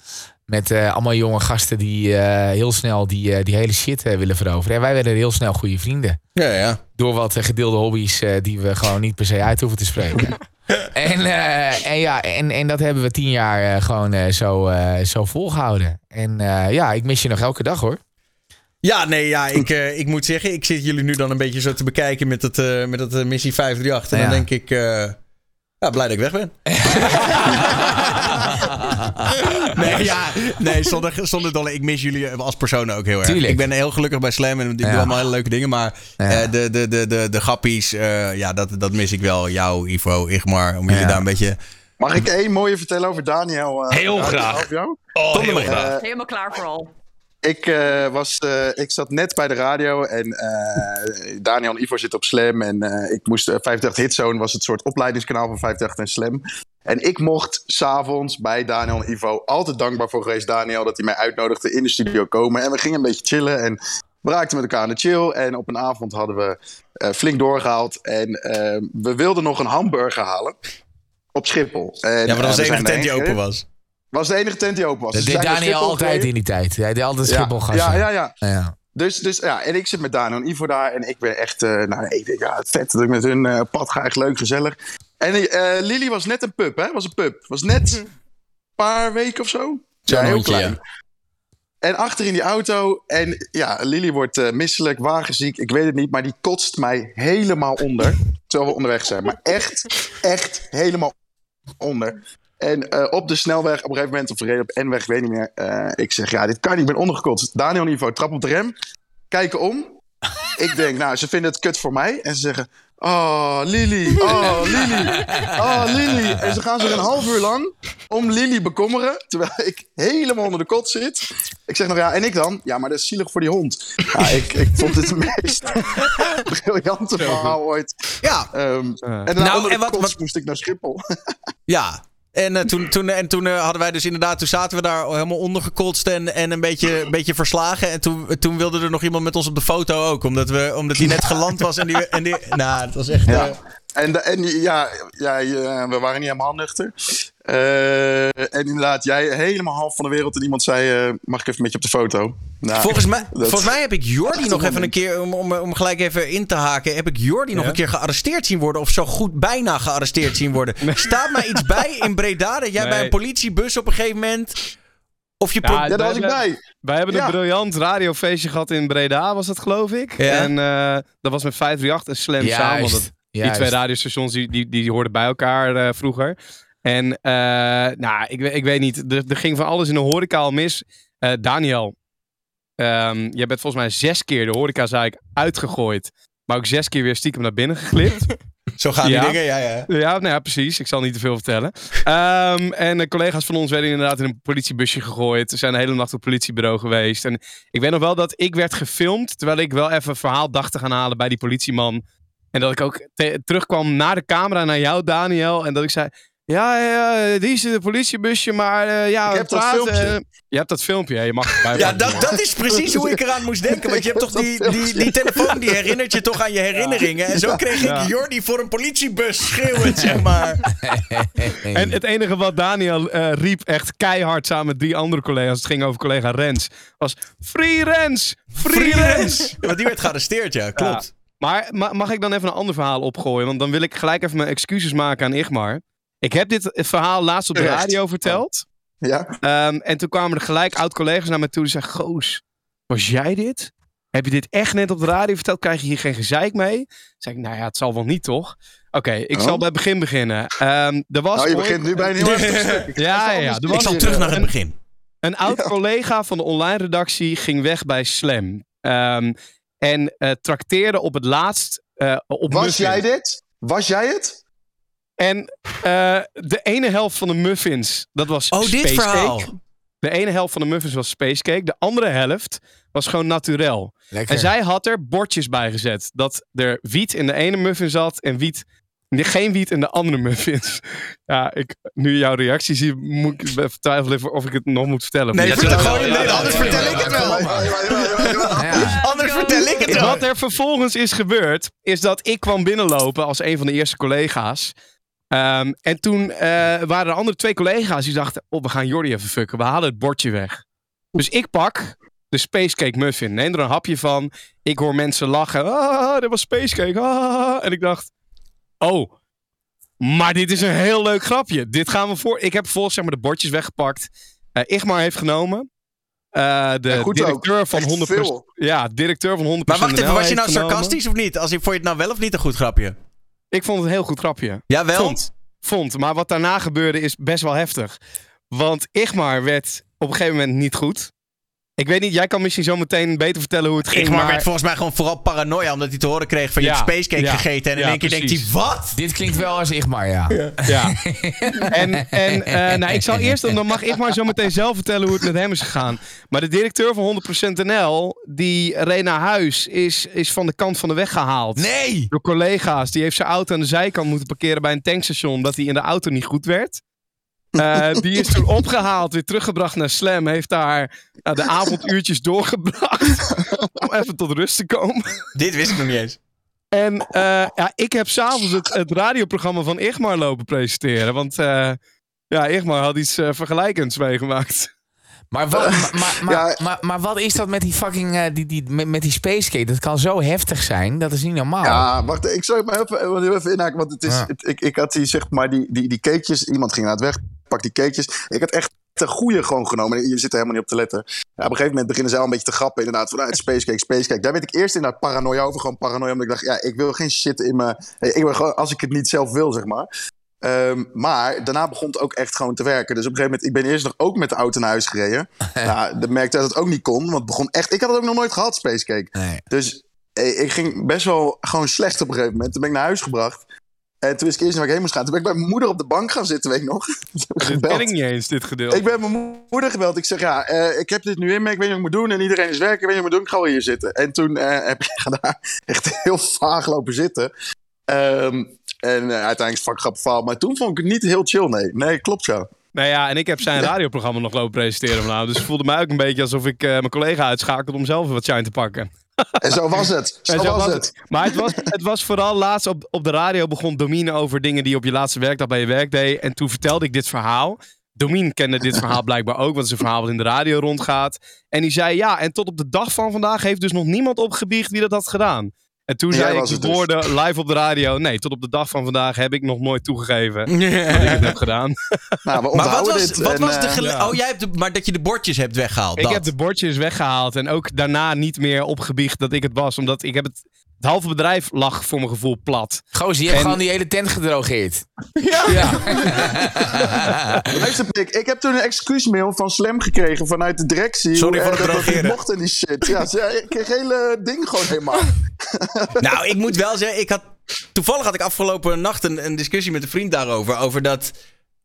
met eh, allemaal jonge gasten die eh, heel snel die, eh, die hele shit willen veroveren. En wij werden heel snel goede vrienden Ja, ja. door wat gedeelde hobby's eh, die we gewoon niet per se uit hoeven te spreken. en, eh, en ja, en, en dat hebben we tien jaar eh, gewoon eh, zo, eh, zo volgehouden. En eh, ja, ik mis je nog elke dag hoor. Ja, nee, ja, ik, eh, ik moet zeggen, ik zit jullie nu dan een beetje zo te bekijken met het, eh, met het eh, missie 538. En Ja. dan denk ik, eh, ja, blij dat ik weg ben. nee, ja, nee, zonder, zonder dolle, ik mis jullie als personen ook heel erg. Tuurlijk. Ik ben heel gelukkig bij Slam en ik Ja. doe allemaal hele leuke dingen. Maar Ja. eh, de, de, de, de, de grappies, eh, ja, dat, dat mis ik wel. Jou, Ivo, Igmar, om jullie Ja. daar een beetje... Mag ik één mooie vertellen over Daniel? eh, Heel graag. over jou? Oh, Kom er heel graag. Helemaal klaar voor al. Ik, eh, was, eh, ik zat net bij de radio en eh, Daniel en Ivo zitten op Slam. En ik moest, eh, 538 Hitzone was het soort opleidingskanaal van 538 en Slam. En ik mocht s'avonds bij Daniel en Ivo, altijd dankbaar voor geweest Daniel, dat hij mij uitnodigde in de studio komen. En we gingen een beetje chillen en we raakten met elkaar aan de chill. En op een avond hadden we flink doorgehaald. En we wilden nog een hamburger halen op Schiphol. En, Ja, maar dat was de enige tent die open was. Was de enige tent die open was. Dat Dus deed Daniel Schiphol altijd gereden. in die tijd. Hij deed altijd Schiphol gasten. Ja, ja, ja. ja. Dus, dus ja, en ik zit met Dano en Ivo daar. En ik ben echt, eh, nou, ik denk, ja, vet dat ik met hun eh, pad ga. Echt leuk, gezellig. En eh Lily was net een pup, hè? Was een pup. Was net een paar weken of zo. Ja, heel hondje, klein. ja. En achter in die auto. En ja, Lily wordt misselijk, wagenziek. Ik weet het niet, maar die kotst mij helemaal onder. Terwijl we onderweg zijn. Maar echt, echt helemaal onder. En eh, op de snelweg, op een gegeven moment, of op de N-weg, ik weet niet meer. eh, ik zeg, ja, dit kan niet, ik ben ondergekotst. Daniel Niveau, trap op de rem. Kijken om. Ik denk, nou, ze vinden het kut voor mij. En ze zeggen, oh, Lily, oh, Lily, oh, Lily. En ze gaan zich een half uur lang om Lily bekommeren. Terwijl ik helemaal onder de kot zit. Ik zeg nog, ja, en ik dan? Ja, maar dat is zielig voor die hond. Ja, ik, ik vond het het meest briljante verhaal ooit. Ja, Ehm, en daarna Nou, onder de en wat- kots wat- moest ik naar Schiphol. Ja. En eh, toen, toen, en toen eh, hadden wij dus inderdaad, toen zaten we daar helemaal ondergekotst en, en een, beetje, een beetje verslagen. En toen, toen wilde er nog iemand met ons op de foto ook, omdat, we, omdat die net geland was. En die, en die, nou, het was echt... Ja. eh, En, de- en ja, ja, we waren niet helemaal nuchter. Eh, en inderdaad, jij helemaal half van de wereld en iemand zei, eh, mag ik even met je op de foto? Nou, volgens, mij, dat- volgens mij heb ik Jordi nog een even een keer, om, om, om gelijk even in te haken, heb ik Jordi nog een keer gearresteerd zien worden. Of zo goed bijna gearresteerd zien worden. Staat mij iets bij in Breda dat jij bij een politiebus op een gegeven moment... Of je... Ja, Ja, daar was ik wij- bij. Wij hebben een Ja. briljant radiofeestje gehad in Breda, was dat geloof ik. Ja. En eh, dat was met 538 en Slam samen. Juist. want Dat, Die Juist. twee radiostations die, die, die hoorden bij elkaar eh, vroeger. En eh, nou, ik, ik weet niet, er, er ging van alles in de horeca al mis. Eh, Daniel, ehm, jij bent volgens mij zes keer de horecazaak uitgegooid. Maar ook zes keer weer stiekem naar binnen geglipt. Zo gaan Ja. die dingen, ja, ja. Ja, nou ja, precies. Ik zal niet te veel vertellen. Ehm, en de collega's van ons werden inderdaad in een politiebusje gegooid. Ze zijn de hele nacht op het politiebureau geweest. En ik weet nog wel dat ik werd gefilmd. Terwijl ik wel even een verhaal dacht te gaan halen bij die politieman. En dat ik ook te- terugkwam naar de camera, naar jou, Daniel. En dat ik zei. Ja, ja, die is het politiebusje, maar eh, ja, Ik heb dat filmpje. eh, je hebt dat filmpje, hè, je mag het Ja, dat, dat is precies hoe ik eraan moest denken. Want je hebt toch die, die, die telefoon die herinnert je toch aan je herinneringen. En zo kreeg ik. Jordi voor een politiebus schreeuwend, zeg maar. En het enige wat Daniel eh, riep, echt keihard samen met drie andere collega's, het ging over collega Rens, was Free Rens! Free, Rens! Want die werd gearresteerd, ja, klopt. Ja. Maar ma- mag ik dan even een ander verhaal opgooien? Want dan wil ik gelijk even mijn excuses maken aan Igmar. Ik heb dit verhaal laatst op de radio verteld. Ja? Ehm, en toen kwamen er gelijk oud-collega's naar me toe die zeiden... Goos, was jij dit? Heb je dit echt net op de radio verteld? Krijg je hier geen gezeik mee? Toen zei ik, nou ja, het zal wel niet, toch? Oké, ik Oh. zal bij het begin beginnen. Ehm, er was Nou, je ooit- begint nu bij een heel stuk. Ja, ja, ja. Er was Ik zal terug eh. naar het begin. Een oud collega van de online redactie ging weg bij Slam. Ehm, en eh trakteerde op het laatst eh, op Was jij dit? Was jij het? En eh, de ene helft van de muffins, dat was Oh, dit spacecake. verhaal. De ene helft van de muffins was spacecake. De andere helft was gewoon naturel. Lekker. En zij had er bordjes bij gezet. Dat er wiet in de ene muffin zat en wiet, geen wiet in de andere muffins. Ja, ik, nu jouw reactie zie, moet ik even twijfelen of ik het nog moet vertellen. Nee, vertel gewoon, nee, anders vertel ik het wel. Anders vertel ik het wel. Wat er vervolgens is gebeurd, is dat ik kwam binnenlopen als een van de eerste collega's. Ehm, en toen eh, waren er andere twee collega's die dachten, oh, we gaan Jordi even fucken. We halen het bordje weg. Dus ik pak de spacecake muffin, neem er een hapje van. Ik hoor mensen lachen. Ah, dat was spacecake. Ah. En ik dacht, oh, maar dit is een heel leuk grapje. Dit gaan we voor. Ik heb volgens zeg maar de bordjes weggepakt. Eh Igmar heeft genomen. Eh, de Ja, goed ook. directeur van Echt 100%. veel. Ja, directeur van 100%. Maar wacht even, was je nou genomen. sarcastisch of niet? Als ik, vond je het nou wel of niet een goed grapje? Ik vond het een heel goed grapje. Jawel? Vond. Vond. Maar wat daarna gebeurde is best wel heftig. Want Igmar werd op een gegeven moment niet goed. Ik weet niet, jij kan misschien zo meteen beter vertellen hoe het ging. Igmar maar werd volgens mij gewoon vooral paranoia omdat hij te horen kreeg van je Ja, hebt spacecake ja, gegeten. En in ja, één keer denkt hij, wat? Dit klinkt wel als Igmar, ja. Ja. en en eh, nou, ik zal eerst, dan mag Igmar zo meteen zelf vertellen hoe het met hem is gegaan. Maar de directeur van 100% NL, die reed naar huis, is, is van de kant van de weg gehaald. Nee! Door collega's. Die heeft zijn auto aan de zijkant moeten parkeren bij een tankstation, omdat hij in de auto niet goed werd. Eh, die is toen opgehaald, weer teruggebracht naar Slam. Heeft daar nou, de avonduurtjes doorgebracht. om even tot rust te komen. Dit wist ik nog niet eens. En eh, ja, ik heb s'avonds het, het radioprogramma van Igmar lopen presenteren. Want eh, ja, Igmar had iets vergelijkends meegemaakt. Maar wat, maar, maar, maar, Ja. maar, maar wat is dat met die fucking, eh, die, die, met, met die spacecake? Dat kan zo heftig zijn, dat is niet normaal. Ja, wacht, ik zou maar even, even, even inhaken. Want het is, Ja. het- ik, ik had die, zeg maar, die, die, die cakejes. Iemand ging naar het weg, pak die cakejes. Ik had echt de goede gewoon genomen. Je zit er helemaal niet op te letten. Ja, op een gegeven moment beginnen ze al een beetje te grappen. Inderdaad, vanuit spacecake, spacecake. Daar werd ik eerst inderdaad paranoia over. Gewoon paranoia, omdat ik dacht, ja, ik wil geen shit in mijn... Ik wil gewoon, als ik het niet zelf wil, zeg maar. Ehm, maar daarna begon het ook echt gewoon te werken. Dus op een gegeven moment, ik ben eerst nog ook met de auto naar huis gereden. nou, dan merkte dat het ook niet kon. Want het begon echt, ik had het ook nog nooit gehad, spacecake. Nee. Dus eh, ik ging best wel gewoon slecht op een gegeven moment. Toen ben ik naar huis gebracht. En toen wist ik eerst niet waar ik heen moest gaan. Toen ben ik bij mijn moeder op de bank gaan zitten, weet ik nog. Dit gebeld. ken ik niet eens, dit gedeelte. Ik ben mijn moeder gebeld. Ik zeg, ja, eh, ik heb dit nu in me. Ik weet niet wat ik moet doen. En iedereen is werken. Ik weet niet wat ik moet doen. Ik ga wel hier zitten. En toen eh, heb ik daar echt heel vaag lopen zitten. Ehm, en eh, uiteindelijk is het vak grappig verhaal. Maar toen vond ik het niet heel chill, nee. Nee, klopt ja. Nou ja, en ik heb zijn radioprogramma nog lopen presenteren vanavond. Dus het voelde mij ook een beetje alsof ik eh, mijn collega uitschakelde om zelf wat shine te pakken. En zo was het. Zo, zo was was het. Maar het was, het was vooral laatst op, op de radio begon Domine over dingen die op je laatste werkdag bij je werk deed. En toen vertelde ik dit verhaal. Domine kende dit verhaal blijkbaar ook, want het is een verhaal wat in de radio rondgaat. En die zei ja, en tot op de dag van vandaag heeft dus nog niemand opgebiecht wie dat had gedaan. En toen zei ik de het dus. woorden live op de radio. Nee, tot op de dag van vandaag heb ik nog nooit toegegeven dat ik het heb gedaan. Nou, we Maar wat was, dit. wat en, was de eh, gele- ja. Oh, jij hebt de, maar dat je de bordjes hebt weggehaald. Ik dat. heb de bordjes weggehaald en ook daarna niet meer opgebiecht dat ik het was. Omdat ik heb het Het halve bedrijf lag voor mijn gevoel plat. Gozer, je hebt En- gewoon die hele tent gedrogeerd. Ja. Luister, Pik, ik heb toen een excuusmail van Slam gekregen vanuit de directie. Sorry voor het drogeren. mocht en die shit. Ja, ze, ik kreeg het hele ding gewoon helemaal. Nou, ik moet wel zeggen, ik had, toevallig had ik afgelopen nacht een, een discussie met een vriend daarover. Over dat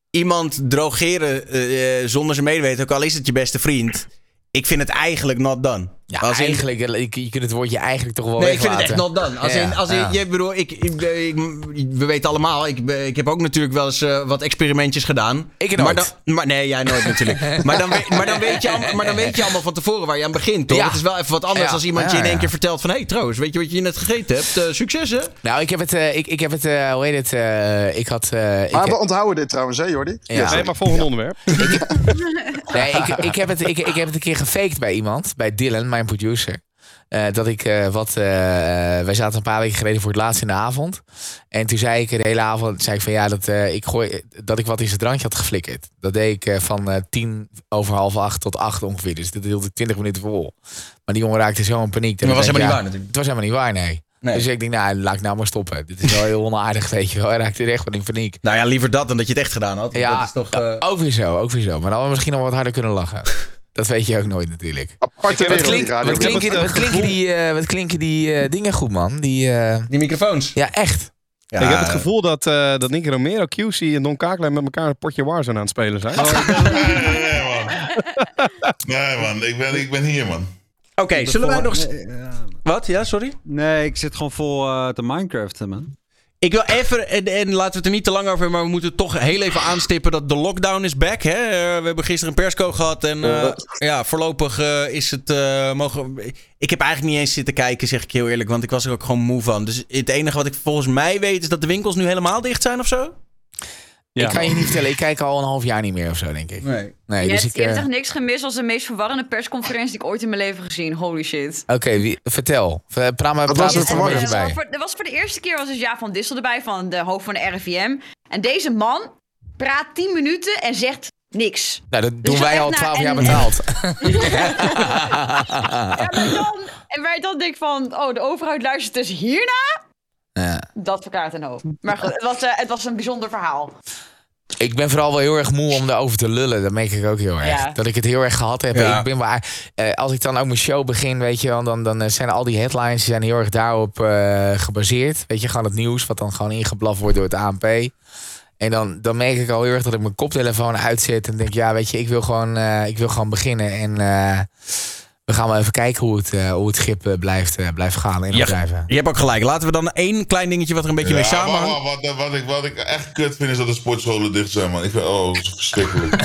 iemand drogeren eh, eh, zonder zijn medeweten, ook al is het je beste vriend. Ik vind het eigenlijk not done. Ja, Als in- eigenlijk, eh, je, kunt het woordje eigenlijk toch wel Nee, ik vind het echt not done. Als Ja, in, als in, ja. je bedoel, ik, ik, ik- we weten allemaal, ik, ik heb ook natuurlijk wel eens eh, wat experimentjes gedaan. Ik maar nooit. dan, maar, nee, jij nooit natuurlijk. maar, dan, weet- maar, dan weet je, allemaal- maar dan weet je allemaal van tevoren waar je aan begint, toch? Ja. Het is wel even wat anders Ja, als iemand ja, je in één ja. keer vertelt van... hé, hey, trouwens, weet je wat je net gegeten hebt? Eh, succes, hè? Nou, ik heb het, ik, ik heb het, hoe heet het, eh, ik had... eh, ik Maar we onthouden dit trouwens, hè Jordi? Ja. Nee, maar volgende onderwerp. Nee, ik, ik, heb het, ik, ik heb het een keer gefaked bij iemand, bij Dylan, mijn producer. Eh, dat ik eh, wat. eh, wij zaten een paar weken geleden voor het laatst in de avond. En toen zei ik de hele avond zei ik van ja, dat, ik gooi, dat ik wat in zijn drankje had geflikkerd. Dat deed ik van tien over half acht tot acht ongeveer. Dus dat hield ik twintig minuten vol. Maar die jongen raakte zo in paniek. Maar ik was helemaal niet waar natuurlijk. Het was helemaal niet waar, nee. Nee. Dus ik denk, nou, laat ik nou maar stoppen. Dit is wel heel onaardig, weet je wel. Hij raakte echt wel in paniek. Nou ja, liever dat dan dat je het echt gedaan had. Ja, dat is toch... ook weer zo, ook weer zo. Maar dan hadden we misschien nog wat harder kunnen lachen. Dat weet je ook nooit natuurlijk. Aparte Wat, wereld, klink- die radio. wat, klinken, het, eh, wat klinken die, wat klinken die dingen goed, man? Die, eh, Die microfoons. ja, echt. Ja, ik heb het gevoel dat, eh dat Nicky Romero, QC en Don Kakelaar met elkaar een potje Warzone aan het spelen zijn. Nee, nee, man. Nee, man. Ik ben, ik ben hier, man. Oké, zullen wij nog... Nee. Wat? Ja, sorry? Nee, ik zit gewoon vol eh, te Minecraften, man. Ik wil even, en, en laten we het er niet te lang over hebben, maar we moeten toch heel even aanstippen dat de lockdown is back. Hè? Eh, we hebben gisteren een persco gehad en eh, ja, voorlopig eh, is het eh, mogen. Ik heb eigenlijk niet eens zitten kijken, zeg ik heel eerlijk, want ik was er ook gewoon moe van. Dus het enige wat ik volgens mij weet is dat de winkels nu helemaal dicht zijn of zo. Ja. Ik kan je niet vertellen, ik kijk al een half jaar niet meer of zo, denk ik. Nee. Nee, je, dus hebt, ik... je hebt eh, echt niks gemist als de meest verwarrende persconferentie die ik ooit in mijn leven gezien. Holy shit. Oké, vertel. Ver- Praat maar, Wat praat was er het verwarrend? bij. voor, er was voor de eerste keer was dus Ja van Dissel erbij, van de hoofd van de RIVM. En deze man praat 10 minuten en zegt niks. Nou, dat doen Dus wij echt al naar- 12 en- jaar betaald. Ja, maar dan, en waar je dan denkt van, oh, de overheid luistert dus hierna? Ja. Dat verklaart een hoop. Maar goed, het was, eh, het was een bijzonder verhaal. Ik ben vooral wel heel erg moe om erover te lullen. Dat merk ik ook heel erg. Ja. Dat ik het heel erg gehad heb. Ja. Ik ben waar, eh, als ik dan ook mijn show begin, weet je wel, dan, dan eh, zijn al die headlines die zijn heel erg daarop eh, gebaseerd. Weet je, gewoon het nieuws, wat dan gewoon ingeblaf wordt door het ANP. En dan, dan merk ik al heel erg dat ik mijn koptelefoon uitzet. En denk, ja, weet je, ik wil gewoon, eh, ik wil gewoon beginnen. En eh, we gaan wel even kijken hoe het, eh, hoe het schip eh, blijft, eh, blijft gaan en Ja, blijven. Je hebt ook gelijk. Laten we dan één klein dingetje wat er een beetje mee samenhangt. maar- maar wat, wat, ik, wat ik echt kut vind is dat de sportscholen dicht zijn, man. Ik vind, oh, dat is verschrikkelijk.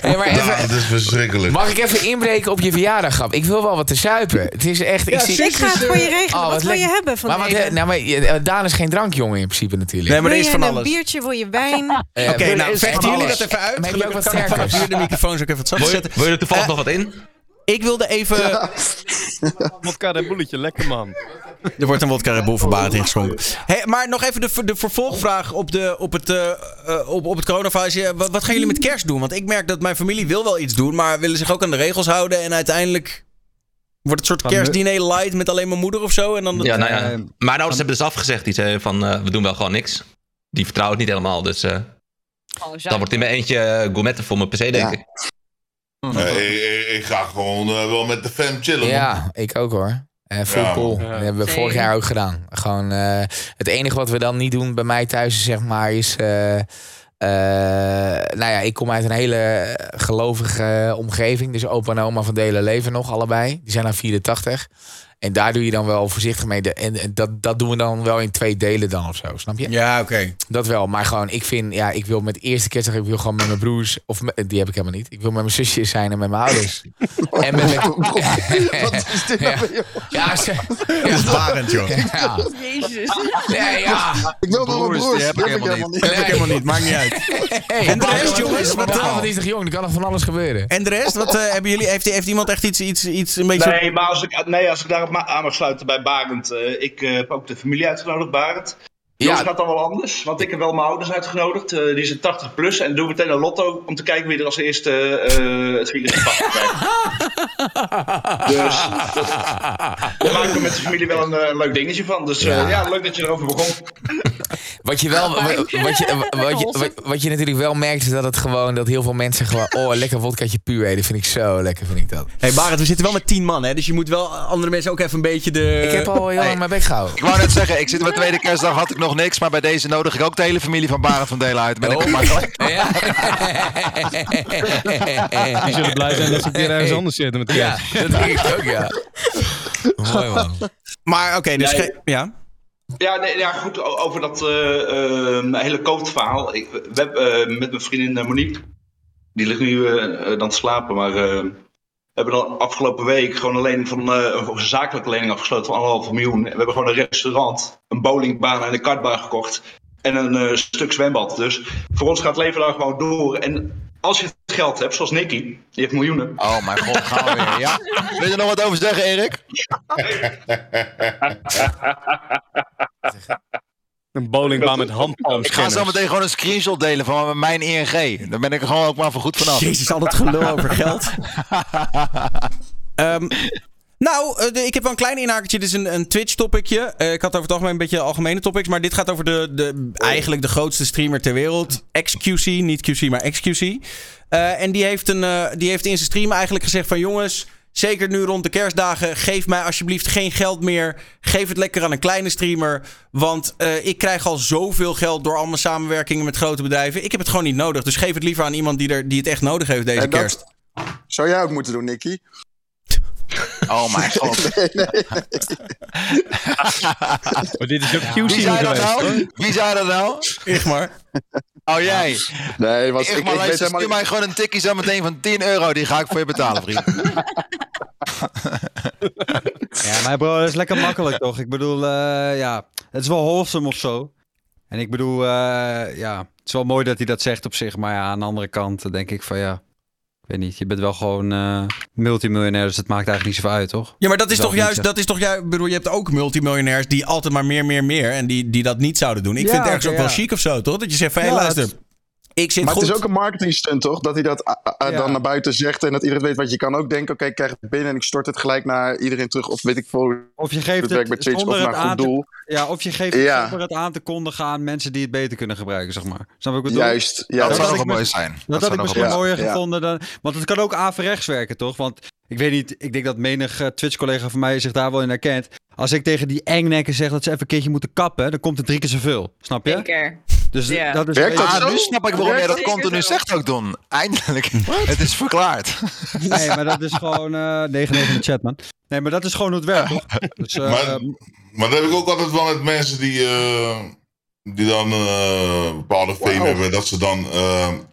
Hey, maar even, Ja, het is verschrikkelijk. mag ik even inbreken op je verjaardag, grap? Ik wil wel wat te zuipen. Het is echt... Ik zie, Ik ga het voor je regelen. Oh, wat wat wil je hebben van Maar, wat, nou, maar Daan is geen drankjongen in principe natuurlijk. Nee, maar er is je van een alles. biertje, wil je wijn? Oké, wil- nou, vechten jullie dat even uit? Maar heb je ook Gelukkig wat vanaf hier de microfoons ook even wat je, zetten. wil je er toevallig Eh, nog wat in? Ik wilde even... Vodka en boeletje, lekker man. Er wordt een wodka voor Barend ingeschonken. Hey, maar nog even de, de vervolgvraag op, de, op het, eh, eh, op, op het coronavirus. Wat, wat gaan jullie met kerst doen? Want ik merk dat mijn familie wil wel iets doen, maar willen zich ook aan de regels houden. En uiteindelijk wordt het een soort kerstdiner light met alleen mijn moeder of zo. En dan Ja, nou ja. Mijn ouders hebben dus afgezegd. Die zeiden van, eh, we doen wel gewoon niks. Die vertrouwen het niet helemaal. Dus eh Gewoon dan wordt in mijn eentje uh, gourmetten voor mijn PC, denk Ja. ik. Nee, ik, ik, ik ga gewoon eh, wel met de fam chillen. man. Ja, ik ook hoor. Eh full Ja. Dat hebben we vorig jaar ook gedaan. Gewoon, eh, het enige wat we dan niet doen bij mij thuis, zeg maar, is. eh, eh, nou ja, ik kom uit een hele gelovige omgeving. Dus opa en oma van delen leven nog allebei. Die zijn aan 84. En daar doe je dan wel voorzichtig mee. De- En, en dat, dat doen we dan wel in twee delen dan of zo, snap je? Ja, oké. Dat wel, maar gewoon, ik vind, ja, ik wil met de eerste kerstdag, ik wil gewoon met mijn broers, of met- die heb ik helemaal niet. Ik wil met mijn zusjes zijn en met mijn ouders. en met mijn... Wat is dit nou Ja. joh? Ja, ze, Barend, joh. ja. Jezus. Nee, ja. Ik wil wel mijn Broers, die heb ik helemaal Dat heb ik helemaal niet, maakt niet uit. Hey, En de rest, jongens, wat dan? is toch jong, er kan nog van alles gebeuren. En de rest, wat eh, hebben jullie, heeft, heeft iemand echt iets, iets, iets een beetje... Nee, maar als ik, nee, als ik daarop ma- aan sluiten bij Barend. eh, ik eh, heb ook de familie uitgenodigd, Barend. Jongens, gaat dan wel anders. Want ik heb wel mijn ouders uitgenodigd. eh, die zijn 80 plus. En doe meteen een lotto om te kijken wie er als eerste eh, het virus gepakt krijgt. Dus dat- daar maken we met de familie wel een eh, leuk dingetje van. Dus eh, Ja. ja. leuk dat je erover begon. Wat je wel, wat, wat je, wat, je, wat, wat je natuurlijk wel merkt is dat het gewoon dat heel veel mensen gewoon oh lekker wodkaatje puur dat vind ik zo lekker vind ik dat. hey Barend, we zitten wel met tien man, hè? Dus je moet wel andere mensen ook even een beetje de... Ik heb al heel lang mijn bek gehouden. Ik wou net zeggen, ik zit op mijn tweede kerstdag, had ik nog niks. Maar bij deze nodig ik ook de hele familie van Barend van Delen uit. Ben ik Oh. ook maar gelijk. Die zullen blij zijn dat ze een keer ergens anders zitten met de Ja, dat denk ik ook ja. Mooi man. Maar oké, dus... Ja? Ja, nee, ja goed, over dat eh, eh, hele COVID-verhaal. Ik, we eh, met mijn vriendin eh, Monique, die ligt nu dan te slapen, maar eh, we hebben dan afgelopen week gewoon een lening van eh, een zakelijke lening afgesloten van anderhalf miljoen. En we hebben gewoon een restaurant, een bowlingbaan en een kartbaan gekocht. En een eh, stuk zwembad. Dus voor ons gaat het leven daar gewoon door. En als je het geld hebt, zoals Nicky, die heeft miljoenen. Oh mijn god, gaan we weer. Ja? Wil je er nog wat over zeggen, Erik? Een bowlingbaan met Ik ga zo meteen gewoon een screenshot delen van mijn ING. Daar ben ik er gewoon ook maar voor goed vanaf. Jezus, al dat gelul over geld. Ehm, nou, eh, ik heb wel een klein inhakertje. Dit is een, een Twitch-topicje. Eh, ik had over het algemeen een beetje algemene topics. Maar dit gaat over de, de, eigenlijk de grootste streamer ter wereld. XQC, niet QC, maar XQC. Eh, en die heeft, een, die heeft in zijn stream eigenlijk gezegd van... Jongens, zeker nu rond de kerstdagen... geef mij alsjeblieft geen geld meer. Geef het lekker aan een kleine streamer. Want eh, ik krijg al zoveel geld door al mijn samenwerkingen met grote bedrijven. Ik heb het gewoon niet nodig. Dus geef het liever aan iemand die, er, die het echt nodig heeft deze En dat- kerst. Zou jij ook moeten doen, Nicky? Oh mijn god. Nee, nee. Maar dit is ook QC Wie niet zei dat geweest. hoor. nou? Wie zei dat nou? Igmar. Oh jij. Nee, was, Ik, ik, maar ik weet helemaal stuur mij gewoon een tikkie zo meteen van 10 euro. Die ga ik voor je betalen, vriend. Ja, maar bro, dat is lekker makkelijk toch? Ik bedoel, eh, ja, het is wel wholesome of zo. En ik bedoel, eh, ja, het is wel mooi dat hij dat zegt op zich. Maar ja, aan de andere kant denk ik van ja, ik weet niet. Je bent wel gewoon eh, multimiljonair, dus het maakt eigenlijk niet zoveel uit, toch? Ja, maar dat is toch juist, zeggen. dat is toch juist, ik bedoel, je hebt ook multimiljonairs die altijd maar meer, meer, meer en die, die dat niet zouden doen. Ik Ja, vind het ergens ook wel chic of zo, toch? Dat je zegt van, hé, luister, het- ik zit Maar goed. het is ook een marketing stunt, toch? Dat hij dat Ja. dan naar buiten zegt en dat iedereen weet wat je kan ook denken. Oké, ik krijg het binnen en ik stort het gelijk naar iedereen terug. Of weet ik veel, Of je het geeft bij het Twitch of zonder naar het een goed aan te, doel. ja, of je geeft het zonder het aan te kondigen aan mensen die het beter kunnen gebruiken, zeg maar. Snap ik bedoel? Juist, ja. Dat dat zou nog mooi zijn. Dat, zou had ik misschien mooier ja. gevonden dan... Want het kan ook averechts werken, toch? Want ik weet niet, ik denk dat menig eh, Twitch-collega van mij zich daar wel in herkent. Als ik tegen die engnekken zeg dat ze even een keertje moeten kappen, dan komt het drie keer zoveel. Snap je? Zeker. Dus Ja. dat is Werkt dat Ah, zo? nu snap ik waarom jij dat continu zegt ook, Don. Eindelijk. Het is verklaard. Nee, maar dat is gewoon... eh 99 in de chat, man. Nee, maar dat is gewoon hoe het werkt, toch? Dus, eh, Maar, maar dat heb ik ook altijd wel met mensen die, eh, die dan eh, bepaalde fame hebben. Dat ze dan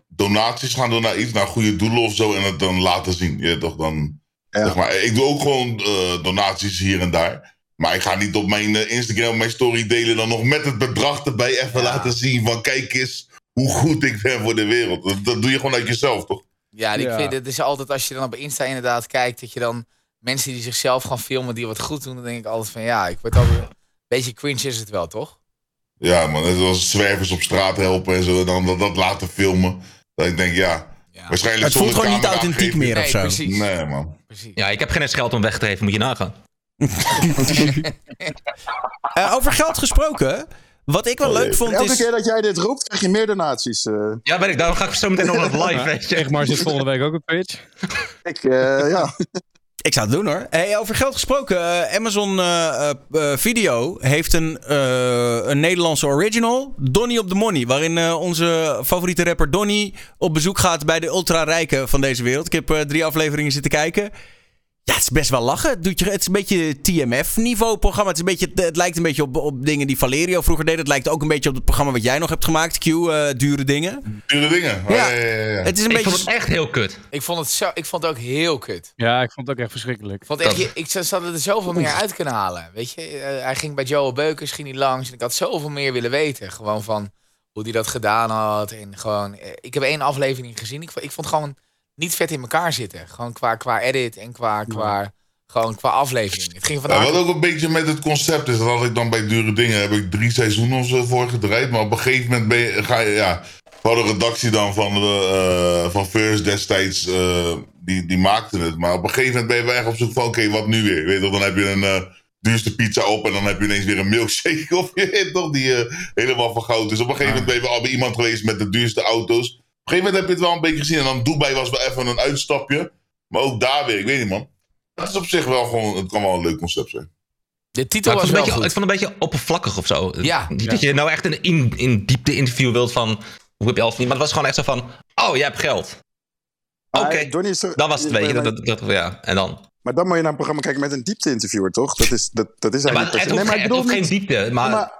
donaties gaan doen naar iets, naar goede doelen of zo. En het dan laten zien. Ja, toch dan, Ja. zeg maar, ik doe ook gewoon eh, donaties hier en daar. Maar ik ga niet op mijn eh, Instagram, mijn story delen. Dan nog met het bedrag erbij even laten zien. Van kijk eens hoe goed ik ben voor de wereld. Dat, dat doe je gewoon uit jezelf, toch? Ja, ik Ja. vind het is altijd als je dan op Insta inderdaad kijkt, dat je dan mensen die zichzelf gaan filmen die wat goed doen, dan denk ik altijd van ja, ik word altijd een beetje cringe is het wel, toch? Ja, man. Net als zwervers op straat helpen en zo. En dan dat, dat laten filmen. Dat ik denk, ja. Ja. Waarschijnlijk Het voelt gewoon niet authentiek meer of Nee, zo. precies. Nee, man. precies. Ja, ik heb geen eens geld om weg te geven, moet je nagaan. Eh, over geld gesproken, wat ik wel leuk vond Elke is... keer dat jij dit roept, krijg je meer donaties. eh. Ja, ben ik. Daarom ga ik zo meteen nog live, weet je. Egmar zit volgende week ook op Twitch. ik, eh, ja. Ik zou het doen hoor. Hey, over geld gesproken. Amazon eh, eh, eh, Video heeft een, eh, een Nederlandse original. Donny op the Money. Waarin eh, onze favoriete rapper Donny op bezoek gaat bij de ultra-rijken van deze wereld. Ik heb eh, drie afleveringen zitten kijken. Ja, het is best wel lachen. Het, doet je, het is een beetje TMF-niveau programma. Het, is een beetje, het lijkt een beetje op, op dingen die Valerio vroeger deed. Het lijkt ook een beetje op het programma wat jij nog hebt gemaakt. Q, eh, dure dingen. Dure dingen. Ja. Ja, ja, ja, ja. Het is een Ik beetje... vond het echt heel kut. Ik vond het zo, ik vond het ook heel kut. Ja, ik vond het ook echt verschrikkelijk. Ik vond echt, je- ik zou er zoveel meer uit kunnen halen. Weet je, Eh, hij ging bij Joel Beukers, ging hij langs. En ik had zoveel meer willen weten. Gewoon van hoe hij dat gedaan had. En gewoon, eh, ik heb één aflevering gezien. Ik, vond- ik vond gewoon niet vet in elkaar zitten. Gewoon qua, qua edit en qua, qua Gewoon qua aflevering. Het ging Ja, vandaag... wat ook een beetje met het concept is, dat had ik dan bij dure dingen, heb ik drie seizoenen of zo voor gedraaid. Maar op een gegeven moment ben je, ga je, ja, we hadden redactie dan van, de, eh, van First destijds, eh, die, die maakte het. Maar op een gegeven moment ben je wel echt op zoek van, oké, wat nu weer? Weet je, dan heb je een eh, duurste pizza op en dan heb je ineens weer een milkshake of je weet toch, die helemaal van goud is. Op een gegeven moment ben je wel al bij iemand geweest met de duurste auto's. Op een gegeven moment heb je het wel een beetje gezien en dan Dubai was wel even een uitstapje. Maar ook daar weer, ik weet niet man. Het is op zich wel gewoon, het kan wel een leuk concept zijn. De titel Maar was vond wel een beetje, goed. ik vond het een beetje oppervlakkig of zo. Ja. Niet dat je nou echt een in, in diepte interview wilt van hoe heb je alles verdiend. Maar het was gewoon echt zo van, oh, jij hebt geld. Oké, Maar Donnie is er- dat was het, weet je. maar- Dat, dat, dat- ja, en dan. Maar dan moet je naar een programma kijken met een diepte-interviewer, toch? Dat is, dat, dat is Ja, maar eigenlijk het se- hoeft, geen, het hoeft geen niet- diepte, maar... maar-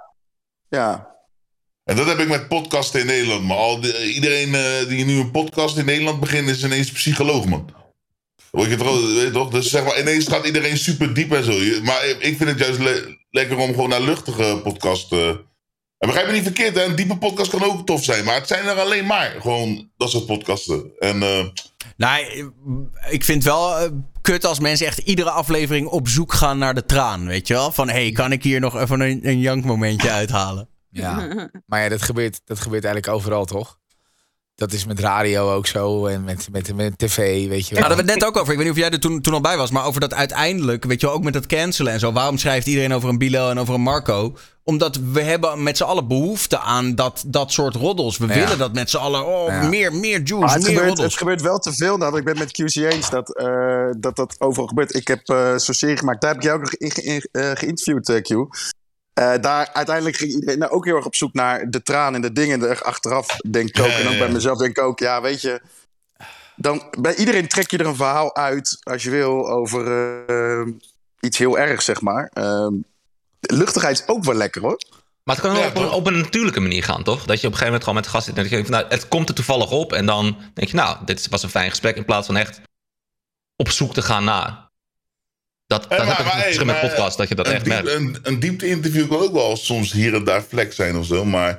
Ja. En dat heb ik met podcasten in Nederland. Maar al iedereen eh, die nu een podcast in Nederland begint, is ineens psycholoog, man. Weet je toch? Dus zeg maar, ineens gaat iedereen super diep en zo. Maar ik vind het juist le- lekker om gewoon naar luchtige podcast. eh en begrijp me niet verkeerd, hè? een diepe podcast kan ook tof zijn. Maar het zijn er alleen maar gewoon dat soort podcasten. En Nou, ik vind wel kut als mensen echt iedere aflevering op zoek gaan naar de traan. Weet je wel? Van, hey, kan ik hier nog even een, een jankmomentje uithalen? Ja. Maar ja, dat gebeurt, dat gebeurt eigenlijk overal, toch? Dat is met radio ook zo en met, met, met tv, weet je Ja, wel. daar hadden we het net ook over. Ik weet niet of jij er toen, toen al bij was. Maar over dat uiteindelijk, weet je wel, ook met dat cancelen en zo. Waarom schrijft iedereen over een Bilal en over een Marco? Omdat we hebben met z'n allen behoefte aan dat, dat soort roddels. We Ja. willen dat met z'n allen. Oh, Ja. meer, meer juice, het, meer gebeurt, roddels. het gebeurt wel te veel. Nou, ik ben met QC eens dat, eh, dat dat overal gebeurt. Ik heb eh zo'n serie gemaakt. Daar heb ik jou ook nog in, in- eh, geïnterviewd, Q. Eh, daar uiteindelijk ging iedereen nou, ook heel erg op zoek naar de traan en de dingen. Er achteraf denk ik ook. Ja, En ook ja, bij ja. mezelf denk ik ook. Ja, weet je. Dan, bij iedereen trek je er een verhaal uit, als je wil, over eh, iets heel ergs, zeg maar. Ehm, luchtigheid is ook wel lekker, hoor. Maar het kan wel op, een, op een natuurlijke manier gaan, toch? Dat je op een gegeven moment gewoon met de gast zit en dat je denkt, van, nou, het komt er toevallig op. En dan denk je, nou, dit was een fijn gesprek in plaats van echt op zoek te gaan naar. Dat, dat Eh, heb ik hey, met podcast, dat je dat echt merkt. Een, een diepte-interview kan ook wel soms hier en daar vlek zijn of zo. Maar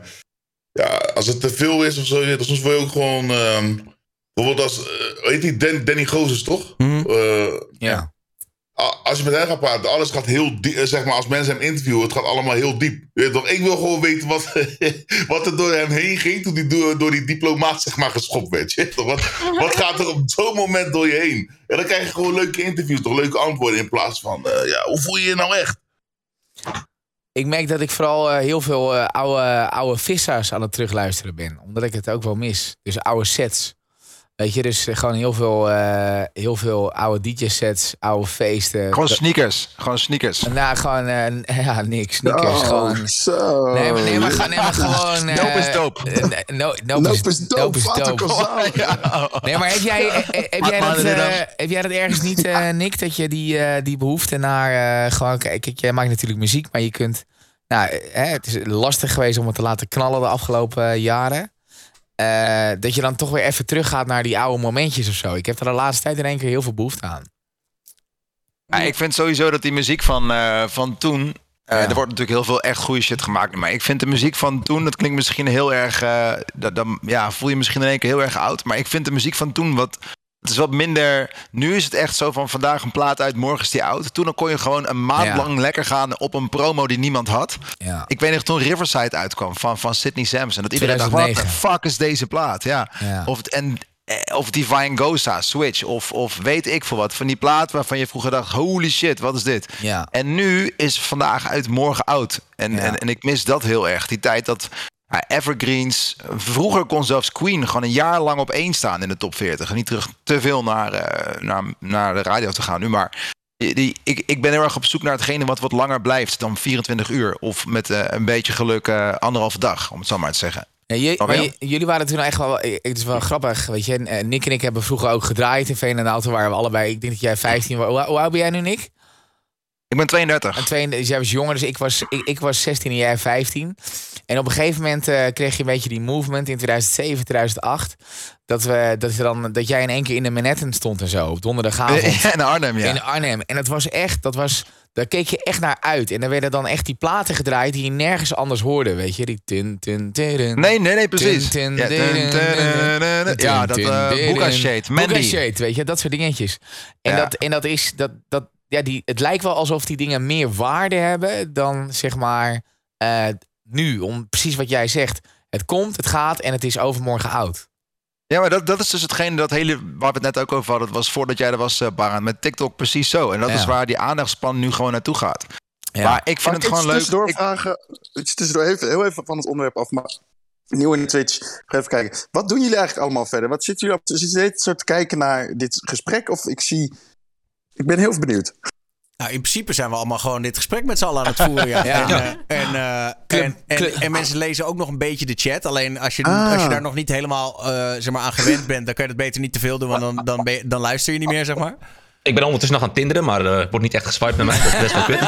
ja, als het te veel is of zo, ja, dan soms wil je ook gewoon. ehm, bijvoorbeeld als. eh, weet je, Dan, Danny Gozes, toch? Eh, ja. Als je met hem gaat praten, alles gaat heel diep. eh, Zeg maar, als mensen hem interviewen, het gaat allemaal heel diep. Toch? Ik wil gewoon weten wat, wat er door hem heen ging toen hij door, die diplomaat zeg maar, geschopt werd. Weet toch? Wat, wat gaat er op zo'n moment door je heen? En dan krijg je gewoon leuke interviews, toch? Leuke antwoorden in plaats van, eh, ja, hoe voel je je nou echt? Ik merk dat ik vooral eh, heel veel oude, oude vissers aan het terugluisteren ben. Omdat ik het ook wel mis. Dus oude sets. Weet je, dus gewoon heel veel, eh, heel veel oude DJ-sets, oude feesten. Gewoon sneakers. Gewoon sneakers. Nou, gewoon, eh, ja, niks. Sneakers. Oh, gewoon. zo. Nee, maar, nee, maar, gewoon- nee, maar gewoon. eh, Dope is dope. nee, no, dope Nope is, dope, dope is dope. Nee, maar heb jij, heb jij, dat, heb jij dat ergens niet, Nick? Dat je die, die behoefte naar gewoon... Kijk, jij maakt natuurlijk muziek, maar je kunt... Nou, hè, het is lastig geweest om het te laten knallen de afgelopen jaren. Eh, dat je dan toch weer even teruggaat naar die oude momentjes of zo. Ik heb er de laatste tijd in één keer heel veel behoefte aan. Ja, ik vind sowieso dat die muziek van, eh, van toen. eh, Ja. Er wordt natuurlijk heel veel echt goede shit gemaakt. Maar ik vind de muziek van toen, dat klinkt misschien heel erg. dan ja, voel je misschien in één keer heel erg oud. Maar ik vind de muziek van toen wat. Het is wat minder. Nu is het echt zo van vandaag een plaat uit, morgen is die oud. Toen dan kon je gewoon een maand Ja. lang lekker gaan op een promo die niemand had. Ja. Ik weet nog toen Riverside uitkwam van, van Sydney Samson. Dat iedereen dacht, wat de 2009. fuck is deze plaat? Ja. Ja. Of, het- en, eh, of Divine Gosa, Switch. Of, of weet ik veel wat. Van die plaat waarvan je vroeger dacht, holy shit, wat is dit? Ja. En nu is vandaag uit, morgen oud. En, en, en ik mis dat heel erg. Die tijd dat Evergreens... Vroeger kon zelfs Queen gewoon een jaar lang op één staan in de top 40. En niet terug te veel naar, eh, naar, naar de radio te gaan nu. Maar die, ik, ik ben heel erg op zoek naar hetgene wat wat langer blijft dan 24 uur. Of met eh, een beetje geluk eh, anderhalve dag, om het zo maar te zeggen. Ja, je- jullie waren toen echt wel. Het is wel grappig, weet je. Nick en ik hebben vroeger ook gedraaid in Veen en Auto. Waren we allebei. Ik denk dat jij 15 was. Hoe, hoe oud ben jij nu, Nick? Ik ben 32. En twee, dus jij was jonger, dus ik was, ik, ik was 16 en jij 15. En op een gegeven moment eh, kreeg je een beetje die movement in 2007, 2008. Dat, we, dat, je dan, dat jij in één keer in de Manhattan stond en zo. Op donderdagavond. in Arnhem, ja. In Arnhem. En dat was echt, dat was, daar keek je echt naar uit. En dan werden dan echt die platen gedraaid die je nergens anders hoorde. Weet je, die tin, tin, tin, Nee, nee, nee, precies. tin, Ja, tin, tin, tin, tin, Ja, dat uh, tin, Boeka. Shade, Boeka Mandy. Shade, weet je, dat soort dingetjes. En, Ja. dat, en dat is, dat, dat, ja, die, het lijkt wel alsof die dingen meer waarde hebben dan zeg maar eh, nu. Om precies wat jij zegt. Het komt, het gaat en het is overmorgen oud. Ja, maar dat, dat is dus hetgene, dat hele, waar we het net ook over hadden, dat was voordat jij er was, uh, Baran, met TikTok precies zo. En dat Ja. is waar die aandachtspan nu gewoon naartoe gaat. Ja. Maar ik vind het gewoon leuk. tussendoor Ik- vragen? Tussendoor, even, heel even van het onderwerp af. Maar nieuw in de Twitch. Ga even kijken. Wat doen jullie eigenlijk allemaal verder? Wat zitten jullie op? Zitten jullie een soort te kijken naar dit gesprek? Of ik zie... Ik ben heel benieuwd. Nou, in principe zijn we allemaal gewoon dit gesprek met z'n allen aan het voeren. Ja. Ja. En, eh, en, eh, Club- en, en, club- en mensen lezen ook nog een beetje de chat. Alleen als je, Ah. als je daar nog niet helemaal eh, zeg maar, aan gewend bent, dan kan je dat beter niet te veel doen. Want dan, dan, ben je- dan luister je niet meer, zeg maar. Ik ben ondertussen nog aan het tinderen, maar er wordt niet echt geswiped met mij. Dat is best wel kut.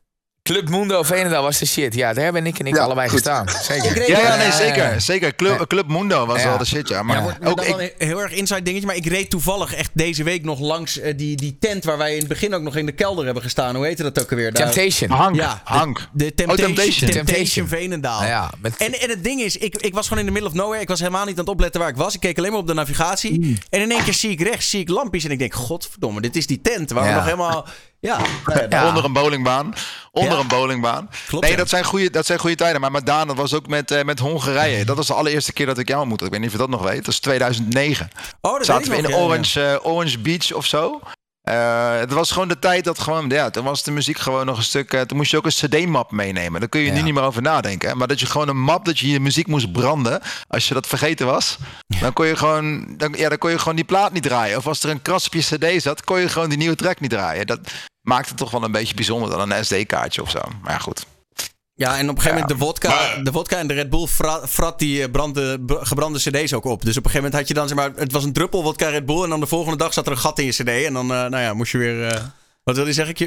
Club Mundo Venendaal was de shit. Ja, daar hebben Nick en ik Ja, allebei goed. gestaan. Zeker. Ja, ja, nee, Ja, zeker. ja. Zeker. Club, Club Mundo was Ja. wel de shit, ja. Maar Ja, ook dan ik, wel een heel erg inside dingetje. Maar ik reed toevallig echt deze week nog langs eh, die, die tent waar wij in het begin ook nog in de kelder hebben gestaan. Hoe heette dat ook alweer? Daar- Temptation. Hank, Ja, de- Hank. De Temptation, Oh, Temptation. Temptation. Veenendaal. Ja, met, En, en het ding is, ik, ik was gewoon in de middle of nowhere. Ik was helemaal niet aan het opletten waar ik was. Ik keek alleen maar op de navigatie. Hmm. En in één keer zie ik rechts, zie ik lampjes. En ik denk, godverdomme, dit is die tent waar we nog helemaal... Ja, nou ja. Onder een bowlingbaan. Onder Ja. een bowlingbaan. Klopt, nee, dat zijn, goede, dat zijn goede tijden. Maar met Daan, dat was ook met, eh, met Hongarije. Dat was de allereerste keer dat ik jou ontmoette. Ik weet niet of je dat nog weet. Dat is 2009. Oh, dat Zaten we in. Orange, eh, Orange Beach of zo. Eh, het was gewoon de tijd dat gewoon, ja, toen was de muziek gewoon nog een stuk. eh, toen moest je ook een CD-map meenemen. Daar kun je Ja. nu niet meer over nadenken. hè. Maar dat je gewoon een map dat je je muziek moest branden. Als je dat vergeten was, dan kon je gewoon, dan, ja, dan kon je gewoon die plaat niet draaien. Of als er een kras op je CD zat, kon je gewoon die nieuwe track niet draaien. Dat maakt het toch wel een beetje bijzonder dan een SD-kaartje of zo. Maar ja, goed. Ja, en op een gegeven moment de vodka, Maar- de vodka en de Red Bull fra- frat die eh, brandde, gebrande cd's ook op. Dus op een gegeven moment had je dan, zeg maar, het was een druppel vodka Red Bull. En dan de volgende dag zat er een gat in je cd. En dan, eh, nou ja, moest je weer... eh, wat wil je zeggen, Q?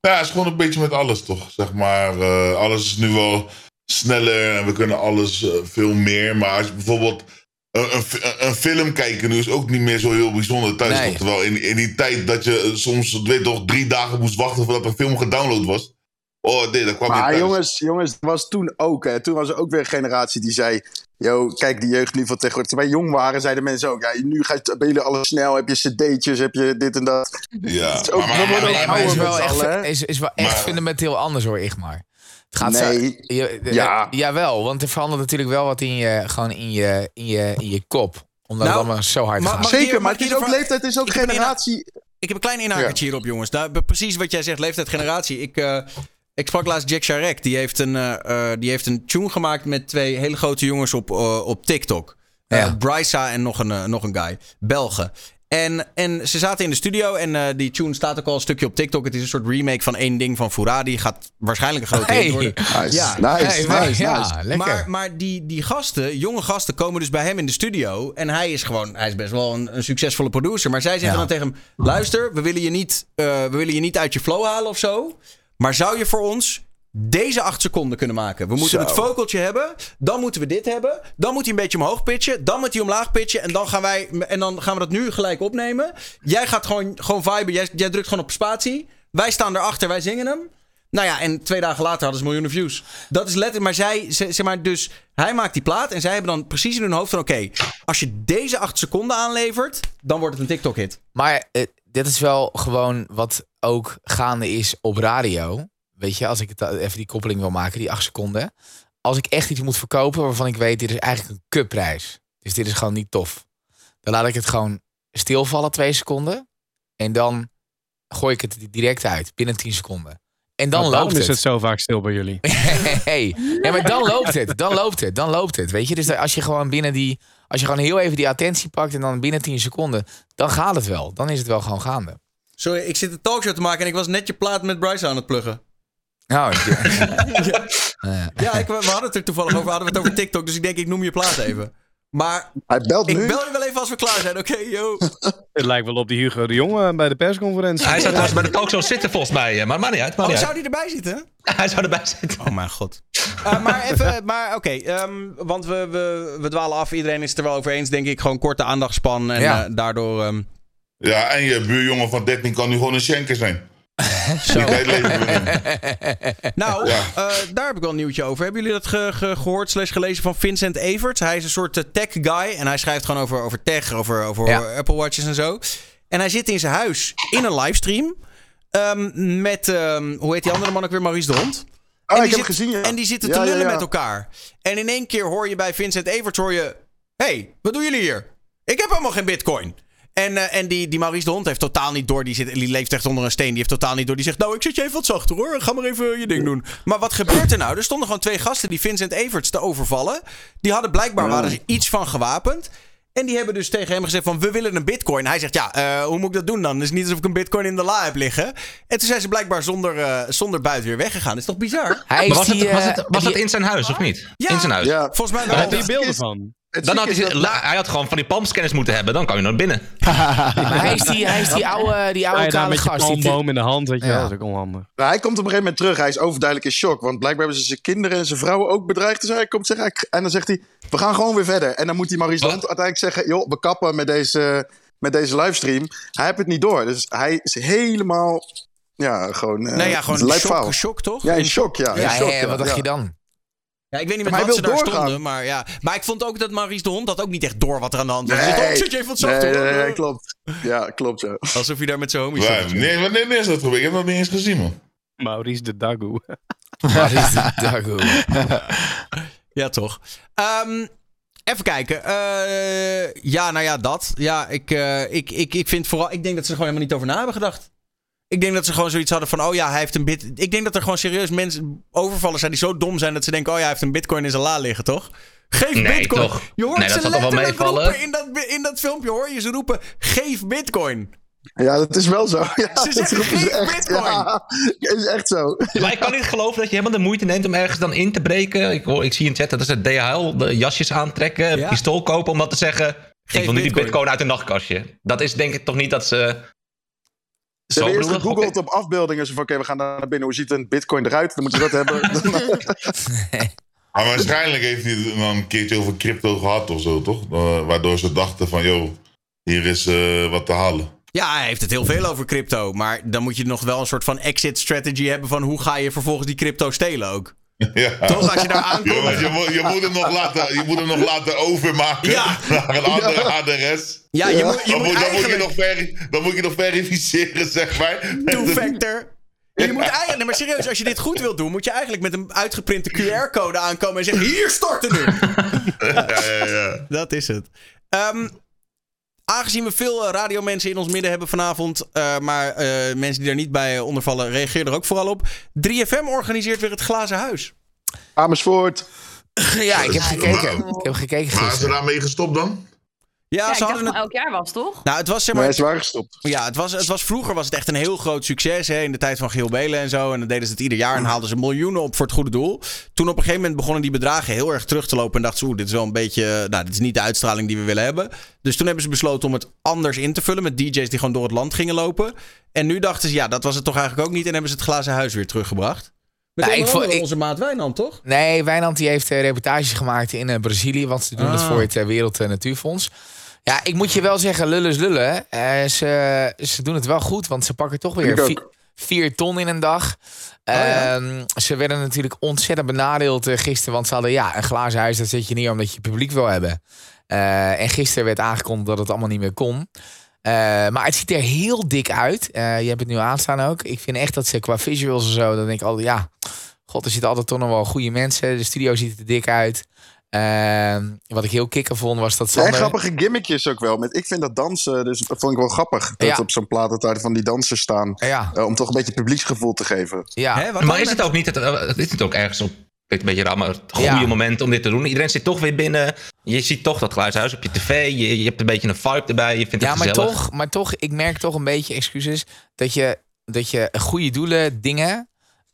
Ja, het is gewoon een beetje met alles toch, zeg maar. eh, alles is nu wel sneller en we kunnen alles veel meer. Maar als je bijvoorbeeld een, een, fi- een film kijken nu is ook niet meer zo heel bijzonder thuis. Nee. Terwijl in, in die tijd dat je eh, soms, weet toch, drie dagen moest wachten voordat een film gedownload was. Oh nee, dat kwam Maar thuis. jongens, jongens, dat was toen ook. Hè. Toen was er ook weer een generatie die zei... Yo, kijk, die jeugd nu van tegenwoordig. Toen wij jong waren, zeiden mensen ook... Ja, nu ga je, ben alles snel. Heb je cd'tjes, heb je dit en dat. Ja, Het is ook- maar- maar- maar- maar is wel, echt, is, is wel echt Maar- fundamenteel anders hoor, Igmar. Het gaat Nee. zo, je, de- Ja. Jawel, want er verandert natuurlijk wel wat in je, gewoon in je, in je, in je kop. Omdat Nou, het allemaal zo hard maar- gaat. Zeker, maar het is ook leeftijd, het is ook Ik heb een generatie... Ik heb een klein inhakertje hierop, jongens. Daar, precies wat jij zegt, leeftijd, generatie. Ik, eh, ik sprak laatst Jack Charek. Die heeft, een, eh, eh, die heeft een tune gemaakt met twee hele grote jongens op, op TikTok. Eh Ja. Brysa en nog een, nog een guy. Belgen. En, en ze zaten in de studio en eh, die tune staat ook al een stukje op TikTok. Het is een soort remake van één ding van Furadi. Gaat waarschijnlijk een grote Hey. hit worden. Nice, Ja. nice, Hey, nice, nice. ja, lekker. Maar, maar die, die gasten, jonge gasten, komen dus bij hem in de studio. En hij is gewoon, hij is best wel een, een succesvolle producer. Maar zij zeggen Ja. dan tegen hem: luister, we willen, je niet, eh, we willen je niet uit je flow halen of zo. Maar zou je voor ons deze acht seconden kunnen maken? We moeten Zo. het vocaltje hebben. Dan moeten we dit hebben. Dan moet hij een beetje omhoog pitchen. Dan moet hij omlaag pitchen. En dan gaan, wij, en dan gaan we dat nu gelijk opnemen. Jij gaat gewoon, gewoon viben. Jij, jij drukt gewoon op spatie. Wij staan erachter, wij zingen hem. Nou ja, en twee dagen later hadden ze miljoenen views. Dat is letterlijk. Maar zij, ze- zeg maar, dus hij maakt die plaat. En zij hebben dan precies in hun hoofd van: oké, als je deze acht seconden aanlevert, dan wordt het een TikTok-hit. Maar eh, dit is wel gewoon wat ook gaande is op radio. Weet je, als ik het da- even die koppeling wil maken, die acht seconden. Als ik echt iets moet verkopen waarvan ik weet, dit is eigenlijk een cupprijs. Dus dit is gewoon niet tof. Dan laat ik het gewoon stilvallen twee seconden. En dan gooi ik het direct uit, binnen 10 seconden. En dan Nou, loopt is het. het zo vaak stil bij jullie. hey. Ja, maar dan loopt het. Dan loopt het. Dan loopt het. Weet je, dus als je gewoon binnen die. Als je gewoon heel even die attentie pakt en dan binnen 10 seconden. Dan gaat het wel. Dan is het wel gewoon gaande. Sorry, ik zit een talkshow te maken en ik was net je plaat met Bryce aan het pluggen. Nou, ik- Ja, ik, we hadden het er toevallig over. Hadden we het over TikTok, dus ik denk, ik noem je plaat even. Maar Hij belt ik nu. bel je wel even als we klaar zijn. Oké, yo. Het lijkt wel op die Hugo de Jonge bij de persconferentie. Hij zou trouwens bij de talkshow zitten volgens mij. eh, Maar maakt niet uit. Maakt Oh, niet zou uit. die erbij zitten? Hij zou erbij zitten. Oh mijn god. Eh, maar even, maar oké. ehm, want we, we, we dwalen af. Iedereen is het er wel over eens, denk ik. Gewoon korte aandachtspan. En Ja. eh, daardoor... ehm, Ja, en je buurjongen van 13 kan nu gewoon een schenker zijn. Die tijd leven we in. Nou, Ja. eh, daar heb ik wel een nieuwtje over. Hebben jullie dat ge- ge- gehoord slash gelezen van Vincent Evert? Hij is een soort eh, tech guy. En hij schrijft gewoon over, over tech, over, over Ja. Apple Watches en zo. En hij zit in zijn huis in een livestream. ehm, met, ehm, hoe heet die andere man ook weer? Maurice de Hond. Oh, en ik die heb zit- het gezien, ja. En die zitten Ja, te lullen ja. met elkaar. En in één keer hoor je bij Vincent Everts hoor je... hey, wat doen jullie hier? Ik heb helemaal geen bitcoin. En, eh, en die, die Maurice de Hond heeft totaal niet door. Die, zit, die leeft echt onder een steen. Die heeft totaal niet door. Die zegt, nou, ik zet je even wat zachter hoor. Ga maar even je ding doen. Maar wat gebeurt er nou? Er stonden gewoon twee gasten die Vincent Everts te overvallen. Die hadden blijkbaar, waren ze iets van gewapend. En die hebben dus tegen hem gezegd van, we willen een bitcoin. Hij zegt, ja, eh, hoe moet ik dat doen dan? Het is niet alsof ik een bitcoin in de la heb liggen. En toen zijn ze blijkbaar zonder, eh, zonder buiten weer weggegaan. Dat is toch bizar? Hij Maar was, die, het, was, het, was die- dat in zijn huis of niet? Ja. In zijn huis. Ja, Volgens mij Daar wel. heb je beelden van. Dan had hij, is dat- hij had gewoon van die palmscanners moeten hebben. Dan kan je naar binnen. Hij is die, hij is die oude, die oude kale gast. Die palmboom in de hand, weet je Ja. wel. Dat is ook onhandig. Maar hij komt op een gegeven moment terug. Hij is overduidelijk in shock. Want blijkbaar hebben ze zijn kinderen en zijn vrouwen ook bedreigd. Dus hij komt zeggen, en dan zegt hij, we gaan gewoon weer verder. En dan moet die Maurice uiteindelijk zeggen, joh, we kappen met deze, met deze livestream. Hij heeft het niet door. Dus hij is helemaal, ja, gewoon... eh, Nou ja, gewoon lijp shock, shock, toch? Ja, in shock, ja. ja, in shock, hè, wat dacht ja. je dan? Ja, ik weet niet met Maar wat ze daar doorgaan. stonden, maar ja. Maar ik vond ook dat Maurice de Hond had ook niet echt door wat er aan de hand was. Nee, je even wat zachter. nee, nee, nee, klopt. Ja, klopt, ja. Alsof hij daar met zijn homies Ja, zat. nee, wanneer is dat gebeurd? Ik heb dat niet eens gezien, man. Maurice de Dagoe. Wat is dit? Dago? Ja, toch. Ehm, even kijken. Eh, ja, nou ja, dat. Ja, ik, eh, ik, ik, ik vind vooral... Ik denk dat ze er gewoon helemaal niet over na hebben gedacht. Ik denk dat ze gewoon zoiets hadden van... Oh ja, hij heeft een bit... Ik denk dat er gewoon serieus mensen overvallen zijn die zo dom zijn... dat ze denken... Oh ja, hij heeft een bitcoin in zijn la liggen, toch? Geef Nee, bitcoin. toch? Je hoort Nee, dat ze zal toch wel letterlijk meevallen? roepen in dat, in dat filmpje hoor je ze roepen... Geef bitcoin. Ja, dat is wel zo. Ja, Ze dat zeggen, ze "Geef echt. bitcoin." Ja, is echt zo. Maar ik kan niet geloven dat je helemaal de moeite neemt om ergens dan in te breken. Ik, hoor, ik zie in chat dat ze DHL de jasjes aantrekken, Ja. pistool kopen om dat te zeggen. Geef ik wil nu die bitcoin. bitcoin uit een nachtkastje. Dat is denk ik toch niet dat ze... Ze hebben eerst gegoogeld op afbeeldingen. Zo van, oké, we gaan daar naar binnen. Hoe ziet een bitcoin eruit? Dan moeten ze dat hebben. Maar waarschijnlijk heeft hij het dan een keertje over crypto gehad of zo, toch? Eh, waardoor ze dachten van, joh, hier is eh, wat te halen. Ja, hij heeft het heel veel over crypto. Maar dan moet je nog wel een soort van exit strategy hebben... van hoe ga je vervolgens die crypto stelen ook. Ja. Toch, als je daar aankomt... Je, moet, je, moet hem nog laten, je moet hem nog laten overmaken Ja. naar een andere adres. Ja, je moet, je Dan moet je nog veri- dan moet je nog verificeren, zeg maar. Met een- Two-factor. Je moet eigenlijk, nee, maar serieus, als je dit goed wilt doen, moet je eigenlijk met een uitgeprinte QR-code aankomen en zeggen: Hier starten nu. Ja, ja, ja. Dat is het. Ehm, aangezien we veel eh, radiomensen in ons midden hebben vanavond, eh, maar eh, mensen die daar niet bij ondervallen, reageer er ook vooral op. 3FM organiseert weer het Glazen Huis. Amersfoort. Ja, ik heb gekeken. Ik heb gekeken Maar is ze gisteren. daarmee gestopt dan? Ja, Ja, ze ik dacht hadden dat het. elk jaar was, toch? Nou, het was zeg maar. Nee, ze waren gestopt. Ja, het was, het was, vroeger was het echt een heel groot succes hè, in de tijd van Geel Belen en zo. En dan deden ze het ieder jaar en haalden ze miljoenen op voor het goede doel. Toen op een gegeven moment begonnen die bedragen heel erg terug te lopen. En dachten ze, oeh, dit is wel een beetje, nou, dit is niet de uitstraling die we willen hebben. Dus toen hebben ze besloten om het anders in te vullen met DJ's die gewoon door het land gingen lopen. En nu dachten ze, ja, dat was het toch eigenlijk ook niet. En hebben ze het glazen huis weer teruggebracht. Met Nou, ik vond- onze maat Wijnand, toch? Nee, Wijnand die heeft eh, reportages gemaakt in eh, Brazilië. Want ze doen het Ah. voor het eh, Wereld Natuurfonds. Ja, ik moet je wel zeggen, lullen is lullen. Ze, ze doen het wel goed, want ze pakken toch weer vier ton in een dag. ja. Ehm, ze werden natuurlijk ontzettend benadeeld eh, gisteren. Want ze hadden ja, een glazen huis, dat zet je neer omdat je publiek wil hebben. Eh, en gisteren werd aangekondigd dat het allemaal niet meer kon. Eh, maar het ziet er heel dik uit. Je hebt het nu aanstaan ook. Ik vind echt dat ze qua visuals en zo, dan denk ik altijd, ja, god, er zitten altijd toch nog wel goede mensen. De studio ziet er dik uit. Ehm, wat ik heel kikker vond was dat En Sander... grappige gimmickjes ook wel. Met, ik vind dat dansen, dus dat vond ik wel grappig. Dat Ja. op zo'n plaat altijd van die dansers staan. Ja, eh, om toch een beetje publieksgevoel te geven. ja. Hè, wat Maar is het ook niet, het, eh, het is het ook ergens op een beetje raar, maar het goede Ja. moment om dit te doen. Iedereen zit toch weer binnen. Je ziet toch dat glazen huis op je tv. Je, je hebt een beetje een vibe erbij. Je vindt Ja, het maar gezellig. toch, maar toch, ik merk toch een beetje, excuses, dat je, dat je goede doelen, dingen,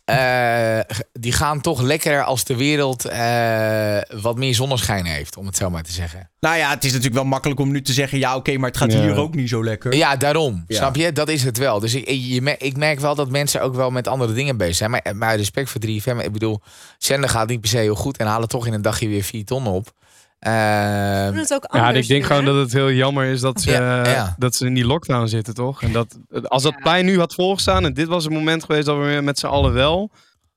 eh, die gaan toch lekkerder als de wereld eh, wat meer zonneschijn heeft, om het zo maar te zeggen. Nou ja, het is natuurlijk wel makkelijk om nu te zeggen, ja oké, maar het gaat Ja. hier ook niet zo lekker. Ja, daarom. Ja. Snap je? Dat is het wel. Dus ik, je ik merk wel dat mensen ook wel met andere dingen bezig zijn. Maar, maar respect voor 3FM. Ik bedoel, zender gaat niet per se heel goed en halen toch in een dagje weer 4 ton op. Ehm, het ook Ja, ik denk gewoon dat het heel jammer is dat ze, Ja, ja. dat ze in die lockdown zitten, toch? En dat, als dat Ja. plein nu had volgestaan en dit was een moment geweest dat we weer met z'n allen wel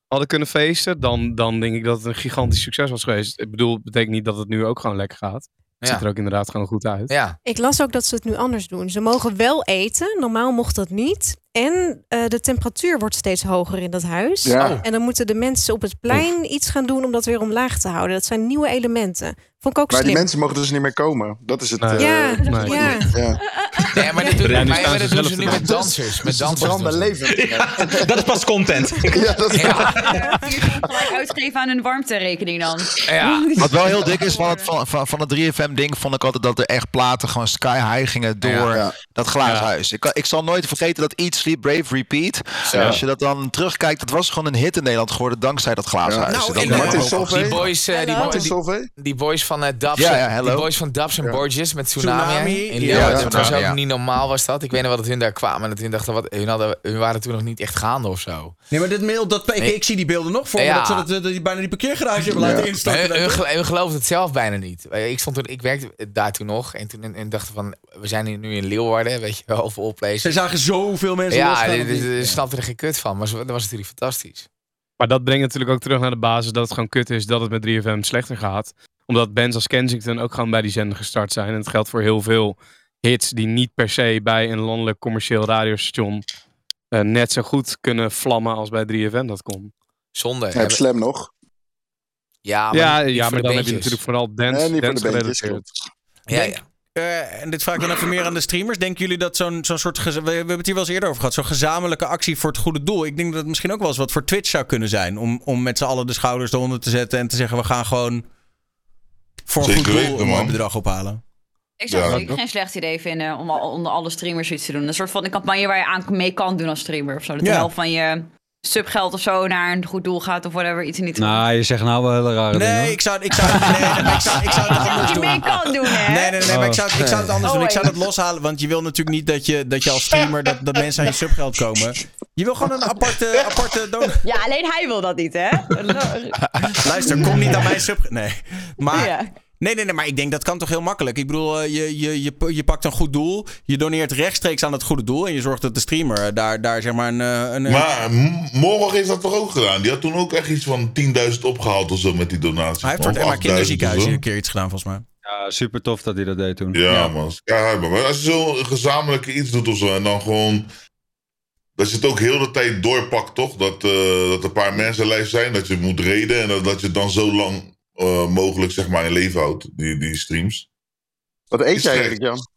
hadden kunnen feesten, dan, dan denk ik dat het een gigantisch succes was geweest. Ik bedoel, het betekent niet dat het nu ook gewoon lekker gaat. Het ziet er ook inderdaad gewoon goed uit. Ja. Ik las ook dat ze het nu anders doen. Ze mogen wel eten. Normaal mocht dat niet. En eh, de temperatuur wordt steeds hoger in dat huis. Ja. En dan moeten de mensen op het plein iets gaan doen om dat weer omlaag te houden. Dat zijn nieuwe elementen. Vond ik ook Maar die slim. mensen mogen dus niet meer komen. Dat is het. Nee. eh, Ja, Nee. ja. ja. Nee, maar dat doen, Ja, nu maar, staan maar ze dat doen zelf ze nu te met dansers. Met dansers. dat. is pas content. Ja, dat is Ja. Eh, gelijk uitgeven aan hun warmterekening dan. Ja. Wat wel heel dik is van het, van, van, van het 3FM-ding, vond ik altijd dat er echt platen gewoon sky high gingen door Ja. Ja. dat glazen huis. Ik, ik zal nooit vergeten dat Eat, Sleep, Brave, Repeat. Als je dat dan terugkijkt, dat was gewoon een hit in Nederland geworden dankzij dat glazen Ja. huis. Nou, Dat- Die Solveig. Die boys, eh, die, Martin die, boys van eh Dubs, ja, die boys van Dubs en. Borges met Tsunami. Tsunami, In ja. Leeuwarden. Was ook. Niet normaal was dat. Ik weet nog wat dat hun daar kwamen. En dat hun dachten, wat, hun, hadden, hun waren toen nog niet echt gaande of zo. Nee, maar dit mail, dat, ik, Nee. ik zie die beelden nog voor me. Ja. Dat ze dat, dat die bijna die parkeergarage hebben Ja. laten instarten. Hun, hun, gelo- hun geloofden het zelf bijna niet. Eh, Ik, stond toen, ik werkte daar toen nog. En toen en, en dachten van, we zijn hier nu in Leeuwarden. Weet je wel, all Ze zagen zoveel mensen Ja, die snapten er geen kut van. Maar dat was natuurlijk fantastisch. Maar dat brengt natuurlijk ook terug naar de basis dat het gewoon kut is dat het met 3FM slechter gaat. Omdat bands als Kensington ook gewoon bij die zender gestart zijn. En het geldt voor heel veel hits die niet per se bij een landelijk commercieel radiostation eh, net zo goed kunnen vlammen als bij 3FM dat kon. Zonde. Je hebt Slam nog. Ja, maar, ja, niet ja, voor maar dan heb je natuurlijk vooral dance, voor de dance bandjes. gerelateerd. Ja, ja. Eh, en dit vraag ik dan even meer aan de streamers. Denken jullie dat zo'n zo'n soort... We, we hebben het hier wel eens eerder over gehad. Zo'n gezamenlijke actie voor het goede doel. Ik denk dat het misschien ook wel eens wat voor Twitch zou kunnen zijn. Om, om met z'n allen de schouders eronder te zetten. En te zeggen, we gaan gewoon voor een Zeker goed doel een mooi bedrag ophalen. Ik zou het Ja, zeker geen slecht idee vinden om al- onder alle streamers iets te doen. Een soort van een campagne waar je aan mee kan doen als streamer of zo. Dat de Ja. helft van je subgeld of zo naar een goed doel gaat of whatever. Iets trant. Nou, je zegt nou wel hele rare dingen. Nee, hoor. ik zou, ik zou, nee, nee, ik zou, ik zou het anders Dat je doen. mee kan doen, hè? Nee, nee, nee, maar ik zou, het- ik zou het anders Oh, doen. Ik zou dat loshalen, want je wil natuurlijk niet dat je, dat je als streamer, dat, dat mensen aan je subgeld komen. Je wil gewoon een aparte, aparte donor. Ja, alleen hij wil dat niet, hè? Luister, kom niet aan mijn sub... Nee, maar... Ja. Nee, nee, nee, maar ik denk dat kan toch heel makkelijk. Ik bedoel, eh, je, je, je, je pakt een goed doel, je doneert rechtstreeks aan het goede doel en je zorgt dat de streamer daar, daar zeg maar een... eh, een Maar Morgen heeft dat toch ook gedaan? Die had toen ook echt iets van 10.000 opgehaald of zo met die donatie. hij heeft voor het Emma 8.000 Kinderziekenhuis een keer iets gedaan, volgens mij. Ja, super tof dat hij dat deed toen. Ja, man. Ja, maar als je zo gezamenlijke iets doet of zo en dan gewoon. Dat je het ook heel de tijd doorpakt, toch? Dat, eh, dat een paar mensen lijf zijn, dat je moet reden en dat, dat je het dan zo lang eh, mogelijk zeg maar in leven houdt, die, die streams. Wat eet jij eigenlijk, Jan?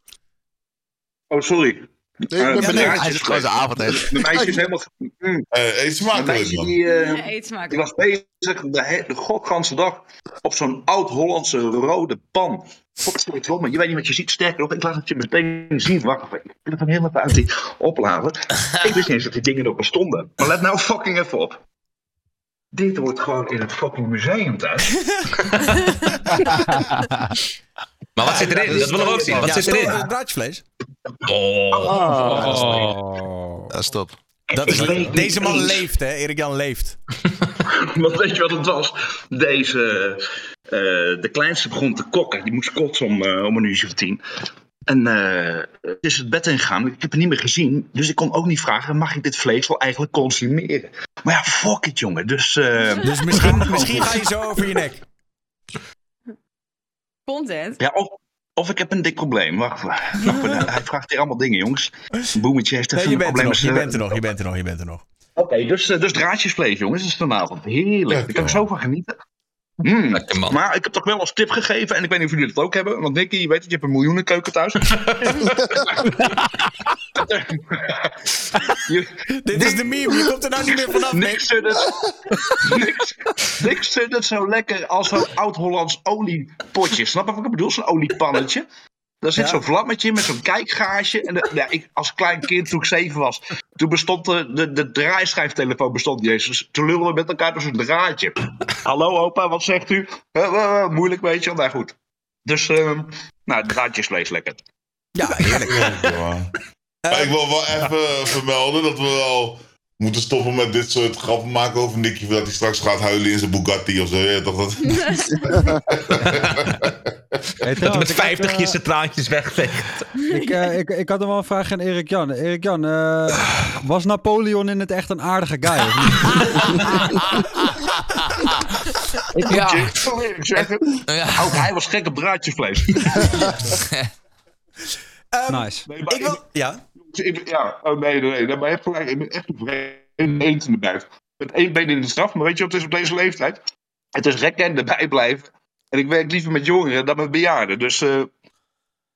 Oh, sorry. Nee, ik ben Eh, benieuwd. meisje Hij is gewoon zijn avondeten. Mijn meisje is helemaal... Mm. Eh, eet smakelijk, man. die, eh, Ja, eet smaak. die was bezig de, de godganse dag op zo'n oud-Hollandse rode pan. Godverdomme, je weet niet wat je ziet. Sterker nog, ik laat het je meteen zien. Wacht even, ik wil het hem helemaal uit die opladen. ik wist niet eens dat die dingen er bestonden. Maar let nou fucking even op. Dit wordt gewoon in het fucking museum thuis. Maar wat zit erin? Dat willen we ook zien. Wat ja, zit erin? braadjesvlees. Oh. Oh. Dat is top. Dat is, deze man eens. leeft, hè? Erik Jan leeft. Want weet je wat het was? Deze, eh, de kleinste begon te kokken. Die moest kotsen om, eh, om een uurtje of tien. En eh, het is het bed ingegaan. Ik heb het niet meer gezien. Dus ik kon ook niet vragen, mag ik dit vlees wel eigenlijk consumeren? Maar ja, fuck it jongen. Dus, eh, Dus misschien, misschien ga je zo over je nek. Content. ja, of, of ik heb een dik probleem. Wacht, wacht, wacht, hij vraagt hier allemaal dingen jongens. Boemetje heeft Nee, een bent er probleem. nog, je bent er nog, je bent er nog, je bent er nog. Oké, dus, eh, dus draadjesvlees jongens. Dat is vanavond. Heerlijk. Daar kan ik zo van genieten. Mm. Lekker man. Maar ik heb toch wel als tip gegeven, en ik weet niet of jullie dat ook hebben, want Nicky, je weet het, je hebt een miljoenenkeuken thuis. Je- Dit is de meme, je komt er nou niet meer vanaf, Nick. niks zit het, niks, niks zit het zo lekker als zo'n oud-Hollands oliepotje. Snap je wat ik bedoel? Zo'n oliepannetje. Daar zit Ja. zo'n vlammetje met zo'n kijkgaasje. En de- ja, ik, als klein kind, toen ik zeven was, toen bestond de, de, de draaischijftelefoon bestond niet eens. Dus toen lullen we met elkaar door zo'n draadje. Hallo opa, wat zegt u? Eh, eh, eh, moeilijk weet je, nou goed. Dus, ehm nou, draadjesvlees lekker. Ja, heerlijk. Ja. Maar ik wil wel even vermelden dat we wel moeten stoppen met dit soort grappen maken over Nicky. Dat hij straks gaat huilen in zijn Bugatti of zo. Ja, toch dat... Hey, Dat hij trouwens, met ik had, 50 eh, je zijn traantjes wegveegt. ik, eh, ik, ik had nog wel een vraag aan Erik Jan. Erik Jan, eh, was Napoleon in het echt een aardige guy? Of niet? Ik Ja. moet zeggen, ook hij was gek op draadjesvlees. Nice. Nee, maar Ik wil... Ja? Ik ja, oh nee, nee, nee. Maar je hebt gelijk. Ik ben echt een vreemde eend in de bijt. Met één been in de straf. Maar weet je wat het is op deze leeftijd? Het is rekken en erbij blijven. En ik werk liever met jongeren dan met bejaarden. Dus, eh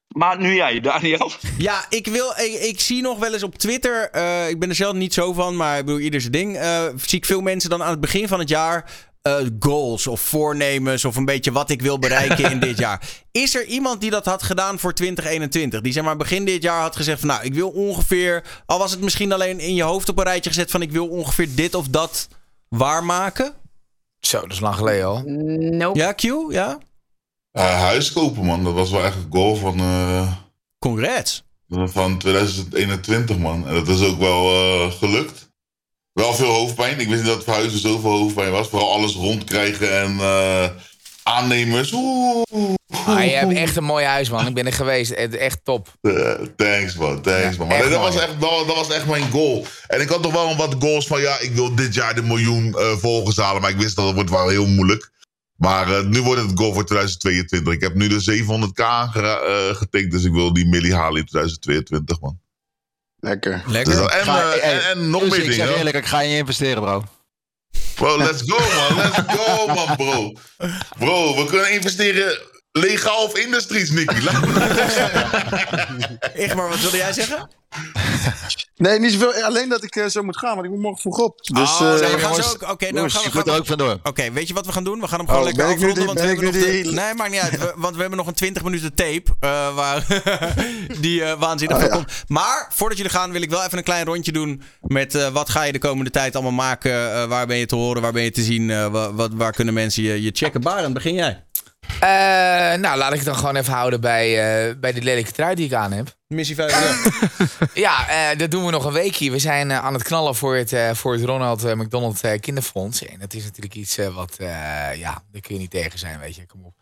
maar nu jij, Daniel. Ja, ik, wil, ik, ik zie nog wel eens op Twitter, eh, ik ben er zelf niet zo van, maar ik bedoel, ieder zijn ding. eh, zie ik veel mensen dan aan het begin van het jaar goals of voornemens of een beetje wat ik wil bereiken in dit jaar. Is er iemand die dat had gedaan voor 2021? Die zeg maar begin dit jaar had gezegd van nou, ik wil ongeveer, al was het misschien alleen in je hoofd op een rijtje gezet van ik wil ongeveer dit of dat waarmaken? Zo, dat is lang geleden al. Nope. Ja, Q? Ja? Eh, huis kopen, man. Dat was wel echt een goal van, eh, Congrats. van 2021, man. En dat is ook wel eh, gelukt. Wel veel hoofdpijn. Ik wist niet dat verhuizen zoveel hoofdpijn was. Vooral alles rondkrijgen en eh, aannemers. Oeh. Ah, je hebt echt een mooi huis, man. Ik ben er geweest. Het- Echt top. Eh, thanks man, thanks man. Maar echt nee, dat, mooi. was echt, dat, dat was echt mijn goal. En ik had toch wel wat goals van ja, ik wil dit jaar de miljoen eh, volgers halen. Maar ik wist dat het wordt wel heel moeilijk. Maar eh, nu wordt het goal voor 2022. Ik heb nu de 700k aangera- eh, getikt. Dus ik wil die milli halen in 2022 man. Lekker. Lekker. Dus dat- en, Ga- hey, en, en nog dus meer ik zeg dingen. eerlijk, ik ga in je investeren, bro. Bro, let's go man, let's go man bro. Bro, we kunnen investeren legaal of industries, Nicky. Laat Echt maar, wat wilde jij zeggen? Nee, niet zoveel. Alleen dat ik eh, zo moet gaan, want ik moet morgen vroeg op. Dus, oh, eh, we gaan zo ook. Oké, dan gaan we er ook vandoor. Oké, weet je wat we gaan doen? We gaan hem gewoon Oh, lekker ik nu afronden. die- Want we ben hebben nog de, Nee, maakt niet uit. We- want we hebben nog een 20 minuten tape. eh, waar die eh, waanzinnig Oh, van ja. komt. Maar voordat jullie gaan, wil ik wel even een klein rondje doen. Met eh, wat ga je de komende tijd allemaal maken? Eh, waar ben je te horen? Waar ben je te zien? Eh, wa- wat, waar kunnen mensen je, je checken? Barend, begin jij. Eh, nou, laat ik het dan gewoon even houden bij, eh, bij die lelijke trui die ik aan heb. Missie 5. Ja, eh, dat doen we nog een weekje. We zijn aan het knallen voor het, voor het Ronald McDonald Kinderfonds. En dat is natuurlijk iets wat, ja, daar kun je niet tegen zijn, weet je. Kom op.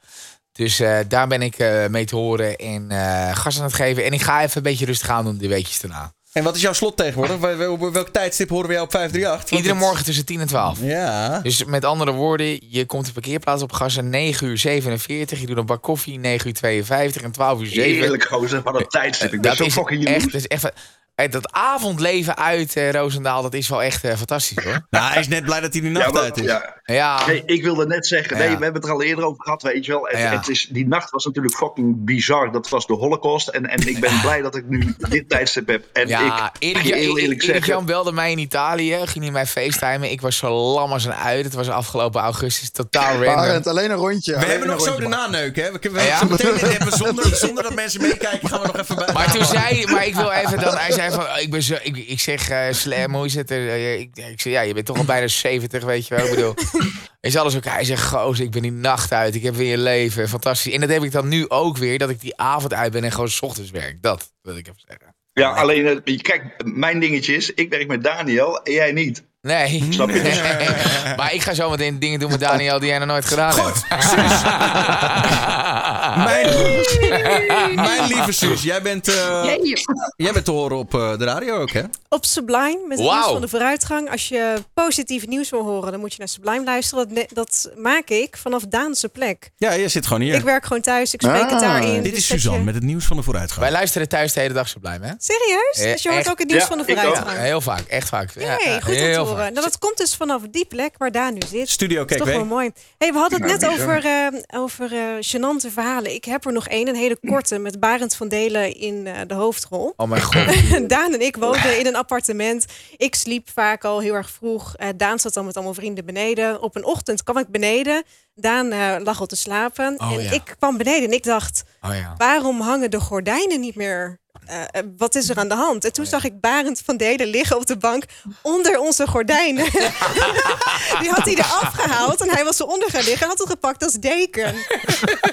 Dus daar ben ik mee te horen en gas aan het geven. En ik ga even een beetje rustig aan doen die weekjes daarna. En wat is jouw slot tegenwoordig? Op welk tijdstip horen we jou op 538? Want Iedere het- morgen tussen 10 en 12. Ja. Dus met andere woorden, je komt de parkeerplaats op gas en 9 uur 47. Je doet een bak koffie, 9 uur 52 en 12 uur 7. Heerlijk gozer, wat een tijdstip. Ik ben dat zo is fucking echt, dat is echt dat avondleven uit eh, Roosendaal, dat is wel echt eh, fantastisch hoor. Nou, hij is net blij dat hij die nacht Ja, maar- uit is. ja. Ja, Nee, ik wilde net zeggen, nee, Ja. we hebben het er al eerder over gehad, weet je wel. Het, Ja. het is, die nacht was natuurlijk fucking bizar. Dat was de holocaust. En, en ik ben blij dat ik nu dit tijdstip heb. En ja ik Erik, heel eerlijk Erik zeggen... Jan belde mij in Italië, ging hij mij facetimen. Ik was zo lam als een uit. Het was afgelopen augustus, totaal random. Barend, alleen een rondje. We alleen hebben nog zo de naneuk, hè? We kunnen Ja? meteen zonder, zonder dat mensen meekijken, gaan we nog even bij. Maar toen zei maar ik wil even dan, hij zei van, ik ben zo, ik, ik zeg, eh Slam, hoe is het? ik, ik zeg, ja, je bent toch al bijna 70, weet je wel. Ik bedoel, is alles ook, hij zegt, goos, ik ben die nacht uit, ik heb weer een leven, fantastisch. En dat heb ik dan nu ook weer, dat ik die avond uit ben en gewoon 's ochtends werk. Dat wil ik even zeggen. Ja, alleen, eh, kijk, mijn dingetje is, ik werk met Daniel en jij niet. Nee. Snap je? maar ik ga zo meteen dingen doen met Daniel die jij nog nooit gedaan hebt. Mijn, mijn lieve zus, jij bent, eh, jij bent te horen op eh, de radio ook, hè? Op Sublime, met het nieuws van de vooruitgang. Als je positief nieuws wil horen, dan moet je naar Sublime luisteren. Dat, dat maak ik vanaf Daanse plek. Ja, je zit gewoon hier. Ik werk gewoon thuis, ik spreek het Ah. daarin. Dit dus is dat Suzanne je- met het nieuws van de vooruitgang. Wij luisteren thuis de hele dag blij, hè? Serieus? Eh, Dus je hoort echt? ook het nieuws Ja, van de vooruitgang. Heel vaak, echt vaak. Ja, Nee, ja, goed om te heel horen. vaak. Nou, dat komt dus vanaf die plek waar Daan nu zit. Studio Dat is toch wel mooi. Hey, we hadden het net over, eh, over eh, gênante verhalen. Ik heb er nog één, een hele korte, met Barend van Delen in eh, de hoofdrol. Oh mijn god. Daan en ik woonden in een appartement. Ik sliep vaak al heel erg vroeg. Eh, Daan zat dan met allemaal vrienden beneden. Op een ochtend kwam ik beneden. Daan eh, lag al te slapen. Oh, en ja. ik kwam beneden en ik dacht... Oh ja. waarom hangen de gordijnen niet meer? Eh, eh, wat is er aan de hand? En toen Oh, zag ik Barend van Delen liggen op de bank onder onze gordijnen. Die had hij eraf gehaald en hij was eronder gaan liggen en had het gepakt als deken.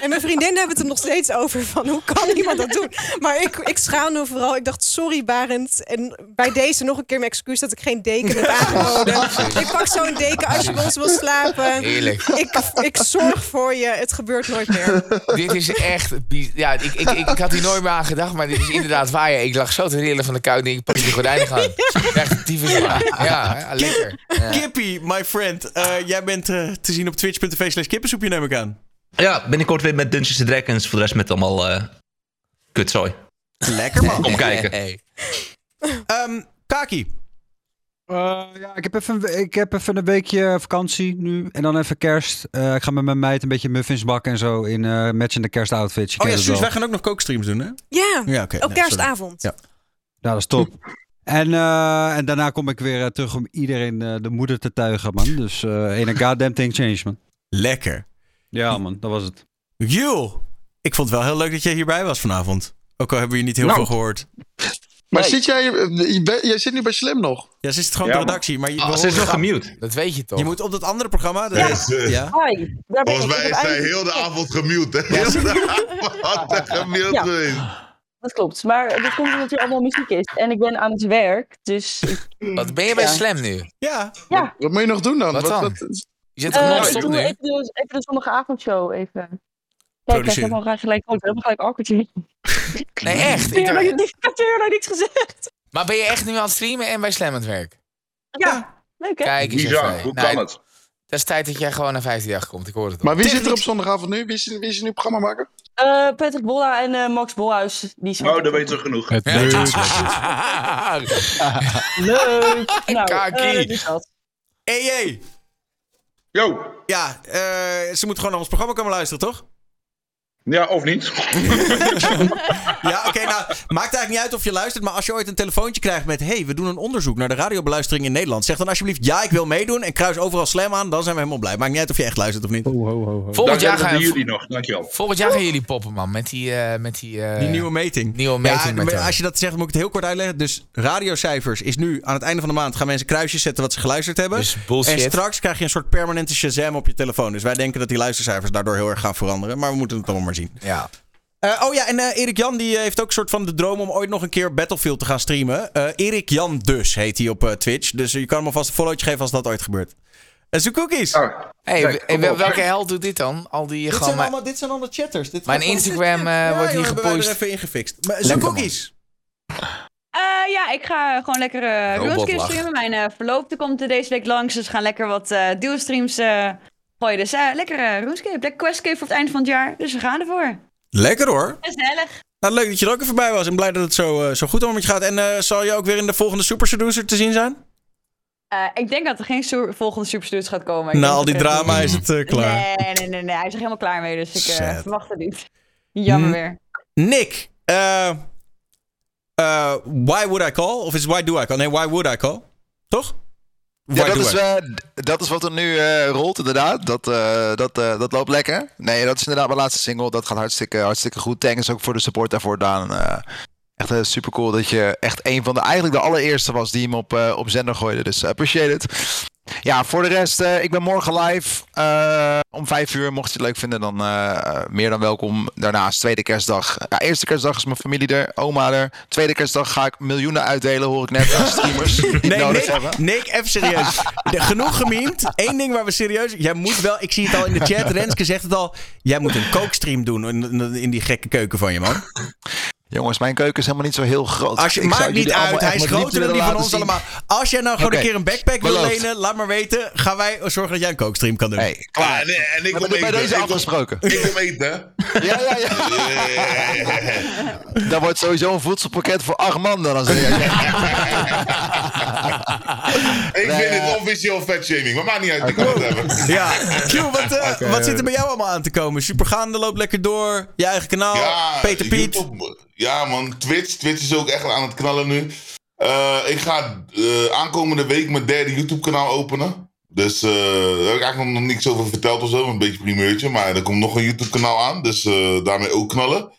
En mijn vriendinnen hebben het er nog steeds over van hoe kan iemand dat doen? Maar ik, ik schaamde vooral. Ik dacht, sorry Barend. En bij deze nog een keer mijn excuus dat ik geen deken heb aangeboden. Ik pak zo'n deken als je bij ons wil slapen. Heerlijk. Ik, ik zorg voor je. Het gebeurt nooit meer. dit is echt... Ja, ik, ik, ik, ik had hier nooit meer aan gedacht, maar dit is inderdaad waaien. Ik lag zo te rillen van de kou. Ik denk, ik pak die gordijnen gaan. Echt tyfus zwaar. Ja, ja, lekker. Ja. Kippie, my friend. eh, jij bent eh, te zien op twitch.tv slash kippensoepje, neem ik aan. Ja, binnenkort weer met Dungeons and Dragons. Voor de rest met allemaal eh kutzooi. Lekker man. Kom kijken. Hey. Ehm, Kaki. Eh, ja, ik heb, even, ik heb even een weekje vakantie nu. En dan even kerst. Eh, ik ga met mijn meid een beetje muffins bakken en zo. In eh matchende kerstoutfits. Je Oh ja, Suus, wij gaan ook nog kookstreams doen, hè? Ja, Ja, oké. op Nee, kerstavond. sorry. Ja. Ja, dat is top. En, eh, en daarna kom ik weer terug om iedereen eh, de moeder te tuigen, man. Dus eh een goddamn thing change, man. Lekker. Ja, man, dat was het. Jules, ik vond het wel heel leuk dat jij hierbij was vanavond. Ook al hebben we je niet heel Nou. veel gehoord. Maar Nee. zit jij, je bent- jij zit nu bij Slim nog? Ja, ze is het gewoon Ja, de redactie. Maar je, Oh, we ze is nog gemute. Dat weet je toch? Je moet op dat andere programma. eh. ja. Hoi, daar ben Volgens mij is zij eigenlijk- heel de avond gemute. Hè? Heel de avond gemute Ja. Dat klopt, maar dat komt omdat er allemaal muziek is. En ik ben aan het werk, dus... ik- Wat ben je bij Ja. Slam nu? Ja. Ja, Wat moet je nog doen dan? Wat dan? Je zit eh, ik doe nu? even de, even de zondagavondshow even. Kijk, ik heb al graag gelijk... Oh, ik heb gelijk awkwardje. Nee, echt? Ik heb er nog niets gezegd. Maar ben je echt nu aan het streamen en bij Slam aan het werk? Ja, leuk hè? Kijk eens Bizar, hoe Nou, kan het? Het is tijd dat jij gewoon naar 15 dag komt. Ik hoor het al. Maar wie zit er op zondagavond nu? Wie is, wie is er nu programma maken? Eh, Patrick Bolla en eh, Max Bolhuis. Die zijn Oh, dat weten we genoeg. Het Ja. leuk. Leuk! Nou, Kaki. eh. EJ. Yo, Ja, eh, ze moet gewoon naar ons programma komen luisteren, toch? Ja of niet? Ja, oké, nou, maakt eigenlijk niet uit of je luistert, maar als je ooit een telefoontje krijgt met hey, we doen een onderzoek naar de radiobeluistering in Nederland, zeg dan alsjeblieft ja, ik wil meedoen en kruis overal slam aan, dan zijn we helemaal blij. Maakt niet uit of je echt luistert of niet. Ho, ho, ho, ho. Volgend jaar, gaan, jullie nog, dankjewel. volgend jaar gaan jullie poppen, man. Met die... eh, met die, eh, Die nieuwe meting. nieuwe Ja, meting met haar. als je dat zegt, moet ik het heel kort uitleggen. Dus radiocijfers is nu aan het einde van de maand gaan mensen kruisjes zetten wat ze geluisterd hebben. Dus bullshit. En straks krijg je een soort permanente Shazam op je telefoon. Dus wij denken dat die luistercijfers daardoor heel erg gaan veranderen. Maar we moeten het allemaal maar zien. Ja. Eh, oh ja, en eh, Erik Jan die heeft ook een soort van de droom om ooit nog een keer Battlefield te gaan streamen. Eh, Erik Jan dus heet hij op eh, Twitch. Dus je kan hem alvast een followtje geven als dat ooit gebeurt. En zo cookies. Ah, Hey, Kijk, welke held doet dit dan? Al die dit, gewoon... zijn maar- allemaal, dit zijn allemaal chatters. Dit Mijn Instagram, eh, Ja, wordt hier wij gepusht. er even ingefixt. Maar cookies. Eh, ja, ik ga gewoon lekker uh, streamen. Mijn eh, verloofde komt er deze week langs. Dus we gaan lekker wat eh duo-streams eh, Dus eh, lekker uh, RuneScape. Lekker Questcape voor het eind van het jaar. Dus we gaan ervoor. Lekker hoor. Gezellig. Nou, leuk dat je er ook even bij was. En blij dat het zo, eh, zo goed allemaal met je gaat. En eh, zal je ook weer in de volgende Super Seducer te zien zijn? Eh, ik denk dat er geen su- volgende Super Studios gaat komen. Ik Na al die drama is het klaar. Nee, nee, nee, nee. Hij is er helemaal klaar mee. Dus ik verwacht het niet. Jammer weer. Nick, eh, eh, why would I call? Of is why do I call? Nee, why would I call? Toch? Ja, dat is, eh, dat is wat er nu eh, rolt, inderdaad. Dat, eh, dat, dat loopt lekker. Nee, dat is inderdaad mijn laatste single. Dat gaat hartstikke, hartstikke goed. Thanks ook voor de support daarvoor, Daan. Echt super cool dat je echt een van de, eigenlijk de allereerste was die hem op, op zender gooide. Dus appreciate it. Ja, voor de rest, uh, ik ben morgen live uh, om vijf uur. Mocht je het leuk vinden, dan uh, meer dan welkom. Daarnaast tweede kerstdag. Ja, eerste kerstdag is mijn familie er, oma er. Tweede kerstdag ga ik miljoenen uitdelen, hoor ik net aan streamers. die nee, nodig Nick, hebben. Nick, even serieus. Genoeg gememd. Eén ding waar we serieus... Jij moet wel... Ik zie het al in de chat. Renske zegt het al. Jij moet een kookstream doen in, in die gekke keuken van je, man. Jongens, mijn keuken is helemaal niet zo heel groot. Als je, Ik zou maakt niet uit, hij is groter dan die van ons allemaal. Als jij nou gewoon een keer een backpack wil beloofd. lenen, laat maar weten. Gaan wij zorgen dat jij een kookstream kan doen. Hey, klaar. en, en ik kom eten. bij deze afgesproken. Ik kom eten. Ja, ja, ja. Dat wordt sowieso een voedselpakket voor acht man dan. Als Ik Nee, vind dit officieel fatshaming, maar maakt niet uit, ik kan het hebben. Ja, Q, wat, eh, wat zit er bij jou allemaal aan te komen? Supergaande loopt lekker door. Je eigen kanaal. Ja, Peter Piet. YouTube, ja man, Twitch. Twitch is ook echt aan het knallen nu. Eh, ik ga eh, aankomende week mijn derde YouTube kanaal openen. Dus eh, daar heb ik eigenlijk nog niks over verteld of zo. Een beetje primeurtje. Maar er komt nog een YouTube kanaal aan. Dus daarmee ook knallen.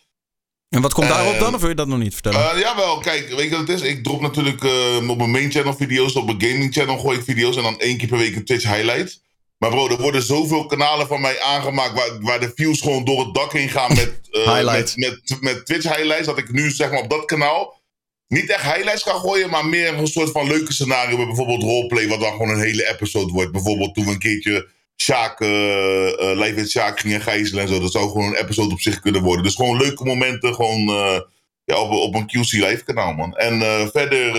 En wat komt daarop dan? Of wil je dat nog niet vertellen? Jawel, kijk, weet je wat het is? Ik drop natuurlijk op mijn main channel video's, op mijn gaming channel gooi ik video's en dan één keer per week een Twitch highlight. Maar bro, er worden zoveel kanalen van mij aangemaakt waar, waar de views gewoon door het dak heen gaan met, Highlights. met, met, met Twitch highlights. Dat ik nu zeg maar op dat kanaal niet echt highlights ga gooien, maar meer een soort van leuke scenario met bijvoorbeeld roleplay, wat dan gewoon een hele episode wordt. Bijvoorbeeld toen we een keertje Sjaak, eh, Live with Sjaak gingen gijzelen en zo. Dat zou gewoon een episode op zich kunnen worden. Dus gewoon leuke momenten, gewoon... ja, op, op een QC Live kanaal, man. En verder,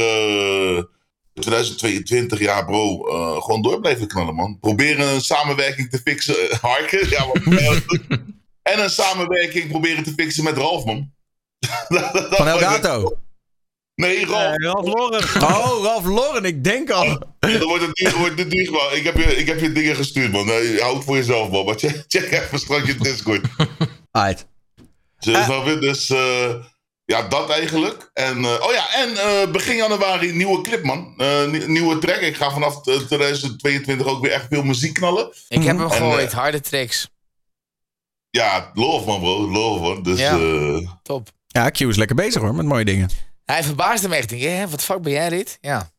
2022, ja bro, eh, gewoon door blijven knallen, man. Proberen een samenwerking te fixen. Harken, ja, wat, En een samenwerking proberen te fixen met Ralf, man. Van Elgato. Nee, Ralf. Ralf Loren. Oh, Ralf Loren, ik denk al. Dan wordt het duur, wordt het duur, man. Ik heb, je, ik heb je dingen gestuurd, man. Nee, hou het voor jezelf, man. Maar check, check even straks je Discord. Uit. Dus, snap je? dus eh, ja, dat eigenlijk. En, eh, oh ja, en eh, begin januari nieuwe clip, man. Eh, nie- nieuwe track. Ik ga vanaf eh, 2022 ook weer echt veel muziek knallen. Ik heb hem gegooid, eh, harde tracks. ja, love man, bro. Love man. Dus Ja. eh, Top. Ja, Q is lekker bezig hoor, met mooie dingen. Hij verbaasde me echt. Ik denk, hè, wat fuck ben jij dit? Ja.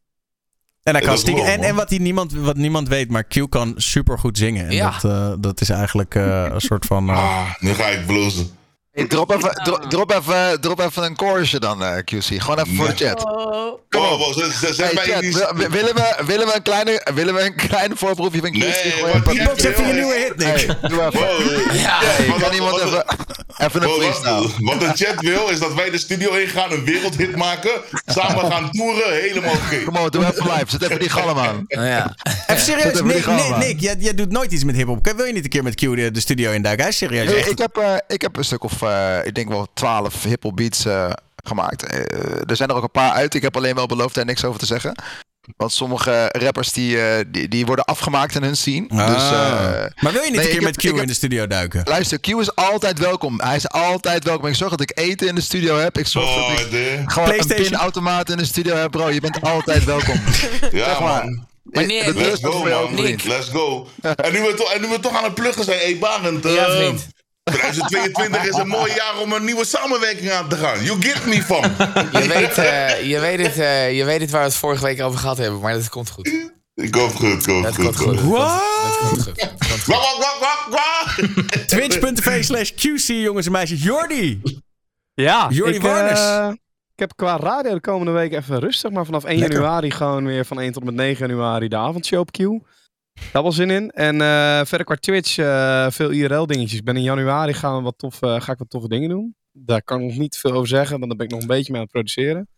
En, hij kan en, en wat, die niemand, wat niemand weet, maar Q kan super goed zingen. En Ja. dat, eh, dat is eigenlijk eh, een soort van. eh, ah, nu ga ik blozen. Drop, even, dro- drop, even, drop even een chorusje dan, eh, QC. Gewoon even voor de chat. Oh. Kom op, in chat, wil- wil- willen, we, willen, we een kleine, willen we een kleine voorproefje van QC? Nee, Gewoon wat een die- paar- Box even je nieuwe hit, Nick. Hey, doe even. Wow. Ja. Hey, wat- kan iemand wat- even, even een freestyle? wat, wat de chat wil, is dat wij de studio ingaan, een wereldhit maken, samen gaan toeren, helemaal oké. Kom op, doe even live. Zet even die galm aan. ja. Even serieus, Zet even Nick, Nick, jij, jij doet nooit iets met hip-hop. Wil je niet een keer met Q de, de studio induiken? Hij is serieus. Ik, heb, eh, ik heb een stuk of, ik denk wel twaalf hiphop beats eh, gemaakt. Eh, er zijn er ook een paar uit. Ik heb alleen wel beloofd daar niks over te zeggen. Want sommige rappers die, eh, die, die worden afgemaakt in hun scene. Ah. Dus, eh, maar wil je niet nee, een keer met Q heb- in de studio duiken? Luister, Q is altijd welkom. Hij is altijd welkom. Ik zorg dat ik eten in de studio heb. Ik zorg Oh, dat ik de... gewoon een PlayStation. pinautomaat in de studio heb, bro. Je bent altijd welkom. Ja, Zeg maar. man. Deur Let's go, man. Let's go. En nu we, toch, en nu we toch aan het pluggen zijn, hey Barend. eh, Ja, vriend. 2022 is een mooi jaar om een nieuwe samenwerking aan te gaan. You get me van. Je, weet, eh, je, weet het, eh, je weet het waar we het vorige week over gehad hebben, maar dat komt goed. Ik hoop goed, ik hoop Dat goed. komt goed. Dat What? komt goed. Dat komt goed. Wak, wak, wak, wak, wak. Twitch.tv slash QC, jongens en meisjes. Jordi! Ja, Jordi ik, Warners. eh, ik heb qua radio de komende week even rustig, maar vanaf 1 Lekker. januari gewoon weer van 1 tot met 9 januari de avondshow op Q. Daar wel zin in. En eh, verder qua Twitch eh, veel IRL dingetjes. Ik ben in januari gaan we wat tof, eh, ga ik wat toffe dingen doen. Daar kan ik nog niet veel over zeggen, want daar ben ik nog een beetje mee aan het produceren.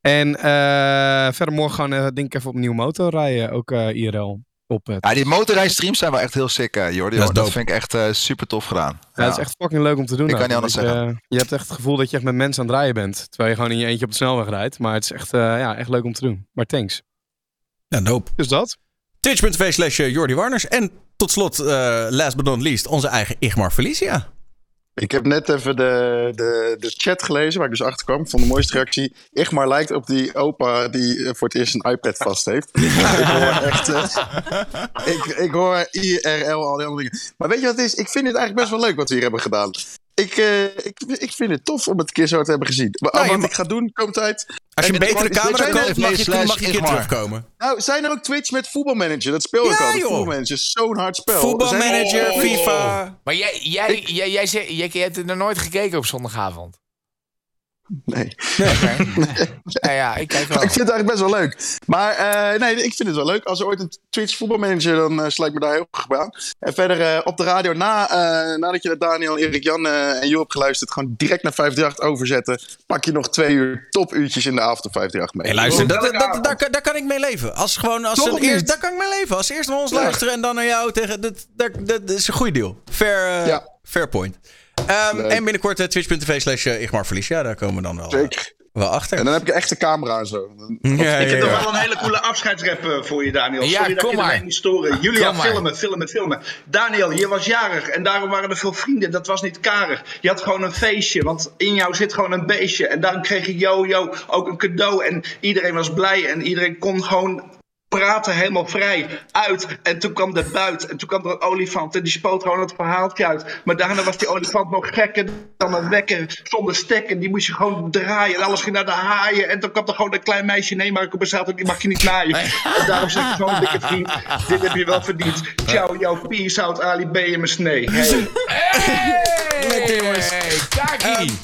En eh, verder morgen gaan we denk ik even op een nieuwe motor rijden, ook eh, IRL. Op het. Ja, die motorrijstreams zijn wel echt heel sick, Jordi. Dat hoor. Dat vind ik echt eh, super tof gedaan. Ja, het is echt fucking leuk om te doen. Ik kan niet anders zeggen. Je, je hebt echt het gevoel dat je echt met mensen aan het rijden bent. Terwijl je gewoon in je eentje op de snelweg rijdt. Maar het is echt, eh, ja, echt leuk om te doen. Maar thanks. Ja, dope. Dus dat. Twitch.tv slash eh, Jordi Warners. En tot slot, eh, last but not least, onze eigen Igmar Felicia. Ik heb net even de, de, de chat gelezen waar ik dus achter kwam. Ik vond de mooiste reactie. Igmar lijkt op die opa die eh, voor het eerst een iPad vast heeft. ik hoor echt... ik, ik hoor IRL, al die andere dingen. Maar weet je wat het is? Ik vind het eigenlijk best wel leuk wat we hier hebben gedaan. Ik, eh, ik, ik vind het tof om het een keer zo te hebben gezien. Maar Nou, je wat ik ga doen, komt uit... Als je een En- betere camera er- koopt, mag je, mag je een keer terugkomen. Nou, zijn er ook Twitch met voetbalmanager? Dat speel ik joh. Voetbalmanager is zo'n hard spel. Voetbalmanager, Oh. FIFA. Maar jij, jij, jij, jij, jij, jij hebt er nog nooit gekeken op zondagavond. Nee. Oké. ja, ja, ik kijk wel. Ik vind het eigenlijk best wel leuk. Maar eh, nee, ik vind het wel leuk. Als er ooit een Twitch voetbalmanager, dan uh, sluit ik me daar heel graag bij aan. En verder eh, op de radio, na, eh, nadat je naar Daniel, Erik Jan eh, en Jo hebt geluisterd, gewoon direct naar 538 overzetten. Pak je nog twee uur topuurtjes in de avond op 538 mee. Hey, luister, dat, dat, daar, kan- daar kan ik mee leven. Als gewoon, als eerst, daar kan ik mee leven. Als eerst naar ons Ja. luisteren en dan naar jou tegen. Dat, dat, is een goede deal. Fair, eh, Ja. fair point. Ehm, en binnenkort uh, twitch.tv slash uh, Igmar Felicia. Daar komen we dan wel, uh, Zeker. wel achter. En dan heb ik een echte camera en zo. Ja, Ik ja, heb nog ja. wel een hele coole afscheidsrap eh, voor je, Daniel. Ja, Sorry dat kom maar. niet storen. Julia, Kom maar. filmen, filmen, filmen. Daniel, je was jarig en daarom waren er veel vrienden. Dat was niet karig. Je had gewoon een feestje, want in jou zit gewoon een beestje. En daarom kreeg je Jojo ook een cadeau. En iedereen was blij en iedereen kon gewoon praten helemaal vrij uit. En toen kwam de buit. En toen kwam er een olifant. En die spoot gewoon het verhaaltje uit. Maar daarna was die olifant nog gekker dan een wekker zonder stekker. Die moest je gewoon draaien. En alles ging naar de haaien. En toen kwam er gewoon een klein meisje. Nee, Marco Bazzato, die mag je niet naaien. En daarom zeg ik gewoon, dikke vriend. Dit heb je wel verdiend. Ciao, jouw peace out, Ali B en mijn snee. Hey. Lekker, jongens. Hey, Kaki.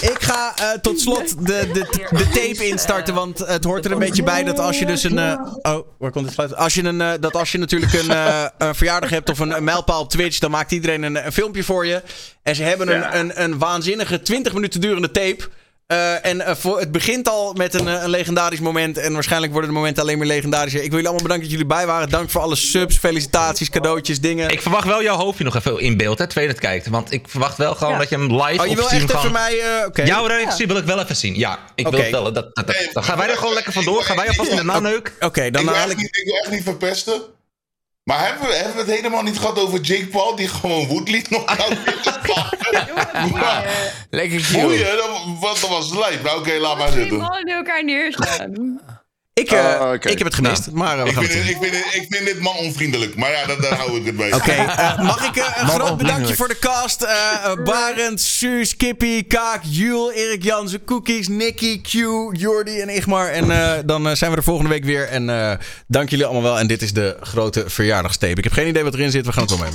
Ik ga eh, tot slot de, de, de tape instarten. Want het hoort er een beetje bij dat als je dus een. eh, oh, waar komt het geluid? Als je een, eh, dat als je natuurlijk een, eh, een verjaardag hebt of een, een mijlpaal op Twitch. dan maakt iedereen een, een filmpje voor je. En ze hebben een, een, een waanzinnige 20 minuten durende tape. Eh, en eh, voor, het begint al met een, eh, een legendarisch moment. En waarschijnlijk worden de momenten alleen maar legendarischer. Ik wil jullie allemaal bedanken dat jullie bij waren. Dank voor alle subs, felicitaties, cadeautjes, dingen. Ik verwacht wel jouw hoofdje nog even in beeld, hè, je het kijkt. Want ik verwacht wel gewoon Ja. dat je hem live Oh, je wil echt even gewoon... mij... eh, Oké. Jouw reactie wil ik wel even zien. Ja, ik wil Oké. het wel. Dat, dat, dat- dan gaan wij er gewoon lekker vandoor. Gaan wij alvast in de naneuk. Oké, dan ik, wil echt ik... niet, ik wil echt niet verpesten. Maar hebben we, hebben we het helemaal niet gehad over Jake Paul, die gewoon Woodley nog out Lekker Boeien, cute. dat, wat, dat was lijp. Nou, oké, laat maar Die zitten. mannen elkaar neerslaan. Ik, eh, Oh, ik heb het gemist, maar eh, we Ik gaan vind, het ik, vind het, ik vind dit man onvriendelijk. Maar ja, daar, daar hou ik het bij. Oké, eh, mag ik eh, een groot bedankje voor de cast? Barend, Suus, Kippie, Kaak, Jules, Erik Jansen, Cookies, Nicky, Q, Jordi en Igmar. En eh, dan zijn we er volgende week weer. En eh, dank jullie allemaal wel. En dit is de grote verjaardagstape. Ik heb geen idee wat erin zit. We gaan het wel mee.